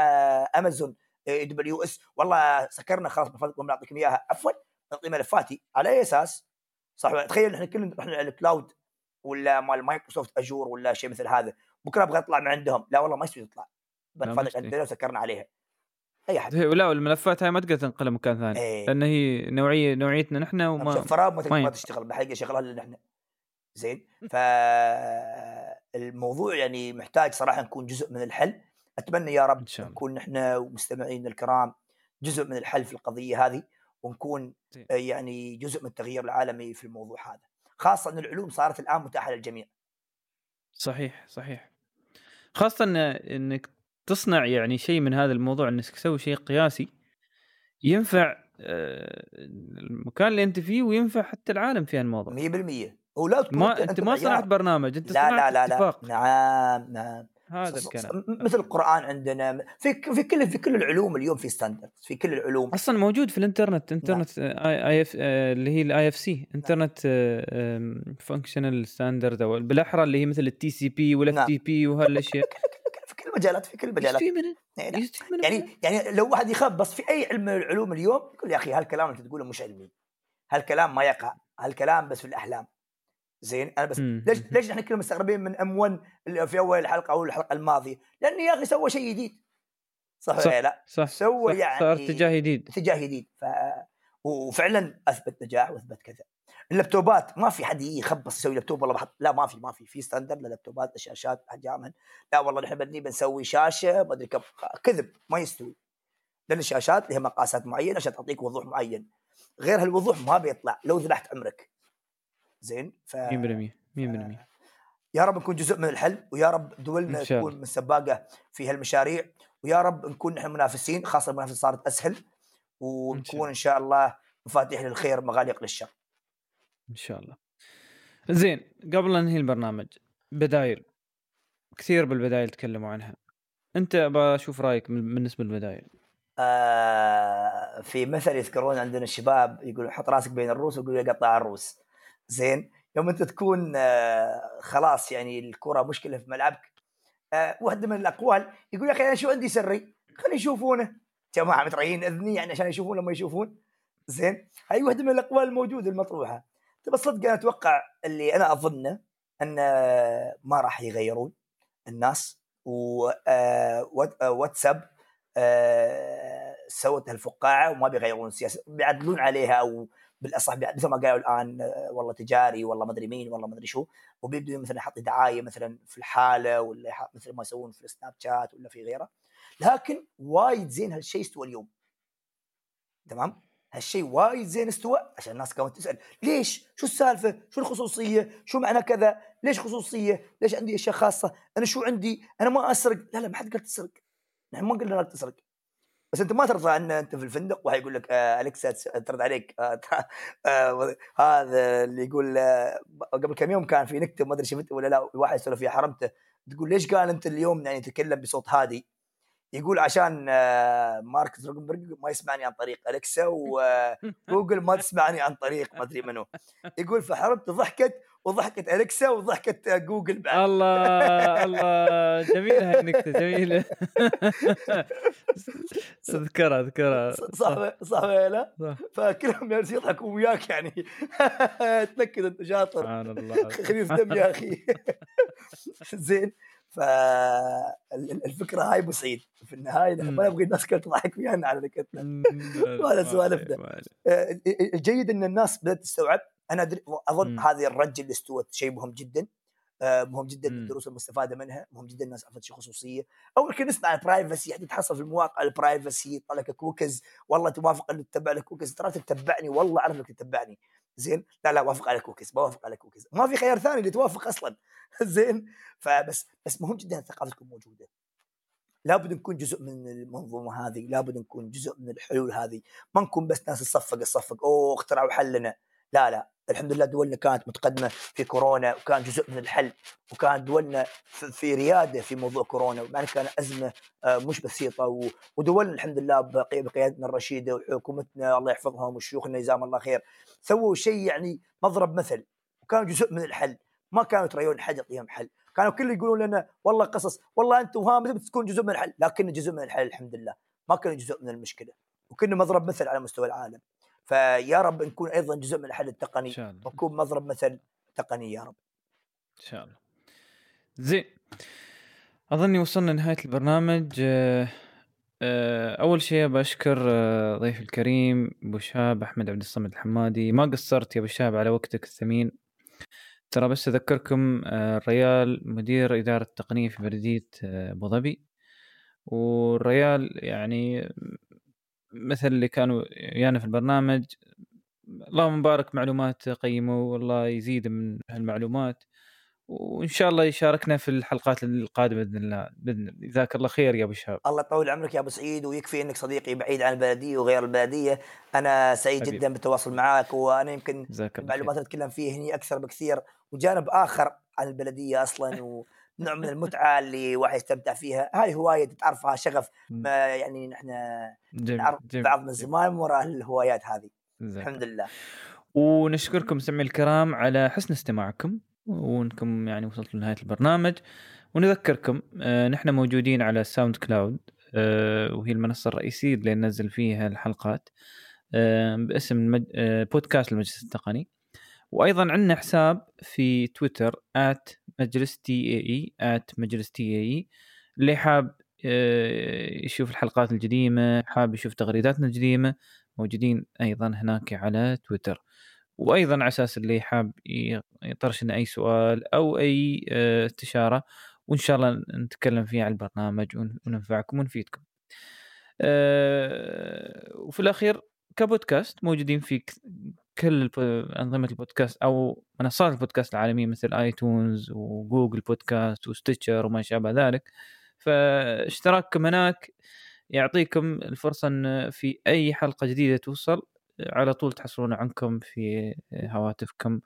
Amazon WS والله سكرنا خلاص بفضلكم نعطيكم إياها. عفوا نعطي ملفاتي على أي أساس؟ صح تخيل إحنا كلنا رحنا على ال cloud ولا مال مايكروسوفت أجور ولا شيء مثل هذا. بكرة أبغى أطلع من عندهم. لا والله ما يستوي تطلع بنفضل عندنا وسكرنا عليها. أي أحد. لا الملفات هاي ما تقدر تنقلها مكان ثاني. إيه. لأن هي نوعيه نوعيتنا نحن وما فراب ما, ما تشتغل. بحقيقة شغلها الا نحن. زين؟ فالموضوع يعني محتاج صراحة نكون جزء من الحل. أتمنى يا رب. نكون نحن ومستمعينا الكرام جزء من الحل في القضية هذه ونكون يعني جزء من التغيير العالمي في الموضوع هذا. خاصة إن العلوم صارت الآن متاحة للجميع. صحيح صحيح. خاصة إن إنك تصنع يعني شيء من هذا الموضوع إنك تسوي شيء قياسي ينفع آه، المكان اللي أنت فيه وينفع حتى العالم في هالموضوع. 100% ولا ما أنت ما صنعت برنامج أنت لا صنعت لا لا. اتفاق. لا نعم نعم. هذا الكلام. مثل القرآن عندنا في في كل في كل العلوم اليوم في ستاندرد في كل العلوم. أصلا موجود في الإنترنت إنترنت اي اي اف اللي هي الاي إف سي إنترنت فانكشنال ستاندرد أو بالأحرى اللي هي مثل التي سي بي والاف تي بي وهالأشياء. في كل المجالات في كل المجالات يعني يعني يعني لو واحد يخاف بس في أي علم من العلوم اليوم يقول يا أخي هالكلام أنت تقوله مش علمي. هالكلام ما يقع هالكلام بس في الأحلام. زين؟ أنا بس مم. ليش ليش إحنا كلنا مستغربين من ام 1 في أول الحلقة أو الحلقة الماضية؟ لأنه يا أخي سوى شيء جديد. صح, صح ولا لا؟ صح سوى صح يعني صار اتجاه جديد. اتجاه جديد. ف... وفعلا أثبت نجاح وأثبت كذا. اللابتوبات ما في حد يخبص يسوي لابتوب والله بحط لا ما في ما في. في ستاندرد للابتوبات الشاشات احجامها لا والله نحن بني بنسوي شاشة ما أدري كم. كذب ما يستوي. لأن الشاشات لها مقاسات معينة عشان تعطيك وضوح معين. غير هالوضوح ما بيطلع لو ذبحت عمرك. زين؟ ف 100% 100% يا رب نكون جزء من الحل ويا رب دولنا تكون من سباقه في هالمشاريع ويا رب نكون نحن منافسين خاصة المنافسة صارت أسهل ونكون إن شاء الله مفاتيح للخير مغاليق للشر. إن شاء الله. زين قبل لا ننهي البرنامج بدايل. كثير بالبدايل تكلموا عنها. أنت بشوف رأيك بالنسبة للبدايل آه في مثل يذكرون عندنا الشباب يقول حط راسك بين الروس ويقول قطع الروس. زين؟ يوم انت تكون آه خلاص يعني الكرة مشكلة في ملعبك آه واحدة من الأقوال يقول يا أخي أنا شو عندي سري؟ خلي يشوفونه. جماعة متريين إذني يعني عشان يشوفون لما يشوفون. زين؟ هاي واحدة من الأقوال الموجودة المطروحة. تبى صدق أنا أتوقع اللي أنا أظنه أن ما راح يغيرون الناس وواتساب آه، آه، سوت الفقاعه وما بيغيرون السياسة بيعدلون عليها أو بالأصح مثل ما قالوا الآن آه، والله تجاري والله ما أدري مين والله ما أدري شو وبيبدوا مثلا يحط دعاية مثلا في الحالة ولا مثل ما يسوون في السناب شات ولا في غيره لكن وايد زين هالشيء استوى اليوم تمام هالشيء وايد زين استوى عشان الناس كانت تسأل ليش؟ شو السالفة؟ شو الخصوصية؟ شو معنى كذا؟ ليش خصوصية؟ ليش عندي أشياء خاصة؟ أنا شو عندي؟ أنا ما أسرق، لا لا ما حد قال تسرق. نحن ما قلنا لك تسرق. بس أنت ما ترضى ان أنت في الفندق واحد يقول لك آه الكسا ترد عليك. آه آه هذا اللي يقول قبل كم يوم كان في نكتة ما أدري شفت ولا لا واحد يسولف فيها حرمته تقول ليش قال أنت اليوم يعني تتكلم بصوت هادي؟ يقول عشان مارك زوكربيرج ما يسمعني عن طريق الكسا وجوجل ما تسمعني عن طريق ما أدري منو. يقول فحرمت ضحكت وضحكت الكسا وضحكت جوجل بعد. الله الله. جميله هاي النكتة جميله أذكرها أذكرها. صح صح ولا فكلهم جالسين يضحكوا وياك يعني. تنكد أنت شاطر. سبحان الله. خفيف دم يا أخي. زين. فالفكرة هاي سعيد في النهاية ما نبغى الناس كلها تضحك ويانا على نكتنا ولا سوالفنا الجيد إن الناس بدأت تستوعب. أنا أظن هذه الرجه اللي استوت شيء مهم جدا. آه، مهم جدا. الدروس المستفادة منها. مهم جدا الناس عرفت شيء خصوصية. اول كنا نسمع ال privacy يعني تحصل في المواقع ال privacy يطلع لك كوكيز والله توافق انك تتبع لك كوكيز ترى تتبعني والله اعرف إنك تتبعني. زين؟ لا لا وافق على كوكيز بوافق على كوكيز. ما في خيار ثاني اللي توافق أصلا. زين؟ فبس بس مهم جدا الثقافة تكون موجودة. لابد نكون جزء من المنظومة هذه لابد نكون جزء من الحلول هذه. ما نكون بس ناس تصفق تصفق أوه اخترعوا حلنا. لا لا الحمد لله دولنا كانت متقدمة في كورونا وكان جزء من الحل وكان دولنا في ريادة في موضوع كورونا ومع كان أزمة آه، مش بسيطة ودولنا الحمد لله بقيادتنا الرشيدة وحكومتنا الله يحفظهم وشيوخنا جزاهم الله خير سووا شيء يعني مضرب مثل وكانوا جزء من الحل. ما كانوا يتريون حد يعطيهم حل. كانوا كل يقولون لنا والله قصص والله أنتم ها تكون جزء من الحل. لكن جزء من الحل الحمد لله ما كنا جزء من المشكلة وكنا مضرب مثل على مستوى العالم. فيا رب نكون أيضا جزء من الحل التقني إن شاء الله. ونكون مضرب مثل تقني يا رب. إن شاء الله. زين. أظني وصلنا لنهاية البرنامج. آه، آه، أول شيء بشكر آه، ضيفي الكريم أبو شهاب أحمد عبد الصمد الحمادي. ما قصرت يا أبو شهاب على وقتك الثمين. ترى بس أذكركم الريال مدير إدارة التقنية في بلديه أبو ظبي. والريال يعني مثل اللي كانوا ويانا في البرنامج اللهم مبارك معلومات قيمه والله يزيد من هالمعلومات وإن شاء الله يشاركنا في الحلقات القادمة بإذن الله بإذن الله. جزاك الله خير يا أبو شهاب. الله يطول عمرك يا أبو سعيد ويكفي إنك صديقي بعيد عن البلدية وغير البلدية. أنا سعيد حبيب. جدا بالتواصل معك وأنا يمكن المعلومات اللي أتكلم فيه هني أكثر بكثير وجانب آخر عن البلدية أصلا و نوع من المتعة اللي واحد يستمتع فيها. هاي هواية تعرفها شغف ما يعني نحن نعرف بعض من زمان وراء الهوايات هذه. الحمد لله. ونشكركم سمعي الكرام على حسن استماعكم وإنكم يعني وصلتوا لنهاية البرنامج. ونذكركم آه نحن موجودين على SoundCloud آه وهي المنصة الرئيسية اللي ننزل فيها الحلقات آه باسم. آه بودكاست المجلس التقني. وأيضا عندنا حساب في تويتر مجلس TAE مجلس TA اللي حاب آه، يشوف الحلقات القديمه حاب يشوف تغريداتنا القديمه موجودين أيضا هناك على تويتر وأيضا على أساس اللي حاب يطرش لنا أي سؤال أو أي آه، استشارة وإن شاء الله نتكلم فيها على البرنامج وننفعكم ونفيدكم. آه، وفي الأخير كبودكاست موجودين في كل أنظمة البودكاست أو منصات البودكاست العالمية مثل iTunes و Google Podcast و Stitcher وما شابه ذلك. فاشتراككم هناك يعطيكم الفرصة إن في أي حلقة جديدة توصل على طول تحصلون عنكم في هواتفكم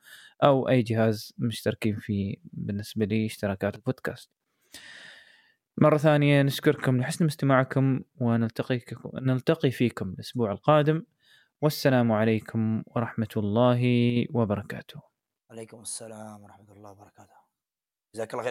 أو أي جهاز مشتركين فيه بالنسبة لي اشتراكات البودكاست. مرة ثانية نشكركم لحسن استماعكم ونلتقي نلتقي فيكم الأسبوع القادم. والسلام عليكم ورحمة الله وبركاته. عليكم السلام ورحمة الله وبركاته. جزاك الله خير.